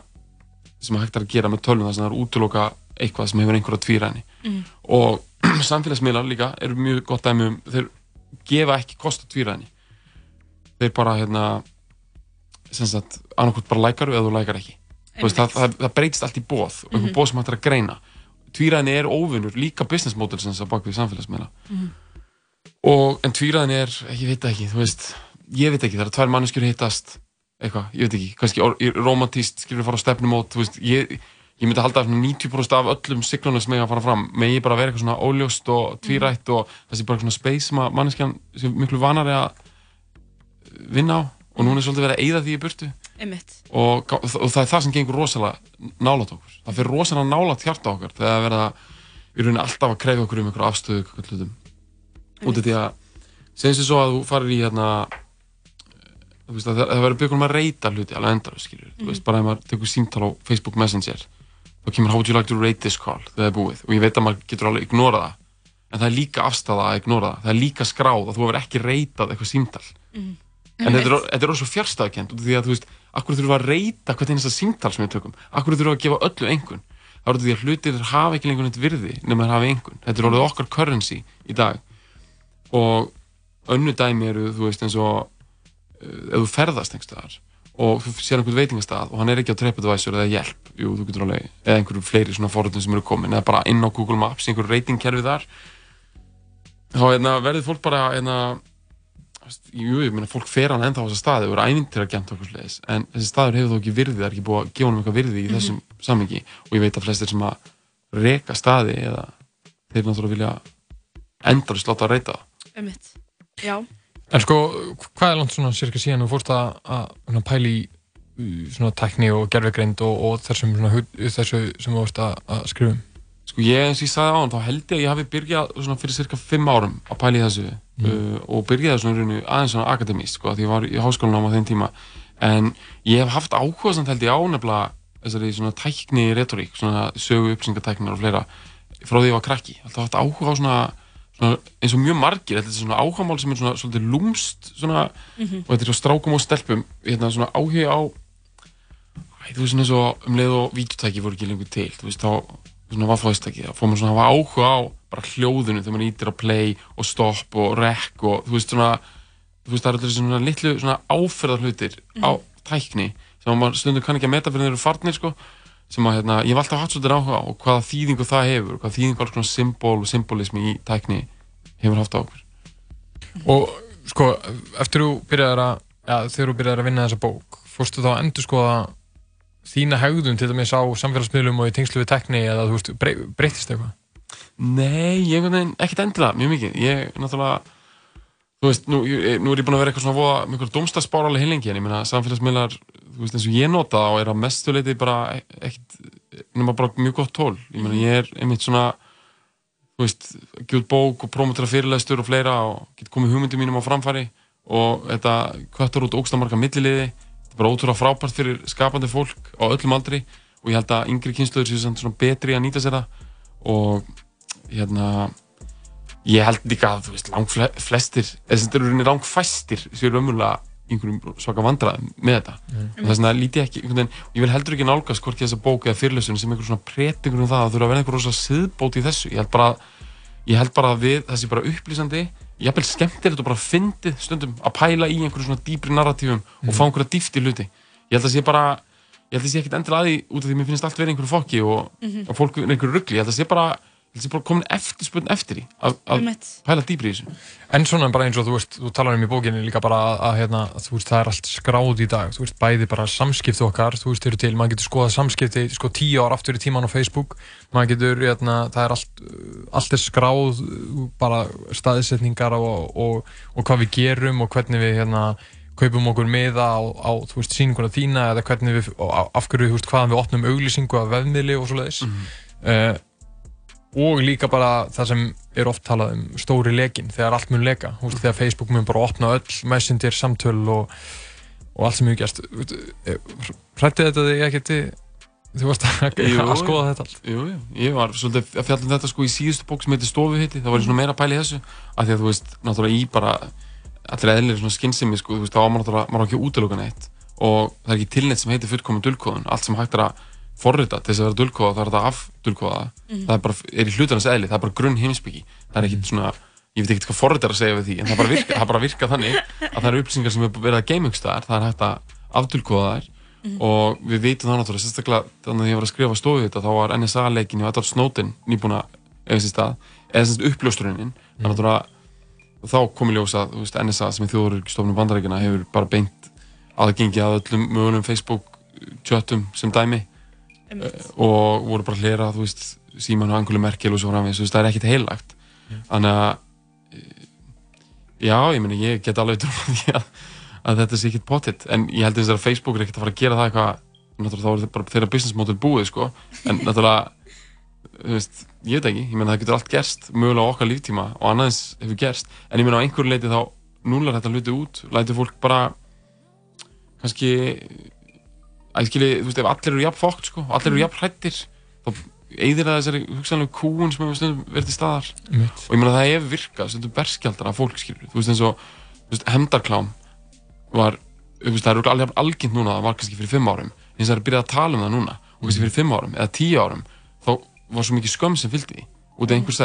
Speaker 12: sem að hægt er að gera með tölvun þar sem það er útlóka eitthvað sem hefur einhverja tvíræni
Speaker 13: Mhm.
Speaker 12: og samfélagsmiðlar líka eru mjög gott dæmi um þeir gefa ekki kost á tvíræni þeir bara hérna annarkvæmt bara lækar eða þú lækar ekki. Veist, það, það, það breytist allt í bóð og einhver
Speaker 13: Mhm.
Speaker 12: bóð sem hægt er að greina. Tvíræðin er óvinnur líka business model sem þess að baka við samfélagsmiðla. Og en tvíræðin er, ég veit það ekki þú veist, ég veit ekki, það er tvær manneskjur hittast eitthvað, ég veit ekki, kannski romantíst, skilur fara á stefnumót þú veist, ég, ég myndi halda að svona 90% af öllum siglunum sem eiga að fara fram. Megi bara vera eitthvað svona óljóst og tvírætt og þessi bara svona space sem að manneskjan sem miklu vanari að vinna á. Og núna er svolítið verið að eyða því í burtu. Og, og það er það sem gengur rosalega nálat okkur, það fyrir rosalega nálat hjarta okkar þegar það verða í rauninni alltaf að krefja okkur um einhverju afstöðu út af því að segjum sér svo að þú farir í hérna veist að það, það verður byggjum að reyta hluti alveg endalust skilur, þú veist bara ef maður tekur símtal á Facebook Messenger þá kemur how would you like to rate this call? þegar það er búið. Og ég veit að maður getur alveg ignora það. En það er líka afstæða að ignora það. Það er líka skráð að þú hefur ekki reytað eitthvað símtal. En þetta er, þetta er orðið svo fjárstæðakent því að þú veist, akkur þurfum að reyta hvert einasta símtal sem við tökum, akkur þurfum að gefa öllu engun er út af því að hlutir hafa ekki lengur neitt virði nema þeir hafa engun, þetta er orðið okkar currency í dag. Og önnu dæmi eru, þú veist, eins og ef þú ferðast einhverstaðar og þú sér einhvern veitingastað og hann er ekki á TripAdvisor eða Yelp, jú, þú getur alveg eða einhverju fleiri svona forröndum sem eru komin eða bara inn á Google Maps, einhverju ratingkerfi þar þá hérna, verður fólk bara veist, jú, ég meina fólk fer hann ennþá á þessa staði og eru ævintir að genta okkur sliðis en þessi staður hefur þó ekki virði, það er ekki búið að gefa honum eitthvað virði í þessum samhengi. Og ég veit að flestir sem að reka staði eða þeir náttúrulega vilja endalist láta að reyta það.
Speaker 3: En sko, hvað er langt svona cirka síðan þú fórst að, að pæli í svona tækni og gerfegreind og, og þessum svona þessu sem þú fórst að, að skrifa um?
Speaker 12: Sko ég, eins og ég sagði á hann, þá held ég að ég hafi byrjað svona fyrir cirka fimm árum að pæla í þessu uh, og byrjaði svona rauninu aðeins svona akademíst, sko, því ég var í háskólanum á þeim tíma. En ég hef haft áhuga samt held ég á nefnilega þessari svona tækni retorík, svona sögu uppsingatæknar og fleira frá því ég var krakki, alltaf haft áhuga á svona eins og mjög margir, þetta er svona áhugamál sem er svona svolítið lúmst svona,
Speaker 13: Mhm.
Speaker 12: og þetta er svo strákum og stelpum, hérna svona áhuga á Æ, þú veist svona eins og um leið og vídeotæki voru ekki lengur til, þú veist þá svona vaffáðistæki, þá fór maður svona að hafa áhuga á bara hljóðinu þegar maður ítir á play og stopp og rec og þú veist svona þú veist það eru allir svona litlu svona áferðar hlutir á tækni sem maður stundum kann ekki að meta fyrir þeir eru farnir sko sem að hérna, ég hef alltaf hatt svolítið áhuga á og hvaða þýðingu það hefur, hvaða þýðingu alls svona symbol og symbolismi í tækni hefur haft á okkur
Speaker 3: Og sko, eftir þú byrjaðir að, ja, þegar þú byrjaðir að vinna þessa bók, fórstu þá að endur skoða þína hegðun til dæmis á samfélagsmiðlum og í tengslu við tekni eða þú veist, brey, breytist eitthvað?
Speaker 12: Nei, ég veginn ekkert endilega, mjög mikið. Ég, náttúrulega, þú veist, nú, nú er ég búinn að vera eitthvað svona voða, með einhver domstagsbár alveg heilengi, en ég meina, samfélagsmiðlar, þú veist, eins og ég nota og er að mestu leiti bara e- ekkert, nema bara mjög gott tól. Ég meina, ég er einmitt svona, þú veist, gjóð bók og promotera fyrirlæstur og fleira og get komið hugmyndum mínum á framfæri og þetta kvöttar út ógstamarka milliliði, þetta er bara ótrúlega frábært fyrir skapandi fólk á öllum aldri og ég held að yngri kynsluður séu svona betri að nýta sér það og hérna ég held líka að þú veist lang flestir, eða þetta eru lang fæstir séu raunverulega í einhverjum svaka vandræðum með þetta
Speaker 3: Mm.
Speaker 12: og þess vegna líti ég ekki veginn, og ég vil heldur ekki nálgast hvort þessa bók eða fyrirlessun sem einhver svona pretingur um það að það þurfa að vera einhver rosa siðbót í þessu ég held bara, ég held bara að við þessi bara upplýsandi jafnvel skemmtilegt og bara fyndið stundum að pæla í einhverju svona dýpri narratífum og
Speaker 3: Mhm.
Speaker 12: fá einhverja dýft í hluti ég held að sé bara ég held að sé ekkert endilega að því út af því mér finnst allt verið einhverju fokki og,
Speaker 2: Mhm.
Speaker 12: og fólk er einhverju ruggli ég held að sé bara, sé bara komin eftirspurn eftir því að, að pæla dýpri í þessu.
Speaker 3: En svona bara eins og þú veist, þú talar um í bókinni líka bara að, að hérna, þú veist, það er allt skráð í dag, þú veist, bæði bara samskipti okkar, þú veist, eru til, maður getur skoðað samskipti, sko, tíu ár aftur í tíman á Facebook, maður getur, hérna, það er allt, uh, allt er skráð, uh, bara staðsetningar og, og, og hvað við gerum og hvernig við, hérna, kaupum okkur miða á, á þú veist, síninguna þína eða hvernig við, og á- af hverju, þú veist, hvaðan við opnum auglýsingu af vefmiðli og svoleiðis. Mm og líka bara það sem er oft talað um stóri lekin, þegar allt mun leka. Þú veist, þegar Facebook mun bara opna öll messenger samtöl og, og allt sem hefur gerst. Hrætti þetta þig ekkert þú varst að,
Speaker 12: Jú,
Speaker 3: að skoða þetta allt?
Speaker 12: Jú, jú, ég var svolítið að fjalla um þetta sko í síðustu bók sem heitir Stofuhitti, það var svona meira í þessu af því að þú veist, náttúrulega í bara allir eðlir svona skinnsemi sko, þú veist, þá á maður náttúrulega, maður á ekki útiloka neitt. Og það er ekki tilneitt sem heitir fullkomun að forrita til þess að vera dulkóða, það er þetta af dulkóða
Speaker 2: Mhm.
Speaker 12: það er bara, er í hlutarnas eðli, það er bara grunn heimsbyggi það er ekki svona, ég veit ekki hvað forrita er að segja við því, en það bara virka, það bara virka þannig að það eru upplýsingar sem er verið að gamingstaðar það er hægt að afdulkóða þær
Speaker 2: Mhm.
Speaker 12: og við veitum það náttúrulega sérstaklega þannig að ég var að skrifa stofu þetta þá var NSA-leikin og Edward Snowden að stað eða uppljóstrunin
Speaker 3: Mhm.
Speaker 12: þannig að þá kom í ljós að þú veist, NSA sem er þjóðurstofnum bandarækina hefur bara beint aðgengi að öllum mögulegum Facebook tjöttum sem dæmi. Eh, og voru bara að hlera þú veist, síman og anguli merkel og svo veist, það er ekkert heilagt þannig að eh, já, ég meni, ég get alveg trúið að, að þetta sé ekkert pottitt. En ég held eins og að Facebook er ekkert að fara að gera það eitthvað náttúrulega þá er þetta bara þeirra business model búið sko, en náttúrulega þú veist, ég veit ekki, ég meina það getur allt gerst mögulega á okkar líftíma og annaðins hefur gerst, en ég meina á einhverju leiti þá núlar þetta hluti út, lætur fólk bara kannski að skilji, þú veist, ef allir eru jafn fókt sko, allir eru jafn hrættir þá eigðir það þessari hugsanlega kúun sem hefur stundum verið til staðar.
Speaker 3: Einmitt.
Speaker 12: og ég meina það hefur virkað, stundum berskjaldar af fólk skilur, þú veist eins og þú veist, hemdarklám var, þú veist, það er örugglega alveg algengt núna, það var kannski fyrir fimm árum. Eins og það er byrjað að tala um það núna og kannski fyrir fimm árum eða tíu árum þá var svo mikið skömm sem fylgdi því. Einhver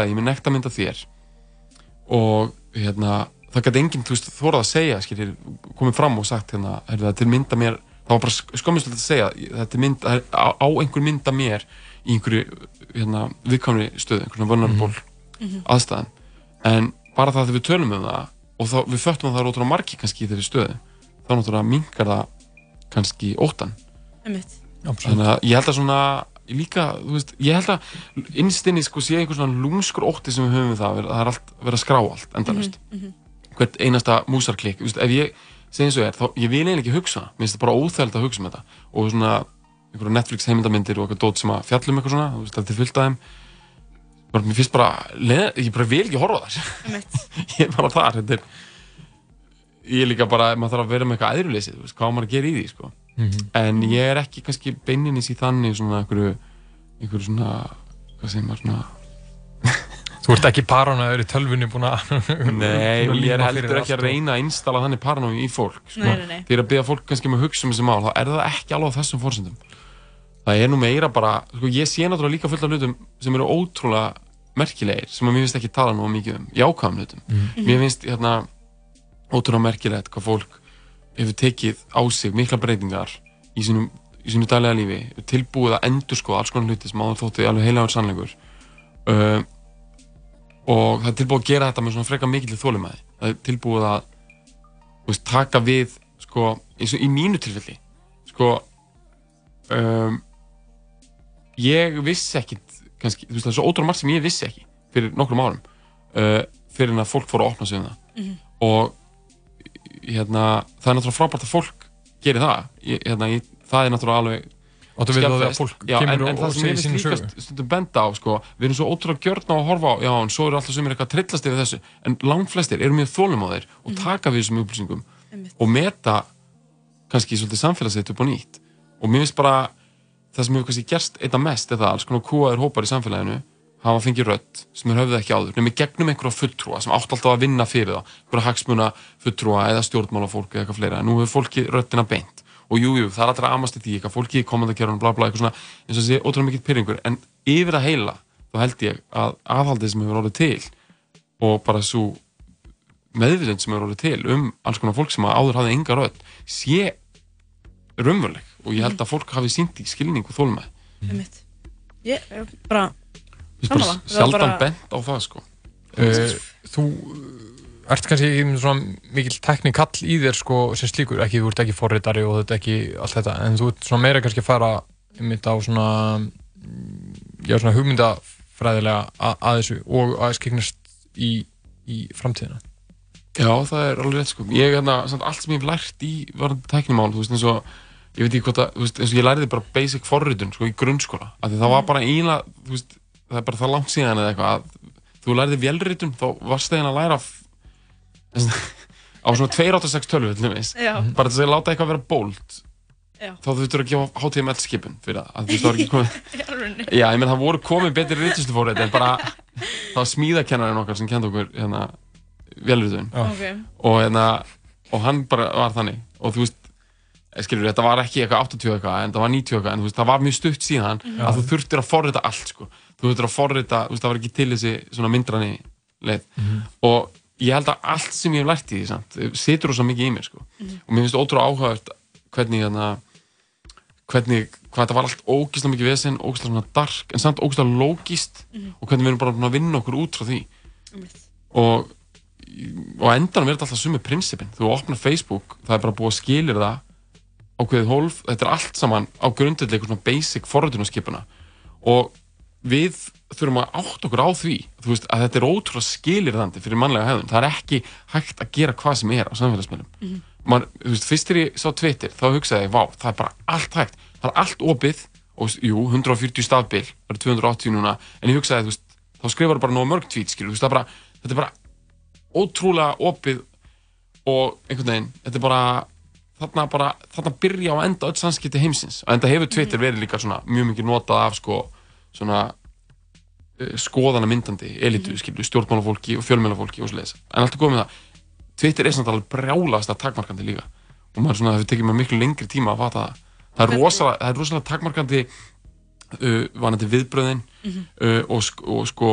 Speaker 12: og það að er til mynda mér, það var bara skömmislegt að segja þetta er mynd, á, á einhver mynda mér í einhverju hérna, viðkvæmri stöðu, einhverjum vulnerable
Speaker 2: Mhm.
Speaker 12: aðstæðum. En bara það þegar við tölum um það og þá, við föttum að það er ótrúlega margi kannski í þeirri stöðu þá náttúrulega minkar það kannski óttan þannig að ég held að svona líka, þú veist, ég held að innstinni sko sé einhver svona lúmskur ótti sem við höfum við það, það er allt, verið að skrá allt endalust,
Speaker 2: Mhm,
Speaker 12: hvert einasta músarklikk, þú veist, ef ég eins og er, þá ég vil eiginlega ekki hugsa, mér finnst það bara óþægild að hugsa um þetta. Og svona einhverja Netflix heimildamindir og eitthvað dót sem að fjallum eitthvað svona, þú veist, þetta er fullt af þeim. Bara, mér finnst bara, leð, ég bara vil ekki horfa á þar ég er bara þar, þetta er ég er líka bara, maður þarf að vera með eitthvað æðruleysið, þú veist, hvað maður að gera í því, sko.
Speaker 3: Mhm.
Speaker 12: en ég er ekki kannski beininins í þannig svona einhverju, einhverju svona hvað segir maður svona
Speaker 3: Þú ert ekki paranoiður í tölvunni búin að
Speaker 12: Nei, og ég er heldur ekki að reyna að installa þannig paranoí í fólk sko.
Speaker 2: Nei, nei, nei.
Speaker 12: Þegar að beða fólk kannski um að hugsa um þessi mál þá er það ekki alveg á þessum fórsendum Það er nú meira bara sko, ég sé náttúrulega líka fullt af hlutum sem eru ótrúlega merkilegir sem að mér finnst ekki tala nú mikið um jákvæðum hlutum
Speaker 3: Mhm.
Speaker 12: Mér finnst hérna ótrúlega merkilegt hvað fólk hefur tekið á sig mikla breytingar í sínum, í sínu daglega lífi tilbúið að endur sko alls konar hluti sem áður þótti alveg heilagur sannleikur uh, og það er tilbúið að gera þetta með svona frekar mikill þólumæði það er tilbúið að veist, taka við sko, eins og í mínu tilfelli sko um, ég vissi ekkit kannski, þú veist það er svo ótrúlega margt sem ég vissi ekki fyrir nokkrum árum uh, fyrir en að fólk fór að opna sig um það.
Speaker 2: Mhm.
Speaker 12: og hérna, það er náttúrulega frábært að fólk gerir það. Ég, hérna, ég, það er náttúrulega alveg
Speaker 3: Áttu við það að fólk
Speaker 12: já,
Speaker 3: kemur
Speaker 12: en,
Speaker 3: og-
Speaker 12: en það
Speaker 3: og
Speaker 12: sem
Speaker 3: segir
Speaker 12: ég finnst líka
Speaker 3: sögu?
Speaker 12: st- stundum benda á sko, við erum svo ótrúlega gjörn á að horfa á já, en svo eru alltaf sem er eitthvað að trillast yfir þessu. En langflestir eru mjög þólum á þeir og taka við þessum upplýsingum og meta kannski svolítið samfélagsitt upp á nýtt. Og mér finnst bara það sem hefur kannski gerst einna mest er það alls konar kúaður hópar í samfélaginu hafa fengið rödd sem þeir höfðu ekki áður nefnir gegnum einhverja fulltrúa sem átt alltaf að vinna fyrir það einhverja hagsmuna fulltrúa eða stjórnmálafólk eða eitthvað fleira. En nú hefur fólki röddina beint og jújú, jú, það er alltaf að amast í því eitthvað fólki í komandakjörunum, bla bla, eitthvað svona eins og þessi ótrúlega mikill pyrringur en yfir að heila þá held ég að aðhaldið sem hefur orðið til og bara svo meðvitund sem eru orðið til um alls konar fólk sem áður hafði enga rödd sé raunveruleg. Og ég held að fólk hafi sínt í skilning og þólum
Speaker 2: Einmitt. Ég er bara
Speaker 12: bara sjaldan bent á það sko.
Speaker 3: Uh, þú ert kannski ekki svona mikil teknikall í þér sko sem slíkur, ekki, þú ert ekki forritari og þetta ekki allt þetta, en þú ert svona meira kannski að fara einmitt á svona mm, já svona hugmyndafræðilega að, þessu og að skiknast í, í framtíðina
Speaker 12: Já, það er alveg rétt sko. Ég, hérna, samt, allt sem ég hef lært í varðandi tæknimál, þú veist, eins og, ég veit ekki hvort að, þú veist, eins og ég læriði bara basic forritun, sko, í grunnskóla. Af því það var bara eiginlega, þú veist, það er bara það langt síðan eða eitthvað, að þú læriði vélritun, þá varst það að læra á svona 286 tölvu, til dæmis.
Speaker 2: Já.
Speaker 12: Bara þess að láta eitthvað vera bólt,
Speaker 2: Já.
Speaker 12: þá þurftur að gefa HTML skipun fyrir það, að þú var ekki komið. Já, ég menn, það voru komið betri ritustufórið, en bara, það var smíðakennarinn okkar sem kendi okkur, hérna, vélritun
Speaker 2: Ok.
Speaker 12: og, hérna, og hann bara var þannig og þú veist, eh, skilur þetta var ekki eitthvað 80 eitthvað en það var 90 eitthvað en þú veist, það var mjög stutt síðan
Speaker 2: Mhm.
Speaker 12: að þú þurftir að forrita allt sko. þú þurftir að forrita, þú veist, það var ekki til þessi svona myndrani leið
Speaker 3: Mhm.
Speaker 12: og ég held að allt sem ég hef lært í því samt, situr rosa mikið í mér sko.
Speaker 2: Mhm.
Speaker 12: og mér finnst ótrúlega áhugavert hvernig hérna, hvernig, hvað þetta var allt ógislega mikið vesen, ógislega svona dark en samt ógislega lógist
Speaker 2: Mhm.
Speaker 12: og hvernig við erum bara að vinna okkur út frá því
Speaker 2: Einmitt.
Speaker 12: og og endanum er þetta alltaf sumi prinsipin þú opnar Facebook, það er bara búið að skilir það ákveðið hólf, þetta er allt saman á grundvelli eitthvað svona basic forritunarskipuna og við þurfum að átt okkur á því veist, að þetta er ótrúlega skilirðandi fyrir mannlega hefðun, það er ekki hægt að gera hvað sem er á samfélagsmiðlum.
Speaker 2: Mhm.
Speaker 12: Man, þú veist, fyrst þegar ég sá Twitter þá hugsaði ég, vá, það er bara allt hægt. Það er allt opið og jú, 140 stafbil, það er 280 núna. En ég hugsaði, veist, þá skrifar bara nóg mörg tweet, skilur, er bara þetta er bara ótrúlega opið og einhvern veginn, þetta er bara þarna bara, þarna byrja og enda öll samskipti heimsins. Og enda hefur Twitter verið líka svona mjög mikið notað af sko svona uh, skoðana myndandi elitu, skilur, stjórnmálafólki og fjölmjölafólki og svoleiðis, en allt er komið það Twitter er samt alveg brjálast að takmarkandi líka. Og maður svona, það tekið mér miklu lengri tíma að fatta það. Það er rosalega, það er rosalega takmarkandi uh, vanandi viðbröðin
Speaker 13: Mhm.
Speaker 12: uh, og, og sko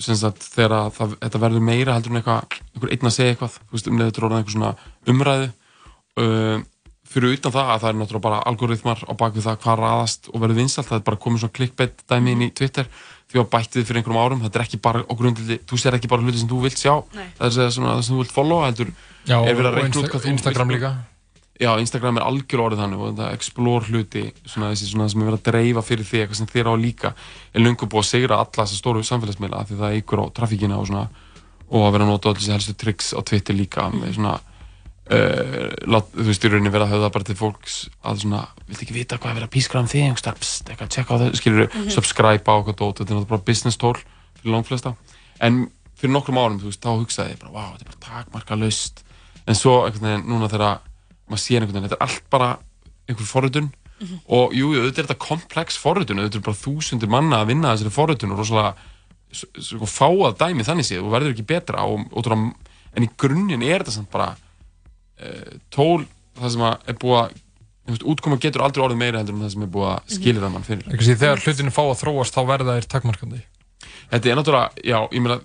Speaker 12: sem sagt þegar að það, þetta verður meira heldur en eitthvað, einhver einn að segja eitthvað þú veist, um leður þetta er orðið einhver svona umræðu uh, fyrir utan það að það er náttúrulega bara algoritmar á bakvið það hvað raðast og verður vinsalt, það er bara komið svona clickbait dæmi inn í Twitter því að bætti þið fyrir einhverjum árum, þetta er ekki bara á grundildi, þú sér ekki bara hluti sem þú vilt sjá
Speaker 2: Nei.
Speaker 12: það er svona það sem þú vilt followa heldur
Speaker 3: Já,
Speaker 12: er verið að
Speaker 3: Insta-
Speaker 12: út hvað þú
Speaker 3: Instagram
Speaker 12: vilt-
Speaker 3: líka.
Speaker 12: Já, Instagram er algjör orðið þannig og þetta explore hluti svona þessi svona sem er verið að dreifa fyrir því eitthvað sem þér á líka er lungu búið að segra alla þessar stóru samfélagsmiðla af því það ykkur á trafíkina og svona og að vera að nota öll þessi helstu tricks á Twitter líka með svona lát, þú veist, í rauninni vera að höfða bara til fólks að svona, viltu ekki vita hvað er verið að pískra um þig einhverstaðar, pst, eitthvað, tjekka á það skilur,
Speaker 2: Mhm.
Speaker 12: subscribe á eitthvað dót þetta er náttúrulega bara business tool fyrir langflesta en fyrir nokkrum árum, þú veist, þá hugsaði ég bara, wow, þetta er bara takmarka laust en svo einhvern veginn, núna þegar maður sér einhvern veginn, þetta er allt bara einhver forritun
Speaker 2: Mhm.
Speaker 12: og jú, jú, auðvitað er þetta komplex forritun, auðvitað er bara þúsundir manna að vinna þessari forritun og rosalega s- sko, fáað dæmi þannig séð og verður ekki betra og, og, og, en í grunninn er þetta samt bara tól það sem að er búið að þú veist, útkoma getur aldrei orðið meira heldur en það sem er búið að skilir það mann fyrir.
Speaker 3: Ekki, þegar hlutinu fá að þróast þá verða þeir takmarkandi.
Speaker 12: Þetta er náttúrulega, já, ég meina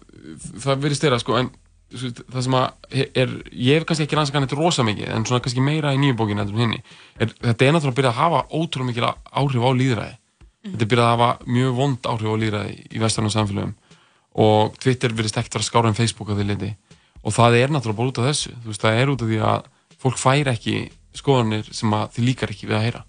Speaker 12: það verið styrra, sko, en það sem að er, ég hef kannski ekki rannsakað þetta rosa mikið, en svona kannski meira í nýju bókinu heldur en hinni, er, þetta er náttúrulega að byrja að hafa ótrúlega mikil áhrif á líðræði þetta er byrjað að hafa mjög vond áhrif á líðræði í vestarnum samfélögum. Og Twitter verðist ekkert vera skára en Facebook á því liti og það er náttúrulega bara út af þessu. Veist, það er út af því að fólk fær ekki skoðanir sem að því líkar ekki við að heyra.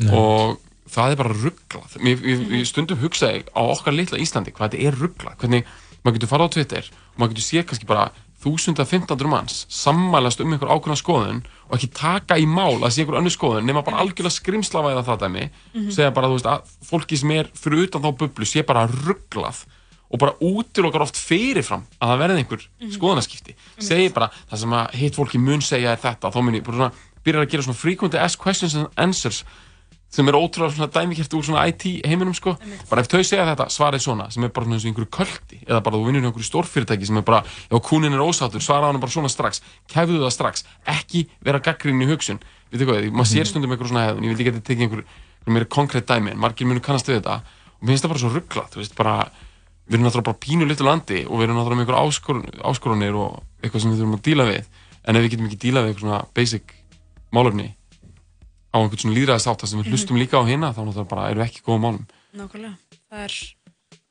Speaker 3: Nei.
Speaker 12: og það er bara rugglað mér, ég, ég stundum hugsaði á okkar litla Íslandi hvað þetta er rugglað hvernig maður getur farað á Twitter og maður getur séð kannski bara 1500 manns sammælast um einhver ákveðna skoðun og ekki taka í mál að sé einhver önnur skoðun nema bara algjörlega skrimslavæða það dæmi.
Speaker 2: Mhm.
Speaker 12: segja bara þú veist að fólki sem er fyrir utan þá bublu sé bara rugglað og bara útilokkar oft fyrirfram að það verði einhver
Speaker 2: Mhm.
Speaker 12: skoðanaskipti. Segi bara það sem að hitt fólki mun segja er þetta þá mun ég bara svona byrjar að gera svona frequently asked questions and answers sem er ótrúlega svona dæmikert úr svona IT heiminum sko. Bara ef þau segja þetta, svarið svona sem er bara svona eins og einhverju köldi eða bara þú vinnur í einhverju stórfyrirtæki sem er bara ef kúnin er ósáttur, svara hann bara svona strax. Kæfðu það strax, ekki vera gaggrinni í hugsun, veitu hvað, maður sér stundum einhverju svona hefðun, ég vil ekki að þetta tekið einhver, einhver meira konkrétt dæmi en margir munu kannast við þetta. Og mér finnst það bara svo rugglað, þú veist, bara við erum náttúrulega bara pínu litur landi og við erum náttúrulega með einhver áskorun, áskorunir og eitthvað sem við þurfum að díla við. En ef við getum ekki díla við eitthvað svona basic málefni á einhvern svona líðræðisátt sem við
Speaker 14: Mhm.
Speaker 12: hlustum líka á hérna þá náttúrulega bara erum við ekki góða málum.
Speaker 14: Nákvæmlega, það er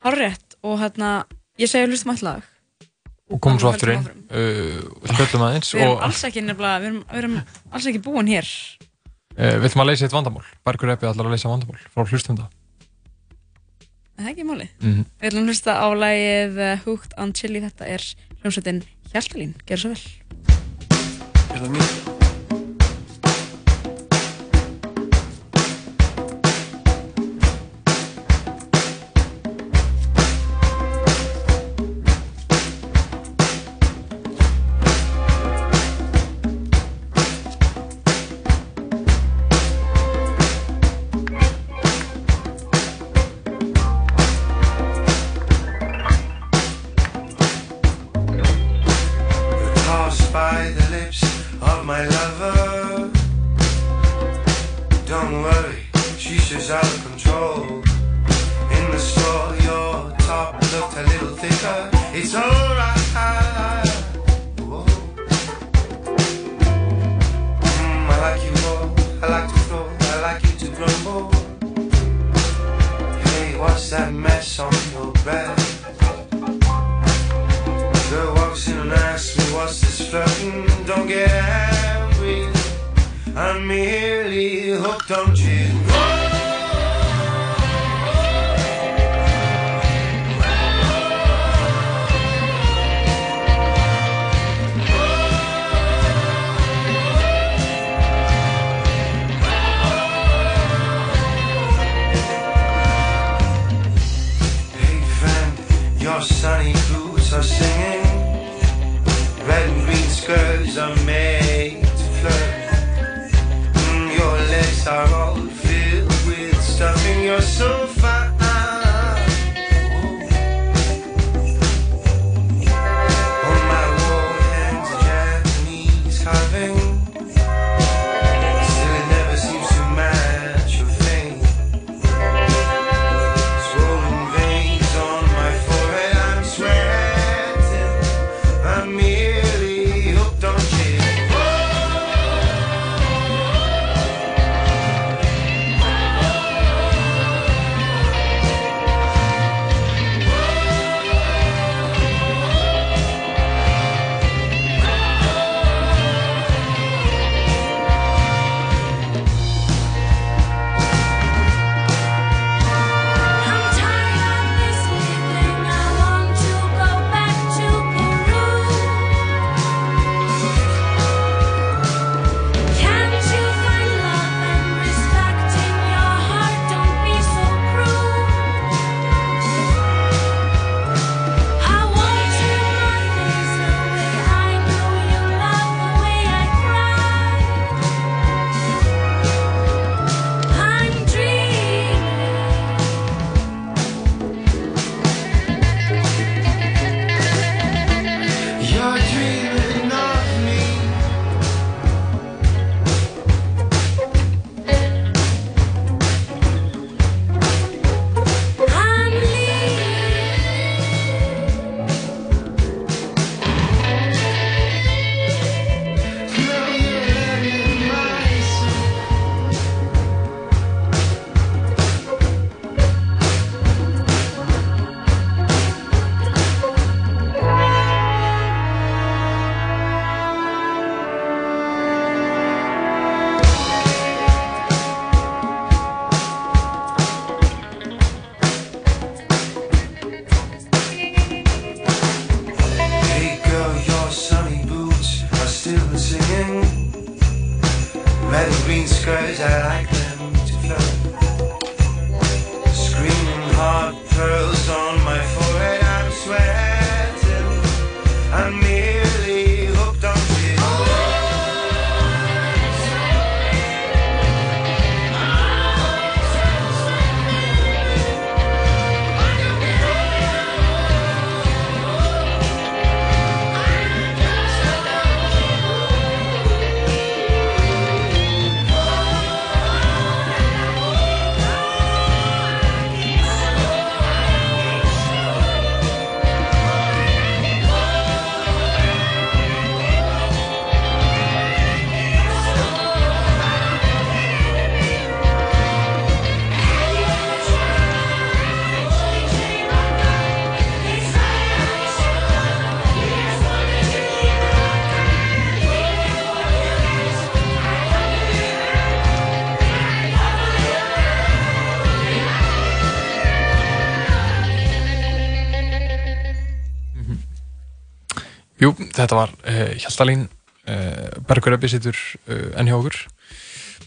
Speaker 14: horrið og hérna, ég segi hlustum all lag.
Speaker 3: Og komum svo
Speaker 14: Og
Speaker 3: aftur inn.
Speaker 14: höldum
Speaker 3: uh, spjöllum aðeins
Speaker 14: Við erum
Speaker 3: og
Speaker 14: alls ekki nefnilega, við erum, við erum alls ekki búin hér.
Speaker 3: Uh, við ætlum að leysa eitt vandamál? Bergur Eppi ætlar að leysa vandamál. Frá hlustum það
Speaker 14: Er ekki máli?
Speaker 3: Mhm.
Speaker 14: Við ætlum að hlusta á lagið uh, Hooked on Chili. Þetta er hljómsveitin Hjaltalín. Gerðu svo vel
Speaker 3: þetta var uh, Hjaltalín uh, Bergur Ebbi sittur uh, enn hjá okkur.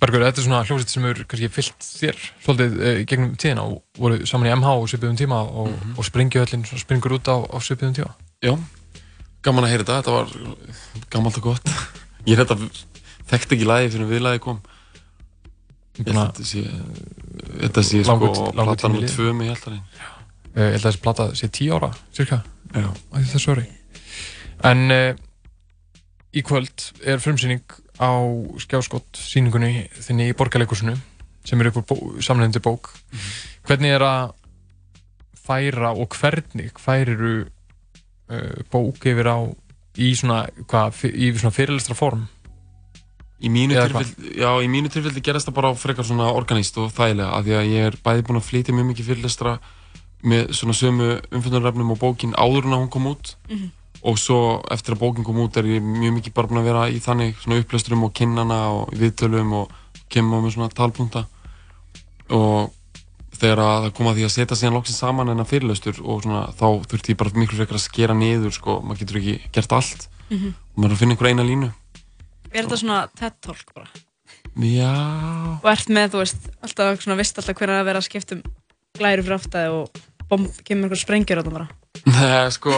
Speaker 3: Bergur, þetta er svona hljómsveit sem er kannski fyllt þér svolítið gegnum tíðina og voru saman í MH og svipiðum tíma og, mm -hmm. og springjuhöllin springur út á, á svipiðum tíma.
Speaker 12: Já, gaman að heyra þetta, þetta var gammalt og gott. Ég þetta þekkt ekki lagi fyrir viðlagi kom. Ég held að þetta sé þetta sé sko platan nummer 2 með Hjaltalín.
Speaker 3: Ég held að þessi platta sé 10 ára, cirka þessu ári en uh, í kvöld er frumsýning á skjáskott síningunni þinni í borgarleikursinu sem er upp bó, samlendi bók. Hvernig er að færa og hvernig færiru uh, bók yfir á í svona, svona fyrirlistra form?
Speaker 12: Í mínu tilfelli, já, í mínu tilfelli gerast það bara á frekar svona organíst og þægilega af því að ég er bæði búinn að flytja mjög mikið fyrirlestra með svona sömu umfjöndunarefnum og bókin áður en að hún kom út.
Speaker 2: Mhm.
Speaker 12: Og svo eftir að bókin kom út er ég mjög mikið bara búinn að vera í þannig svona upplesturum og kynnana og viðtölum og kemur með svona talpunta og þegar að það kom að því að setja síðan loksins saman en að fyrirlestur og svona þá þurfti ég bara miklu frekar að skera niður sko, maður getur ekki gert allt
Speaker 2: Mhm.
Speaker 12: og maður er að finna einhver eina línu
Speaker 2: Er þetta svona TED Talk bara?
Speaker 12: Já,
Speaker 2: Og ert með, þú veist, alltaf svona vist alltaf hvernig að vera að skipta um glæru fyrir aftæði og bomb, kemur einhver sprengjur á það bara.
Speaker 12: Nei, sko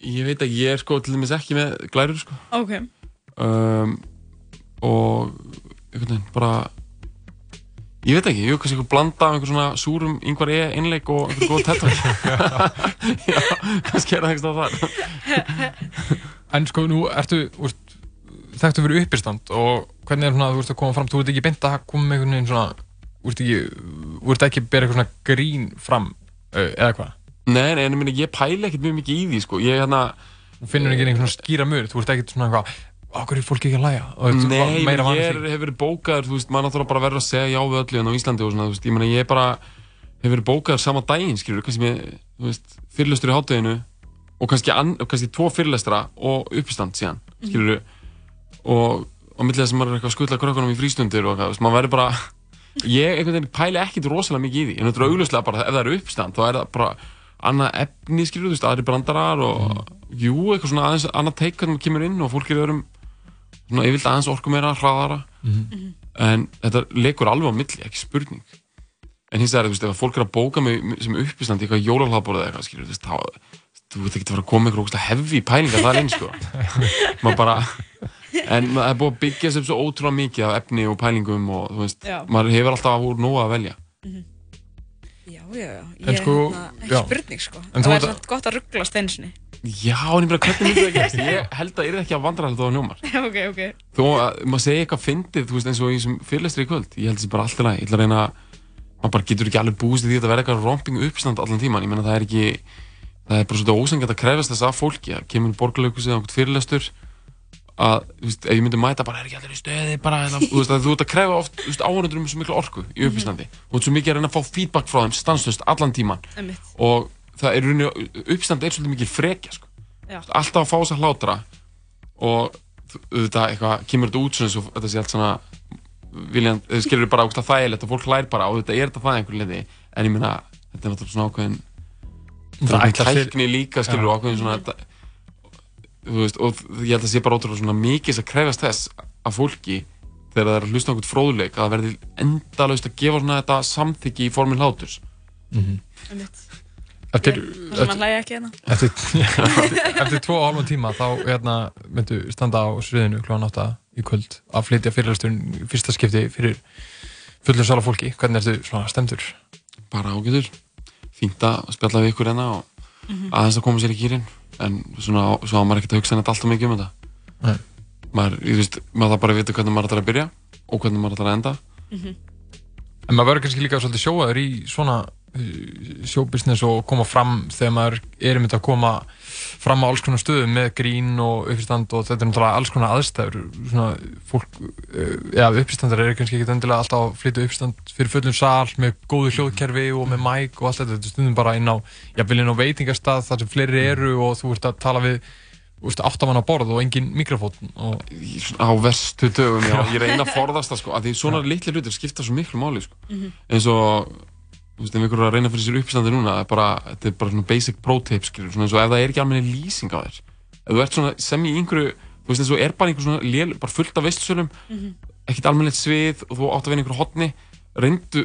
Speaker 12: Ég veit ekki, ég er sko til dæmis ekki með glærur sko.
Speaker 2: Ok.
Speaker 12: um, Og einhvern veginn bara Ég veit ekki, ég hef kannski einhver blanda af einhver svona súrum yngvar e. innleik og einhver góð tettak Já, kannski er það einhvers það þar.
Speaker 3: En sko, nú ertu, úrst, þekktu fyrir uppistand og hvernig er svona, þú ert að koma fram, þú ert ekki beint að koma með einhvern veginn svona, þú ert ekki, þú ert ekki að bera eitthvað svona grín fram, uh, eða hvað?
Speaker 12: Nei, nei, en ég ég pæli ekkert mjög mikið í því sko. Ég hérna
Speaker 3: Þú finnur ekki einhvern svona skýra mör, þú ert ekkert svona eitthvað, okkur er fólki ekki að ert
Speaker 12: Nei, ég er, hef verið bókaður, þú veist, maður náttúrulega bara verður að segja já við öllu hérna á Íslandi og svona, þú veist, ég meina, ég er bara, hef verið bókaður sama daginn, skilur, kannski með, þú veist, fyrirlestur í hátteginu og kannski, an, kannski tvo fyrirlestra og uppistand síðan, skilur, og á millið þess að maður er eitthvað að skutla krökkunum í frístundir og eitthvað, þú veist, maður verður bara, ég einhvern veginn pæli ekkit rosalega mikið í því, en þetta er augljóslega bara, ef það er uppstand, þá er það bara annað efni, skilur, þú veist, aðri brandarar og, jú, eitthvað svona aðeins annað teik hvernig maður kemur inn og fólk er öðrum svona yfirleitt aðeins orku meira, hraðara.
Speaker 3: Mhm.
Speaker 12: en þetta leikur alveg á milli, ekki spurning. En hins vegar, þú veist, ef fólk er að bóka mig sem uppistand í eitthvað jólalhlaðborð eða eitthvað, skilur, þú veist, þá þú veit ekki að fara að koma eitthvað hefði pælingar það inn, sko. Maður bara en það er búið að byggja sem svo ótrúlega mikið af efni og pælingum og þú veist,
Speaker 2: Já.
Speaker 12: maður hefur alltaf úr nóga að velja.
Speaker 2: Já, já, já. Ég
Speaker 3: sko,
Speaker 2: hérna, ekki
Speaker 3: já.
Speaker 2: spurning sko.
Speaker 3: Þú
Speaker 2: það er
Speaker 3: að-
Speaker 2: samt gott að rugglast einu sinni.
Speaker 12: Já, en ég bara, hvernig myndi það gerast? Ég held að það er ekki að vandra þetta á njómar
Speaker 2: ok, ok.
Speaker 12: að maður segja eitthvað fyndið, þú veist, eins og í þessum fyrirlestri í kvöld ég held þessi bara alltaf læg, ég ætla að reyna maður bara getur ekki alveg búist í því að þetta verða eitthvað romping uppstand allan tíman, ég meina það er ekki það er bara svolítið ósengjart að krefast þess af fólki að kemur borgarleikus eða einhvern fyrirlestur að, þú veist, ef ég myndi mæta bara er ekki allir í stöði, bara, eða, þú veist, að þú ert að krefa oft, þú veist, áhörundur um svo miklu orku í uppstandi, þú ert svo mikið að reyna að fá feedback frá þeim stanslust allan tíman
Speaker 2: Einmitt.
Speaker 12: og það er í rauninni, uppstand er svolítið mikið frekja, sko.
Speaker 2: Já.
Speaker 12: alltaf að fá þess að hlátra og auðvitað eitthvað kemur þetta út svona eins og þetta sé allt svona viljan, þau skilur bara ógst að þægilegt og fólk hlær bara og þetta er þetta það einhvern leiti en ég meina, þetta er náttúrulega svona ákveðin
Speaker 3: Það
Speaker 12: það er tækni líka skilur og ákveðin svona þetta, veist, og ég held að sé bara ótrúlega svona mikið að krefast þess að fólki þegar það er að hlusta á einhvern fróðuleik að það verði endalaust að gefa svona þetta samþyggi í formin.
Speaker 3: Eftir,
Speaker 2: Það sem að hlæja ekki hérna.
Speaker 3: eftir, eftir, eftir tvo og halvan tíma þá hérna, myndu standa á sviðinu kl. 8 í kvöld að flytja fyrirlasturinn fyrsta skipti fyrir fullur sala fólki. Hvernig ertu svona stemdur?
Speaker 12: bara ágætur fínt að spjalla við ykkur hérna og
Speaker 3: Mhm.
Speaker 12: aðeins að koma sér í kýrin en svona, svo að maður ekkert að hugsa neitt alltaf mikið um þetta.
Speaker 3: Nei.
Speaker 12: maður, ég veist, maður það bara að vita hvernig maður ætlar að byrja og hvernig maður ætlar að enda.
Speaker 3: En maður verður kannski líka svolítið sjóaður í svona sjóbusiness og koma fram þegar maður er um þetta að koma fram á alls konar stöðum með grín og uppistand og þetta er náttúrulega alls konar aðstæður. Svona fólk, uh, já uppistandar eru kannski ekki endilega alltaf að flytja uppistand fyrir fullum sal með góðu hljóðkerfi og með mæk og allt þetta, þetta stundum bara inn á jafnvel inn á veitingastað þar sem fleiri eru og þú ert að tala við úst, áttamann á borð og engin mikrofón og
Speaker 12: á verstu dögum, já, ég reyna að forðast það sko, að því svona litli hlutir skipta svo miklu máli sko.
Speaker 2: Mhm.
Speaker 12: eins og þú veist, ef einhver er að reyna fyrir sér uppstandi núna, það er bara, þetta er bara svona basic pro tip, skilur, svona eins og ef það er ekki almenni lýsing á þér, ef þú ert svona sem í einhverju, þú veist, eins og er bara einhver svona lél, bara fullt af veistsölum,
Speaker 2: Mhm.
Speaker 12: ekkert almennilegt svið og þú átt að vinna einhverju hotni, reyndu,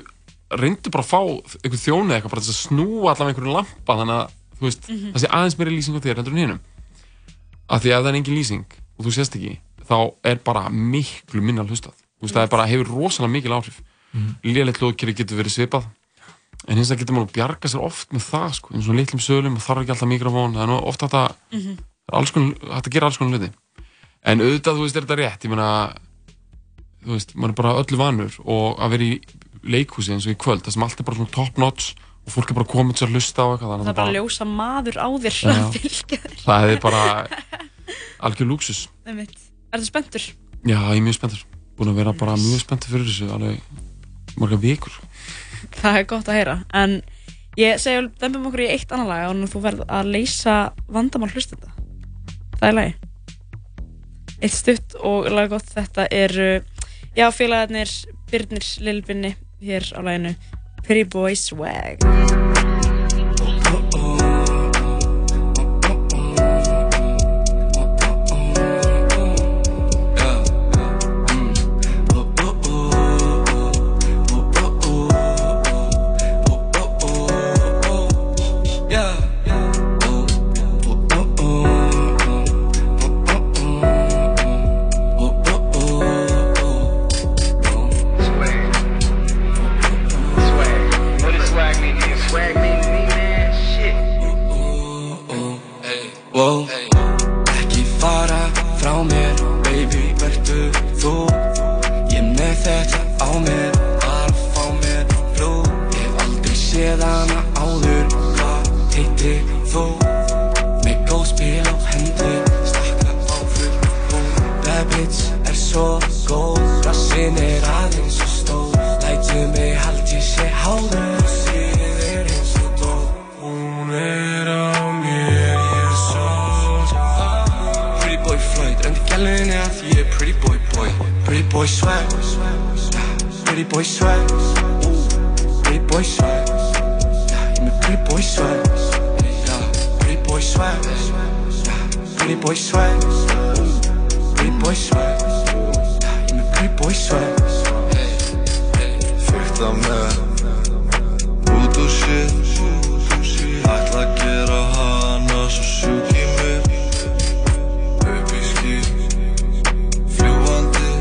Speaker 12: reyndu bara að fá einhver þjónu eða eitthvað, bara þess að snúa allavega einhverju lampa, þannig að, þú veist,
Speaker 2: Mhm.
Speaker 12: það sé aðeins meiri lýsing á þér heldur en hinum. Af því að ef það er engin lýsing og þú sést ekki, þá er bara miklu minna hlustað. Þú veist, það er bara, hefur rosalega mikil áhrif.
Speaker 3: Mhm.
Speaker 12: Lélegt hljóðkerfi getur verið svipað en hins vegar getur maður að bjarga sér oft með það sko, eins og litlum sölum og þarf ekki alltaf mikrofón það er nú ofta alls konar, hægt að gera alls konar hluti. En auðvitað, þú veist, er þetta rétt ég meina, þú veist, maður er bara öllu vanur og að vera í leikhúsi eins og í kvöld, það sem allt er bara svona top notch og fólk er bara komið til að hlusta á eitthvað
Speaker 2: Það er bara að ljósa maður á þér
Speaker 12: það er bara algjör
Speaker 2: Einmitt. Er það spenntur?
Speaker 12: já, ég er mjög spenntur, búin að vera bara mjög spenntur fyrir þessu, alveg marga vikur
Speaker 2: Það er gott að heyra. En ég segi, dæmpum okkur í eitt annan lag og þú verð að leysa vandamál hlustenda. Það er lagi. Eitt stutt og lag gott þetta er, já, félagarnir Byrnir Lilbinni hér á laginu Pretty Boy Swag.
Speaker 15: Fyrta með. Út og shit Ætla að gera hana svo sjúk í mig. Í ský Fljúandi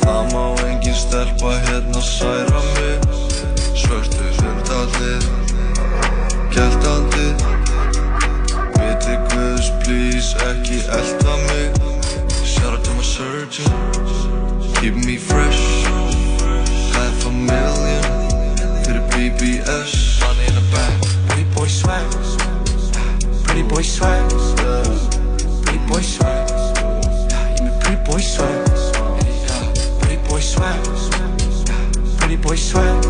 Speaker 15: Það má engin stelpa hérna særa mig. Svörtu hundallir Geltandi Viti guðs please ekki elda mig. Shout out to my surgeon. Keep me fresh BBS Money in the bank.
Speaker 1: Pretty boy swag Pretty boy swag Pretty boy swag er með pretty boy swag Pretty boy swag Pretty boy swag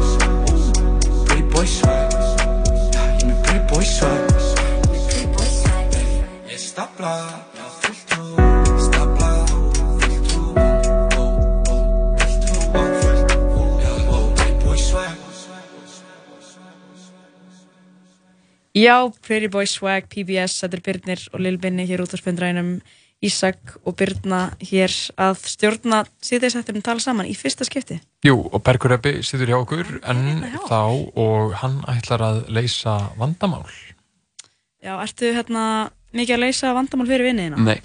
Speaker 1: Pretty boy swag er með pretty boy swag Ég stapla Já, Pretty Boy Swag,
Speaker 2: PBS, þetta er Byrnir og Lil Binni hér út á spendrænum Ísak og Byrna hér að stjórna síðdeisættunum tala saman í fyrsta skipti.
Speaker 3: Jú, og Bergur Ebbi situr hjá okkur en þá og hann ætlar að leysa vandamál.
Speaker 2: Já, ertu hérna mikið að leysa vandamál fyrir vinniðina?
Speaker 12: Nei.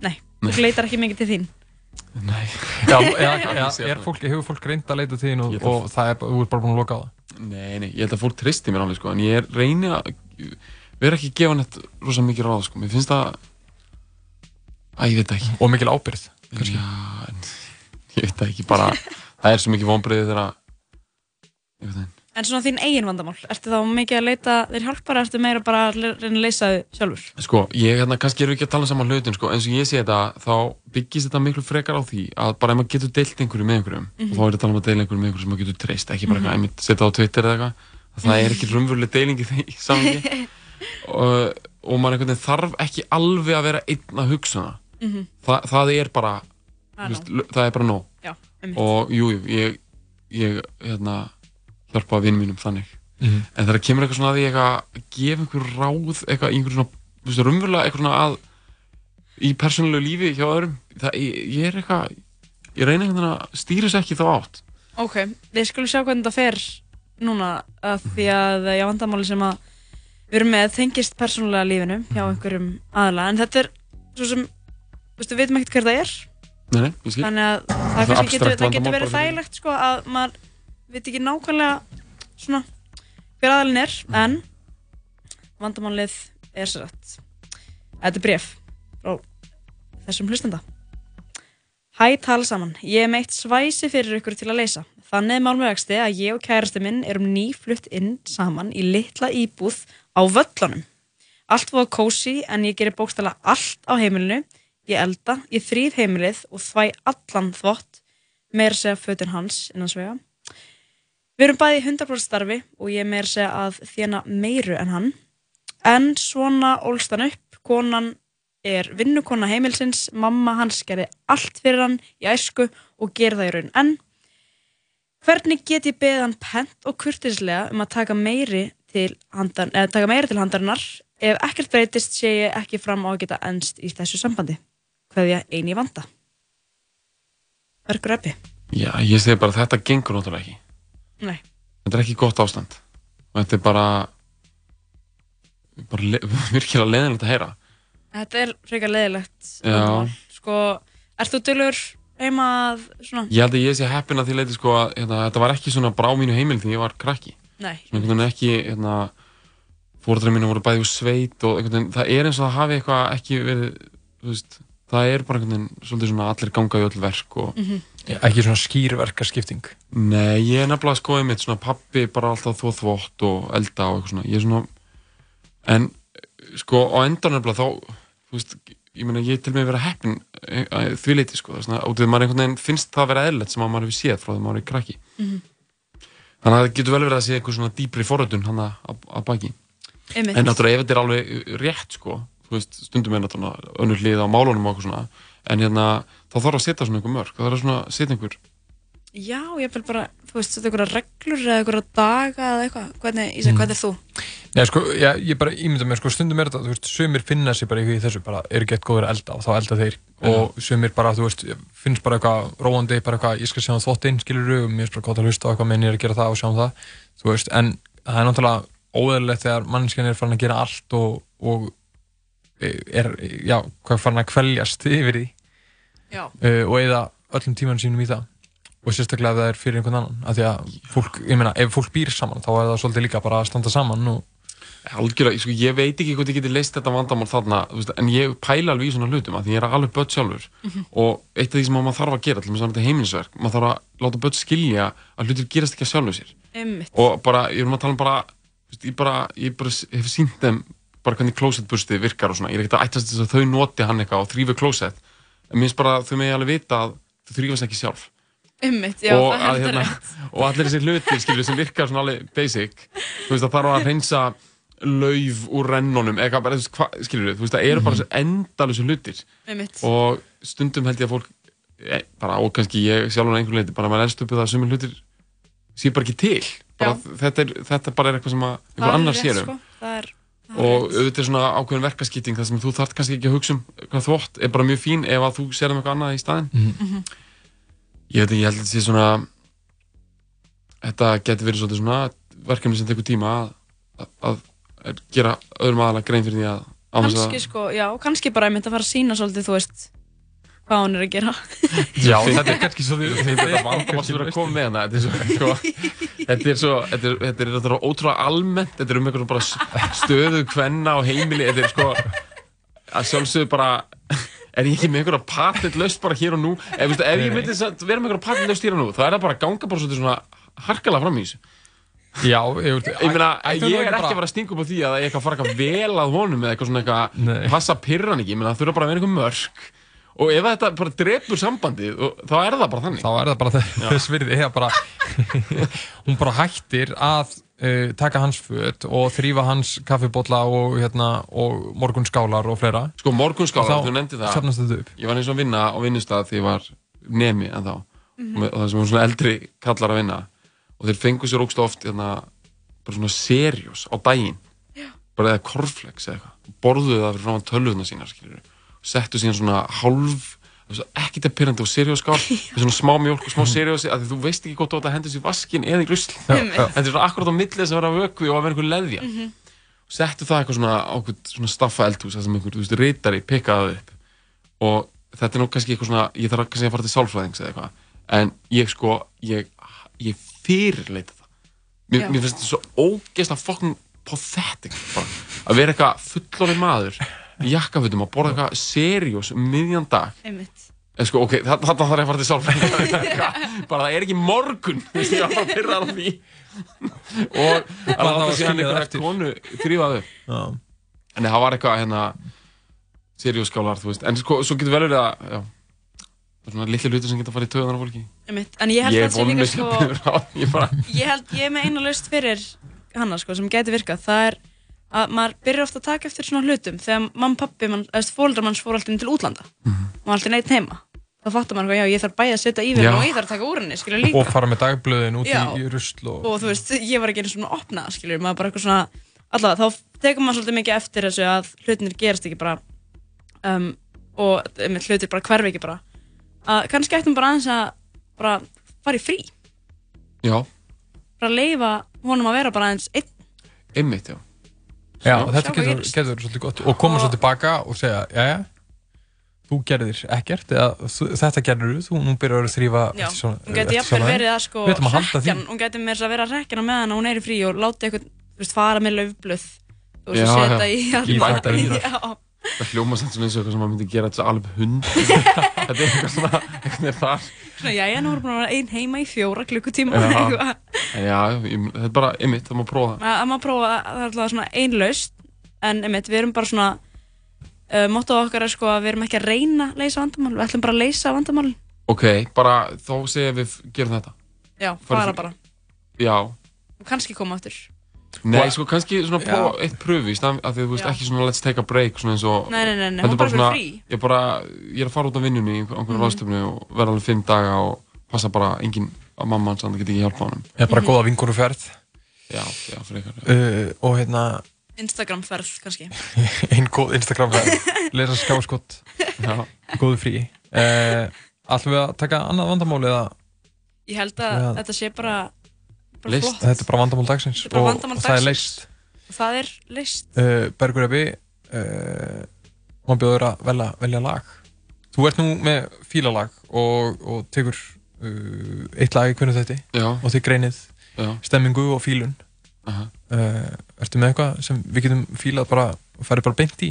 Speaker 2: Nei, þú leitar ekki mikið til þín.
Speaker 12: Nei.
Speaker 3: Já, eða, er fólk, hefur fólk reynd að leita til þín og, og það er, þú ert bara búin að loka á það?
Speaker 12: Nei, nei, ég held að fólk tristi mér alveg sko, en ég er reyni að vera ekki að gefa neitt rosa mikið ráð sko, mér finnst það Æ, ég veit ekki
Speaker 3: Og mikil ábyrgð,
Speaker 12: kannski Já, en ég veit ekki, bara það er svo mikið vonbreiði þegar að ég veit það ekki
Speaker 2: En svona þín eigin vandamál, ertu þá mikið að leita þér hjálpar eða ertu meira bara að reyna að leysa þau sjálfur?
Speaker 12: Sko, ég, hérna, kannski erum við ekki að tala saman hlutin, sko, eins og ég sé þetta, þá byggist þetta miklu frekar á því að bara ef maður getur deilt einhverju með einhverjum,
Speaker 2: Mhm.
Speaker 12: og þá er þetta að tala um að deila einhverju með einhverju sem maður getur treyst, ekki bara
Speaker 2: Mhm.
Speaker 12: eitthvað, einmitt setja á Twitter eða eitthvað, að það er ekki raunveruleg deiling í því samangi, og, og maður einhvern veginn þarf ekki alveg að vera einn að hugsa um það,
Speaker 2: Mhm.
Speaker 12: Þa, það er bara,
Speaker 2: Það
Speaker 12: veist, það er bara nóg,
Speaker 2: Já, einmitt.
Speaker 12: og jú, jú, ég, ég, hérna, hjálpa vinn mínum þannig
Speaker 3: Mhm.
Speaker 12: en þegar kemur eitthvað svona að því eitthvað að gefa einhver ráð eitthvað í einhver svona raunverulega eitthvað svona að í persónulegu lífi hjá öðrum það, ég, ég er eitthvað ég reyna einhvern veginn að stýra sér ekki þá átt
Speaker 2: Ok, við skulum sjá hvernig þetta fer núna að því að ég vandamáli sem að við erum með þengist persónulega lífinu hjá einhverjum aðla en þetta er svo sem, þú veist, við veitum ekkert hver það er.
Speaker 12: Nei, nei,
Speaker 2: þannig að það,
Speaker 12: Það
Speaker 2: getur, getur verið þægilegt sko að maður veit ekki nákvæmlega svona hver aðalinn er en vandamálið er sér að þetta er bref frá þessum hlustenda Hæ, tala saman. Ég hef meitt svæsi fyrir ykkur til að leysa. Þannig er málmögasti að ég og kærasti minn erum nýflutt inn saman í litla íbúð á völlunum. Allt var kósi en ég gerir bókstala allt á heimilinu. Ég elda, ég þrýð heimilið og þvæ allan þvott, meira segja fötun hans innan svega. Við erum bæði í 100% starfi og ég meira segja að þjána meiru en hann. En svona ólst hann upp, konan er vinnukona heimilsins, mamma hans gerði allt fyrir hann í æsku og ger það í raun enn. Hvernig get ég beðið hann pent og kurtislega um að taka meiri til, handan, eða, taka meiri til handarinnar ef ekkert breytist sé ég ekki fram á að geta ennst í þessu sambandi. Hvað ég eini vanda? Verkur eppi?
Speaker 12: já, ég segi bara þetta gengur náttúrulega ekki
Speaker 2: Nei.
Speaker 12: þetta er ekki gott ástand og þetta er bara bara le virkilega leðinlegt að heyra
Speaker 2: Þetta er frekar leðilegt.
Speaker 12: Já.
Speaker 2: Sko, ert þú dölur heima að svona?
Speaker 12: Ég held að ég sé heppin að því leiti sko að hérna, þetta var ekki svona brá mínu heimil því ég var krakki.
Speaker 2: Nei.
Speaker 12: Svona einhvern veginn ekki, hérna, fóreldrar mínu voru bæði úr sveit og einhvern veginn, það er eins og það hafi eitthvað ekki verið, þú veist, það er bara einhvern veginn svolítið svona allir ganga í öll verk og...
Speaker 2: Mhm.
Speaker 3: Ekki svona skýrverkaskipting.
Speaker 12: Nei, ég er nefnilega sko einmitt svona pappi bara alltaf þvó þvótt og elda og eitthvað svona, ég er svona, en sko á endan nefnilega þá, þú veist, ég meina ég til mig vera heppin eh, að því leiti sko, að maður einhvern veginn finnst það að vera eðlilegt sem að maður hefur séð frá því að maður er krakki.
Speaker 2: Mhm.
Speaker 12: Þannig að það getur vel verið að sé eitthvað svona dýpri forröndun hann að, baki.
Speaker 2: Einmitt.
Speaker 12: En náttúrulega ef þetta er alveg rétt sko, þú veist, stundum er náttúrulega önnur hlið á málunum og eitthvað svona, en hérna, þá þarf að setja svona einhver mörg, það þarf að setja einhver,
Speaker 2: Já, ég vil bara, þú veist, þetta er einhverja reglur eða einhverja daga eða eitthvað. Hvernig, Ísak,
Speaker 3: Mm.
Speaker 2: hvað er þú?
Speaker 3: Já, sko, já, ég bara ímynda mér, sko, stundum er þetta, þú veist, sumir finna sér bara í þessu, bara eru gett góður að elda og þá elda þeir og sumir bara, þú veist, finnst bara eitthvað róandi, bara eitthvað, ég skal sjá um þvottinn, skilur og mér er bara gott að hlusta á eitthvað, menn ég er að gera það og sjá um það, þú veist, en það er náttúrulega óeðlilegt þegar mannskjan er farin að gera allt og, og er, já, hvað farin að kveljast yfir því
Speaker 2: Já.
Speaker 3: uh, og eða öllum tímanum sínum í það og sérstaklega ef það er fyrir einhvern annan af því að fólk, ég meina, ef fólk býr saman þá er það svolítið líka bara að standa saman og
Speaker 12: algjörlega, sko, ég veit ekki hvort ég geti leist þetta vandamál þarna, þú veist, en ég pæla alveg í svona hlutum, af því ég er alveg börn sjálfur.
Speaker 2: Mhm.
Speaker 12: og eitt af því sem maður þarf að gera, til þess að þetta er heimilisverk, maður þarf að láta börn skilja að hlutir gerast ekki að sjálfu sér.
Speaker 2: Einmitt.
Speaker 12: og bara, ég er um að tala um bara þú veist, ég bara, ég bara hef sínt þeim bara hvernig klósettbursti virkar og svona. Ég er ekkert að ættast þess að þau noti hann eitthvað og þrýfu klósett en mér finnst bara, þau megi alveg vita að þau þrýfast ekki sjálf
Speaker 2: Einmitt, já,
Speaker 12: og,
Speaker 2: það
Speaker 12: að, hérna, og allir þessi hlutir skilur, sem virkar svona alveg basic þú veist að þarf að reynsa lauf úr rennunum eitthvað bara, hva, skilur þú veist að eru bara þessi endalusu hlutir.
Speaker 2: Einmitt.
Speaker 12: og stundum held ég að fólk e, bara, og kannski ég sjálfur á einhvern leiti bara maður elst upp við það að sumir hlutir sé bara ekki til. Bara, þetta, er, þetta bara er eitthvað sem að
Speaker 2: Það
Speaker 12: einhver
Speaker 2: er
Speaker 12: annar
Speaker 2: rétt,
Speaker 12: sér um.
Speaker 2: sko. Það
Speaker 12: og auðvitað er svona ákveðin verkaskipting þar sem þú þarf kannski ekki að hugsa um hvað þvott er bara mjög fín ef að þú sér um eitthvað annað í staðinn.
Speaker 2: Mhm.
Speaker 12: Ég veit ekki, ég held að þetta sé svona þetta getur verið svolítið svona verkefni sem tekur tíma að, að, að gera öðrum aðalega grein fyrir því að
Speaker 2: kannski sko, já, kannski bara einmitt að fara að sína svolítið, þú veist, hvað hún er að gera.
Speaker 3: Já, þetta er kannski svo því
Speaker 12: þetta er er að koma með hana þetta er svo sko, þetta er svo þetta er, þetta er, þetta er ótrúlega almennt þetta er um einhvern bara s- stöðu kvenna á heimili þetta er sko að sjálfsögðu bara er ég ekki með einhverja patentlaust bara hér og nú? Ef, veistu, ef ég myndi að vera með einhverja patentlaust hér og nú þá er það bara að ganga bara svona harkalega fram í þessu.
Speaker 3: Já, ég,
Speaker 12: ég meina, ég er
Speaker 3: ekki
Speaker 12: að fara að stinga upp á því að ég eitthvað fara eitthvað vel að honum eða eitthvað svona eitthvað passa pirran ekki, ég meina það þurfa bara að vera einhver mörk. Og ef þetta bara drepur sambandið og- þá er það bara þannig.
Speaker 3: Þá er það bara þess, virði eða bara hún bara hættir að uh, taka hans föt og þrýfa hans kaffibotla og, hérna, og morgunskálar og fleira.
Speaker 12: Sko morgunskálar, þú nefndi það.
Speaker 3: safnast þetta upp.
Speaker 12: Ég var eins og að vinna á vinnustaf þegar ég var nemi en þá.
Speaker 2: Mhm.
Speaker 12: og það sem var svona eldri kallar að vinna. Og þeir fengu sér ógst oft hérna, bara svona seriós á daginn. Bara eða korflex eða eitthvað. Borðuðu það fyrir fram á tölvuna sína skilur og settu síðan svona hálf ekki þetta pyrrandi og serióskál með svona smá mjölk og smá seriósi að þú veist ekki hvort þú átt að henda þessu í vaskin eða í grusl þetta er svona akkurat á milli þess að vera vökvi og að vera einhver leðja.
Speaker 2: Mhm.
Speaker 12: og settu það eitthvað svona svona staffa eldhús sem einhver, þú veist, reytari pikkaði upp. Og þetta er nú kannski eitthvað svona ég þarf kannski að fara til sálfræðings eða eitthvað. En ég sko, ég, ég fyrirleita það. Mér, mér finnst þetta svo ógeðslega fucking pathetic bara, að vera eitthvað fullorinn maður í jakkafutum að borða eitthvað seriós um miðjan dag
Speaker 2: Einmitt.
Speaker 12: En sko, ok, þa- þarna þarf ég að fara til sálfræðingar. bara það er ekki morgun, ég var bara pyrrað á því. og að
Speaker 3: það var
Speaker 12: síðan einhverja
Speaker 3: eftir.
Speaker 12: konu þrýfaðu. En það var eitthvað hérna, veist. En sko, svo getur vel verið að, já, það er svona litli hlutur sem geta að fara í töðunar á fólki.
Speaker 2: Einmitt. En ég að
Speaker 12: er
Speaker 2: það
Speaker 12: vonlaus
Speaker 2: sko
Speaker 12: að byrja því, ég bara,
Speaker 2: ég held, ég er með eina laust fyrir hana sko, sem gæti virkað, það er að maður byrjar ofta að taka eftir svona hlutum þegar mamma, pappi, mann, eða fóldrar manns fór alltaf inn til útlanda. Og var alltaf neitt heima. Þá fattar maður, já, ég þarf bæði að setja í mér og ég þarf að taka úr henni, skilur líka.
Speaker 3: og fara með dagblöðin út
Speaker 2: Já.
Speaker 3: í rusl og
Speaker 2: og þú veist, ég var ekki einu svona að opna það, skilur, maður bara eitthvað svona allavega, þá tekur maður svolítið mikið eftir þessu að hlutinir gerast ekki bara um, og hlutir bara hverfi ekki bara. Að kannski ættum bara aðeins að bara fara í frí,
Speaker 12: já,
Speaker 2: bara leifa honum að vera bara aðeins einn.
Speaker 12: Einmitt, já.
Speaker 3: Já, þetta getur, getur svolítið gott. Og koma svo tilbaka og segja, jæja þú gerðir ekkert eða þetta gerður þú, nú byrjar að þrýfa
Speaker 2: Já, hún geti jafnvel verið að sko hrekkjan, hún geti með þess að vera að rekja með hana hún er í frí og láta eitthvað, fara með laufblöð og svo setja í. Já,
Speaker 12: Það hljóma svona eins og eitthvað sem maður myndi gera þetta alveg hund. þetta er eitthvað svona, eitthvað er þar.
Speaker 2: svona, já, já, nú erum við búin að vera ein heima í fjóra klukkutíma
Speaker 12: Já,
Speaker 2: eitthvað.
Speaker 12: En já, ég, þetta er bara, einmitt, það má prófa það.
Speaker 2: að að maður prófa, það er alltaf svona ein laust en einmitt, við erum bara svona uh, mottoð okkar er sko að við erum ekki að reyna að leysa vandamál, við ætlum bara að leysa vandamál
Speaker 12: Ok, bara þá segja við gerum þetta.
Speaker 2: já, fara bara
Speaker 12: Já.
Speaker 2: og kannski koma aftur
Speaker 12: Nei, sko kannski svona prófa eitt pröfu í staðan af því að þú veist
Speaker 2: Já.
Speaker 12: ekki svona let's take a break svona eins og
Speaker 2: Nei, nei, nei, nei,
Speaker 12: heldur
Speaker 2: hún bara fyrir
Speaker 12: svona,
Speaker 2: frí.
Speaker 12: Ég bara, ég er að fara út af vinnunni í einhver- einhverju
Speaker 2: Mhm.
Speaker 12: ráðstöfnu og verða alveg fimm daga og passa bara engin að mamma hans að það get ekki hjálpa honum
Speaker 3: Eða bara góða vingur ferð
Speaker 12: Já, já, fyrir ykkur
Speaker 3: uh, og hérna
Speaker 2: Instagram ferð kannski
Speaker 3: einn góð Instagram ferð lesa skjáskott
Speaker 12: Já.
Speaker 3: góðu frí uh, Ætlum við að taka annað vandamál eða
Speaker 2: ég held að
Speaker 3: Já.
Speaker 2: þetta sé bara, bara
Speaker 3: List.
Speaker 2: flott.
Speaker 3: Þetta er bara vandamál dagsins
Speaker 2: bara
Speaker 3: og,
Speaker 2: vandamál
Speaker 3: og það er leist
Speaker 2: og það er list.
Speaker 3: Uh, Bergur Ebbi uh, maður bjóður að velja, velja lag? Þú ert nú með fílalag og, og tekur uh, eitt lag í hvernig þetta
Speaker 12: Já.
Speaker 3: og þið greinið
Speaker 12: Já.
Speaker 3: stemmingu og fílun.
Speaker 12: Aha.
Speaker 3: uh, ertu með eitthvað sem við getum fílað bara og farið bara beint í?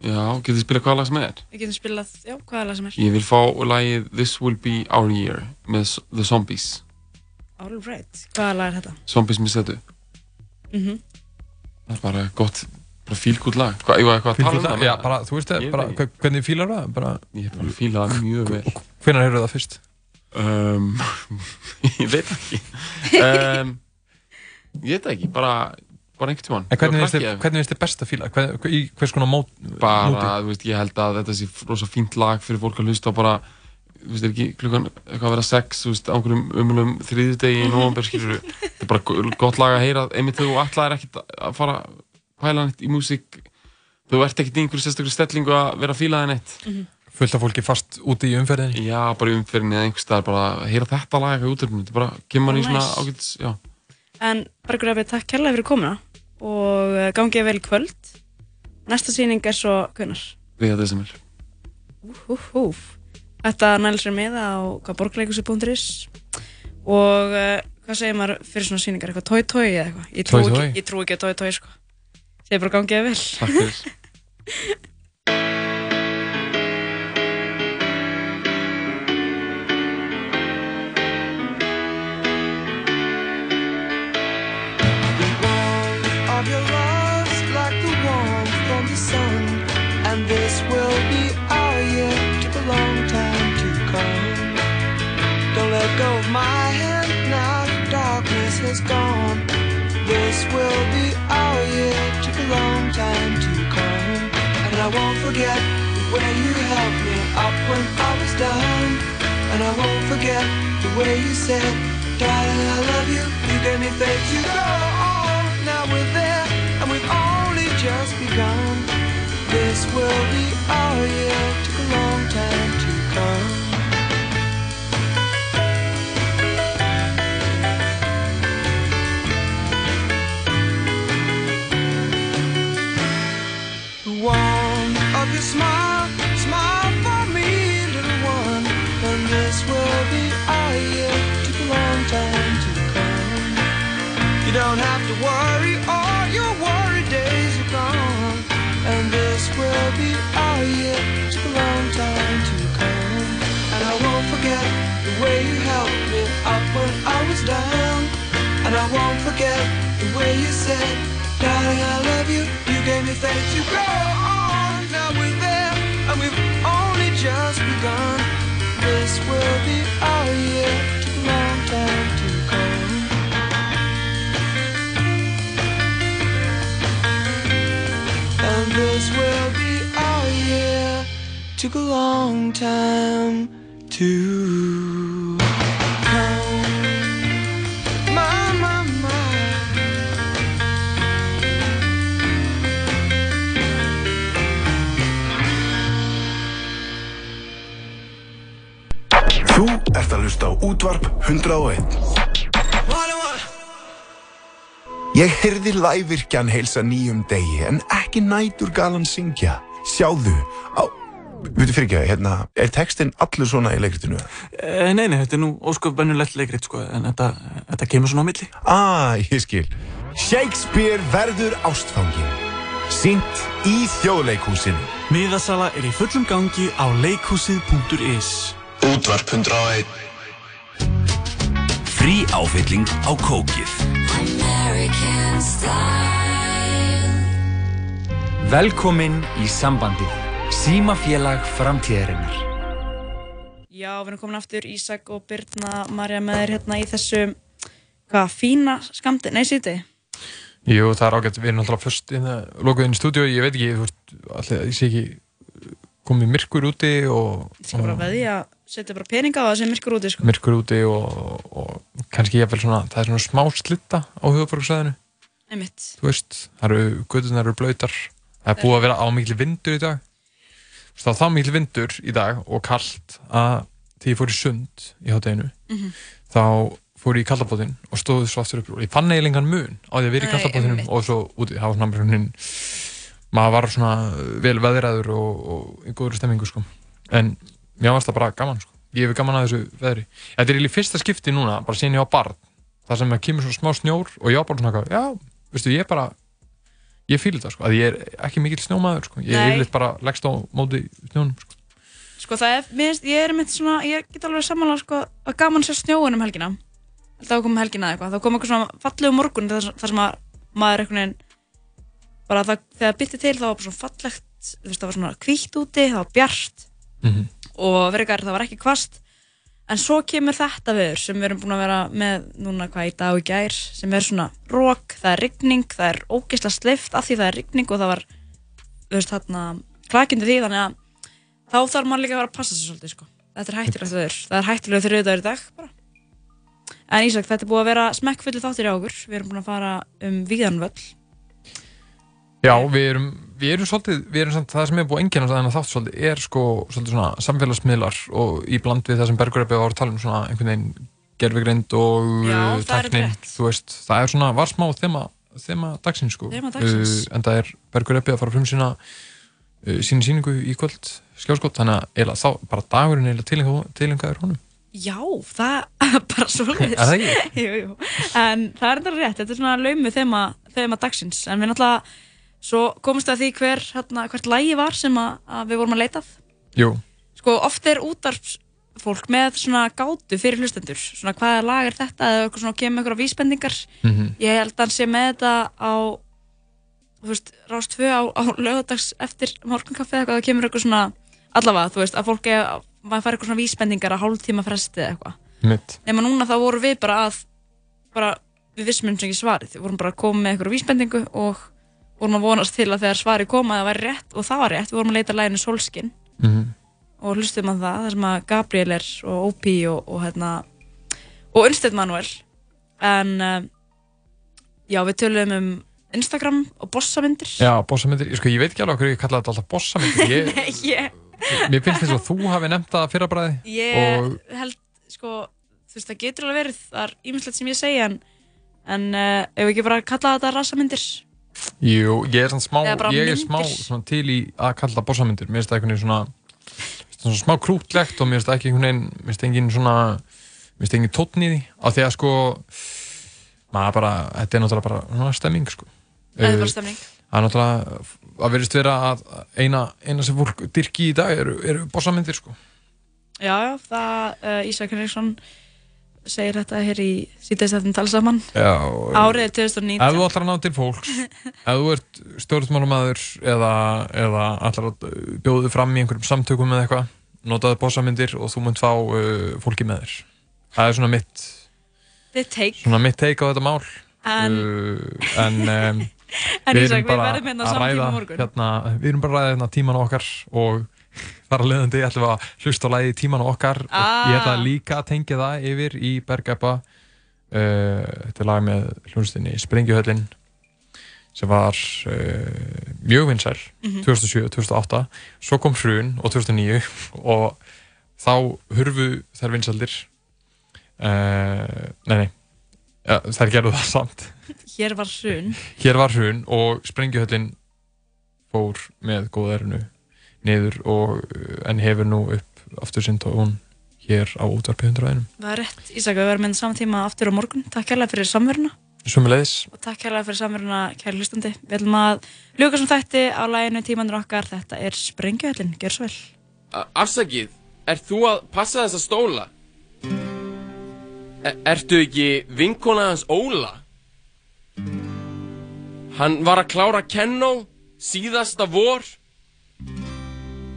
Speaker 12: Já, getið þið spila hvaða lag sem er?
Speaker 2: Við getum spilað, já, hvað er það sem er.
Speaker 12: Ég vil fá lagið This Will Be Our Year með The Zombies
Speaker 2: alright, hvaða lag er þetta?
Speaker 12: Zombies með setu
Speaker 2: Mm
Speaker 12: Það er bara gott, bara fílgút lag Hvað, ég var eitthvað að tala um það
Speaker 3: Já, bara, þú veist það, bara,
Speaker 12: veit
Speaker 3: hve- hvernig fílar það? Bara,
Speaker 12: Ég er bara að fíla það mjög vel
Speaker 3: Hvenær hefur það fyrst?
Speaker 12: Um, ég veit ekki um, Ég veit ekki, bara, bara einhvern tímann
Speaker 3: En hvernig finnst þið-
Speaker 12: krakki,
Speaker 3: hvernig finnst þið best að fíla? Hver, hver, í hvers konar mót,
Speaker 12: Bara,
Speaker 3: móti?
Speaker 12: þú veist, ég held að þetta sé rosa fínt lag fyrir fólk að hlusta á bara Þú veist, er ekki klukkan eitthvað að vera sex, þú veist, á einhverjum umulum þriðjudegi í nóvambur, skilur Þetta er bara go- gott lag að heyra, einmitt þú ætlaðir ekkert að fara pæla neitt í músík Þú ert ekkert í einhverju sérstaklega stellingu að vera að fíla það neitt.
Speaker 3: Fullt af fólki fast úti í umferðinni?
Speaker 12: Já, bara í umferðinni eða einhvers staðar, bara að heyra þetta lag eitthvað í útverfinu, þetta er bara, kemur mann í svona
Speaker 2: nice.
Speaker 12: ágætis, já.
Speaker 2: En Bergur Efi, takk kærlega fyrir komuna og eh, gangið vel kvöld. Næsta sýning er svo, hvernar?
Speaker 12: Við þetta
Speaker 2: nælir sér með á hvað borgleikusi.is og uh, hvað segir maður fyrir svona sýningar, eitthvað tói-tói eða eitthvað? Ég trú ekki, ekki að tói-tói sko. Segir bara gangið vel.
Speaker 12: Takk fyrir
Speaker 14: my hand now the darkness has gone this will be our year took a long time to come and i won't forget the way you held me up when i was down and i won't forget the way you said Darling, I love you. You gave me faith to go on. Now we're there, and we've only just begun. This will be our year. Took a long time to come. You don't have to worry, all your worry days are gone. And this will be our year. Took a long time to come. And I won't forget the way you helped me up when I was down. And I won't forget the way you said, Darling, I love you. You gave me faith to go on. Now we're there, and we've only just begun. This will be our year. Took a long time to.
Speaker 7: Þú ert að hlusta á útvarp 101. Ég heyrði lævirkjan heilsa nýjum degi en ekki nætur galan syngja. Sjáðu á... Veitu fyrir ekki, hérna, er textin allur svona í leikritinu?
Speaker 16: Eh, Nei, nei, þetta er nú ósköp bennulegt leikrit, sko, en þetta, þetta kemur svona á milli.
Speaker 7: Ah, ég skil. Shakespeare verður ástfangin. Sýnt í þjóðleikhúsinu.
Speaker 16: Miðasala er í fullum gangi á leikhúsið.is.
Speaker 15: Útvarp 101
Speaker 6: Frí áfylling á kókið.
Speaker 9: American style.
Speaker 10: Velkomin í sambandið. Símafélag framtíðarinnar.
Speaker 2: Já, við erum komin aftur Ísak og Birna Marja með þér hérna í þessu hvað, fína skamti, nei sýti
Speaker 3: Jú, það er ágætt, við erum alltaf fyrst inn að lokuð inn í stúdíu, ég veit ekki, þú veist, alltaf, ég sé ekki komið myrkur úti og,
Speaker 2: Ég skal bara veðja að setja bara peninga á það sem myrkur úti sko.
Speaker 3: myrkur úti og, og kannski ég svona, það er svona smá slitta á
Speaker 2: Einmitt.
Speaker 3: þú veist, það eru, gödunar eru blöytar, það er búið að vera á miklu vindur í dag, það var það miklu vindur í dag og kallt að þegar ég fór í sund í hátteginu,
Speaker 2: Mhm.
Speaker 3: þá fór ég í kallabóðin og stóði svo aftur upp og ég fann eiginlega mun á því að vera í kallabóðinum og svo úti, það var svona svona maður var svona vel veðraður og, og í góður stemmingu sko. en mér varst það bara gaman sko. ég hef gaman að þessu veðri þetta er í fyrsta skipti núna, bara síðan ég var barn þar sem það kemur svona smá snjór og ég var bara svona, já, veistu, ég er bara ég fýl þetta, sko, að ég er ekki mikill snjómaður sko. ég er yfirleitt bara leggst á móti snjónum sko.
Speaker 2: Sko það er, mér finnst, ég er mynd svona, ég get alveg samanlega sko að gaman sér snjóin um helgina að koma helgina eitthvað, þá kom eitthvað svona fallegu morgun þar, þar sem að maður einhvern veginn bara það, þegar bytti til þá var bara svona fallegt, þú veist það var svona hvítt úti, það var bjart
Speaker 3: Mhm.
Speaker 2: og verikar það var ekki kvast en svo kemur þetta viður sem við erum búin að vera með núna hvað í dag og í gær sem er svona rók, það er rigning það er ógeðslega sleift af því það er rigning og það var þú veist þarna klakindi því þannig að þá þarf maður líka að vera að passa sig svolítið sko. þetta er hættilegt viður, það er hættilega þrjöðu dagur í dag bara. en Ísak, þetta er búið að vera smekkfullu þáttir í okkur við erum búin að fara um Víðanvöll
Speaker 3: Já, við erum, við erum svolítið, við erum samt, það sem er búið enginn að þennan þátt svolítið er sko svolítið svona samfélagsmiðlar og í bland við það sem Bergur Eppi var að tala um svona einhvern veginn gerfigreind og
Speaker 2: Já,
Speaker 3: uh,
Speaker 2: það rétt.
Speaker 3: þú veist, það er svona, var smá þema, þema dagsins sko.
Speaker 2: Þema dagsins.
Speaker 3: Uh, en það er Bergur Eppi að fara frum sína uh, sína síningu í kvöld skjáskott, þannig að eiginlega þá bara dagurinn eiginlega tilengaður honum.
Speaker 2: Já, það er bara svolítið
Speaker 3: Er það.
Speaker 2: En það er enda rétt, þetta er svona laumu þema, þema dagsins En við náttúrulega, svo komumst að því hver, hérna, hvert lægi var sem að, að við vorum að leitað
Speaker 3: Jú,
Speaker 2: Sko, oft er útarpsfólk með svona gátu fyrir hlustendur. Svona hvaða lag er þetta? Eða svona kemur eitthvað vísbendingar.
Speaker 3: Mhm.
Speaker 2: Ég held að hann sé með þetta á, þú veist, rást tvö á, á lögadags eftir morgunkaffi eða Það kemur eitthvað svona, allavega, þú veist, að fólk er, maður fær eitthvað svona vísbendingar að hálftíma fresti eða eitthvað. Nema núna þá vorum við bara að bara, við vissum eins og ekki svarið. Við vorum bara að koma með eitthvað vísbendingu og vorum að vonast til að þegar svarið koma það væri rétt og það var rétt, við vorum að leita að læginu Solskin
Speaker 3: Mhm.
Speaker 2: og hlustum að það þar sem að Gabriel er og Opie og, og hérna og Unstead Manuel. En uh, já, við tölum um Instagram og bossamyndir
Speaker 3: Já, bossamyndir, sko, ég veit ekki alveg okkur ég kalla þetta alltaf bossamyndir ég,
Speaker 2: Nei, ég,
Speaker 3: Mér finnst þess að þú hafi nefnt það fyrra bræði
Speaker 2: ég
Speaker 3: og
Speaker 2: held sko, þú veist, það getur alveg verið það er ímislegt sem ég segja en, en uh, ef við ekki bara kalla þetta rassamyndir
Speaker 3: jú, ég er smá, ég er smá svona, til í að kalla það bossamyndir mér finnst það einhvern veginn svona, svona smá krútlegt og mér finnst það ekki einhvern veginn mér finnst engin svona mér finnst engin tónn í því af því að sko maður bara, þetta er náttúrulega bara svona stemming sko
Speaker 2: Það er bara stemming.
Speaker 3: Það er náttúrulega, að verðist vera að eina, eina sem fólk dyrki í dag eru, eru bossamyndir sko.
Speaker 2: Já, já, það uh, Ísak Henriksson segir þetta hér í saman
Speaker 3: Já,
Speaker 2: Árið er 2019
Speaker 3: Ef þú ætlar að ná til fólks, ef þú ert stjórnmálumæður eða, eða ætlar að bjóða þig fram í einhverjum samtökum eða eitthvað, notaðu bossamyndir og þú munt fá uh, fólki með þér. Það er svona mitt, svona mitt take á þetta mál.
Speaker 2: En-
Speaker 3: uh, en, um,
Speaker 2: En
Speaker 3: við erum bara
Speaker 2: hérna
Speaker 3: að ræða hérna, við erum bara að ræða hérna tíman okkar og þar að leiðandi ætlum við að hlusta á lægi tíman okkar
Speaker 2: Ah.
Speaker 3: og ég ætla líka að tengja það yfir í Bergæpa uh, þetta er lag með hljónstinni Sprengjuhöllin sem var uh, mjög vinsæl
Speaker 17: Mhm.
Speaker 3: 2007-2008 svo kom hrun og 2009 og þá hurfu þær vinsældir. Uh, nei nei. Ja, þær gerðu það samt.
Speaker 2: Hér var hrun.
Speaker 3: Hér var hrun og Sprengjuhöllin fór með góðærinu niður og en hefur nú upp aftur sinn tón hér á útvarpi 101.
Speaker 2: Það er rétt, Ísak, við verðum með saman tíma aftur á morgun. Takk kærlega fyrir samveruna.
Speaker 3: Sumulegis.
Speaker 2: og takk kærlega fyrir samveruna, kæri hlustandi. Við ætlum að ljúka sem þætti á læginu tímanur okkar. Þetta er Sprengjuhöllin, gjör svo vel.
Speaker 18: Afsakið, ert þú að passa þessa stóla? E ertu ekki vinkona hans Óla? Hann var að klára kennó síðasta vor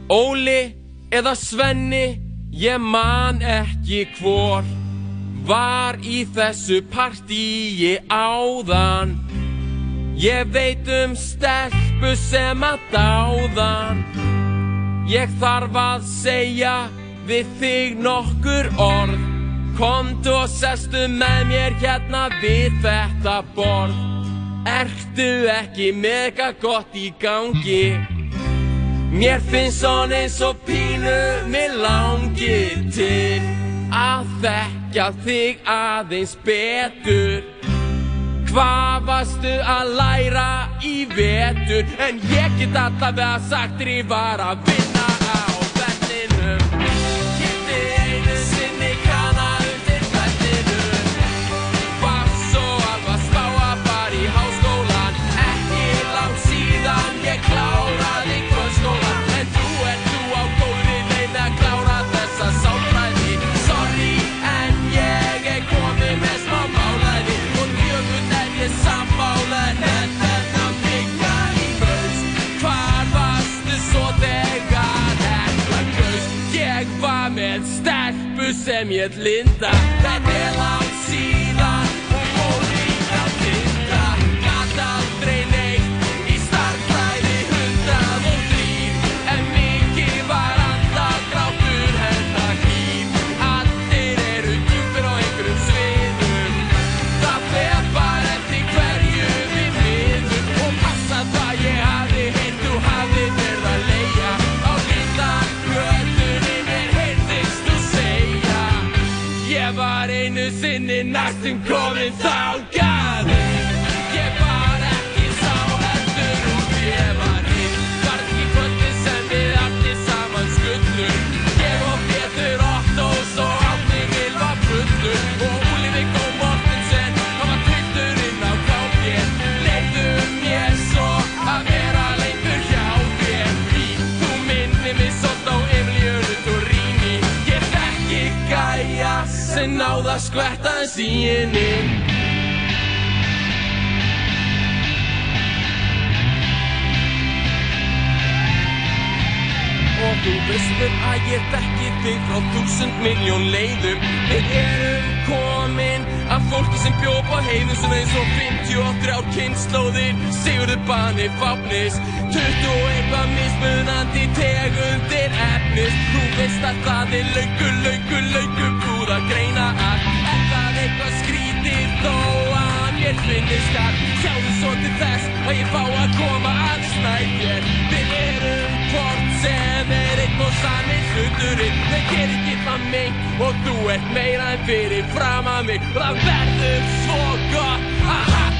Speaker 18: Óli eða Svenni, ég man ekki hvor Var í þessu partíi áðan. Ég veit um stelpu sem að dáðan. Ég þarf að segja við þig nokkur orð. Komdu og sestu með mér hérna við þetta borð. Ertu ekki mega gott í gangi Mér finnst svona eins og pínu Mér langi til að þekka þig aðeins betur. Hvað varstu að læra í vetur? En ég get allavega sagt þér ég var að vinna stelpu sem ég linda sinni næstum komin náða skvetta þess í henni. Og þú veistur að ég þekki þig frá þúsund miljón leiðum. Við erum komin Af fólki sem bjóð á heiðum svona eins og 58 ár kynnslóðir Sigurðu banni fápnis 21 var mismunandi tegundir efnis. Þú veist að það er laungu, laungu, laungu búð að greina allt. En það eitthvað skrítir þó að mér finnist að Sjáðu svo til þess að ég fá að koma að snæðir Við erum hvort sem er einn og sami hluturinn. Þeir ger ekki það meint og þú ert meira en fyrir fram að mig. Og það verður svo gott. Að hafa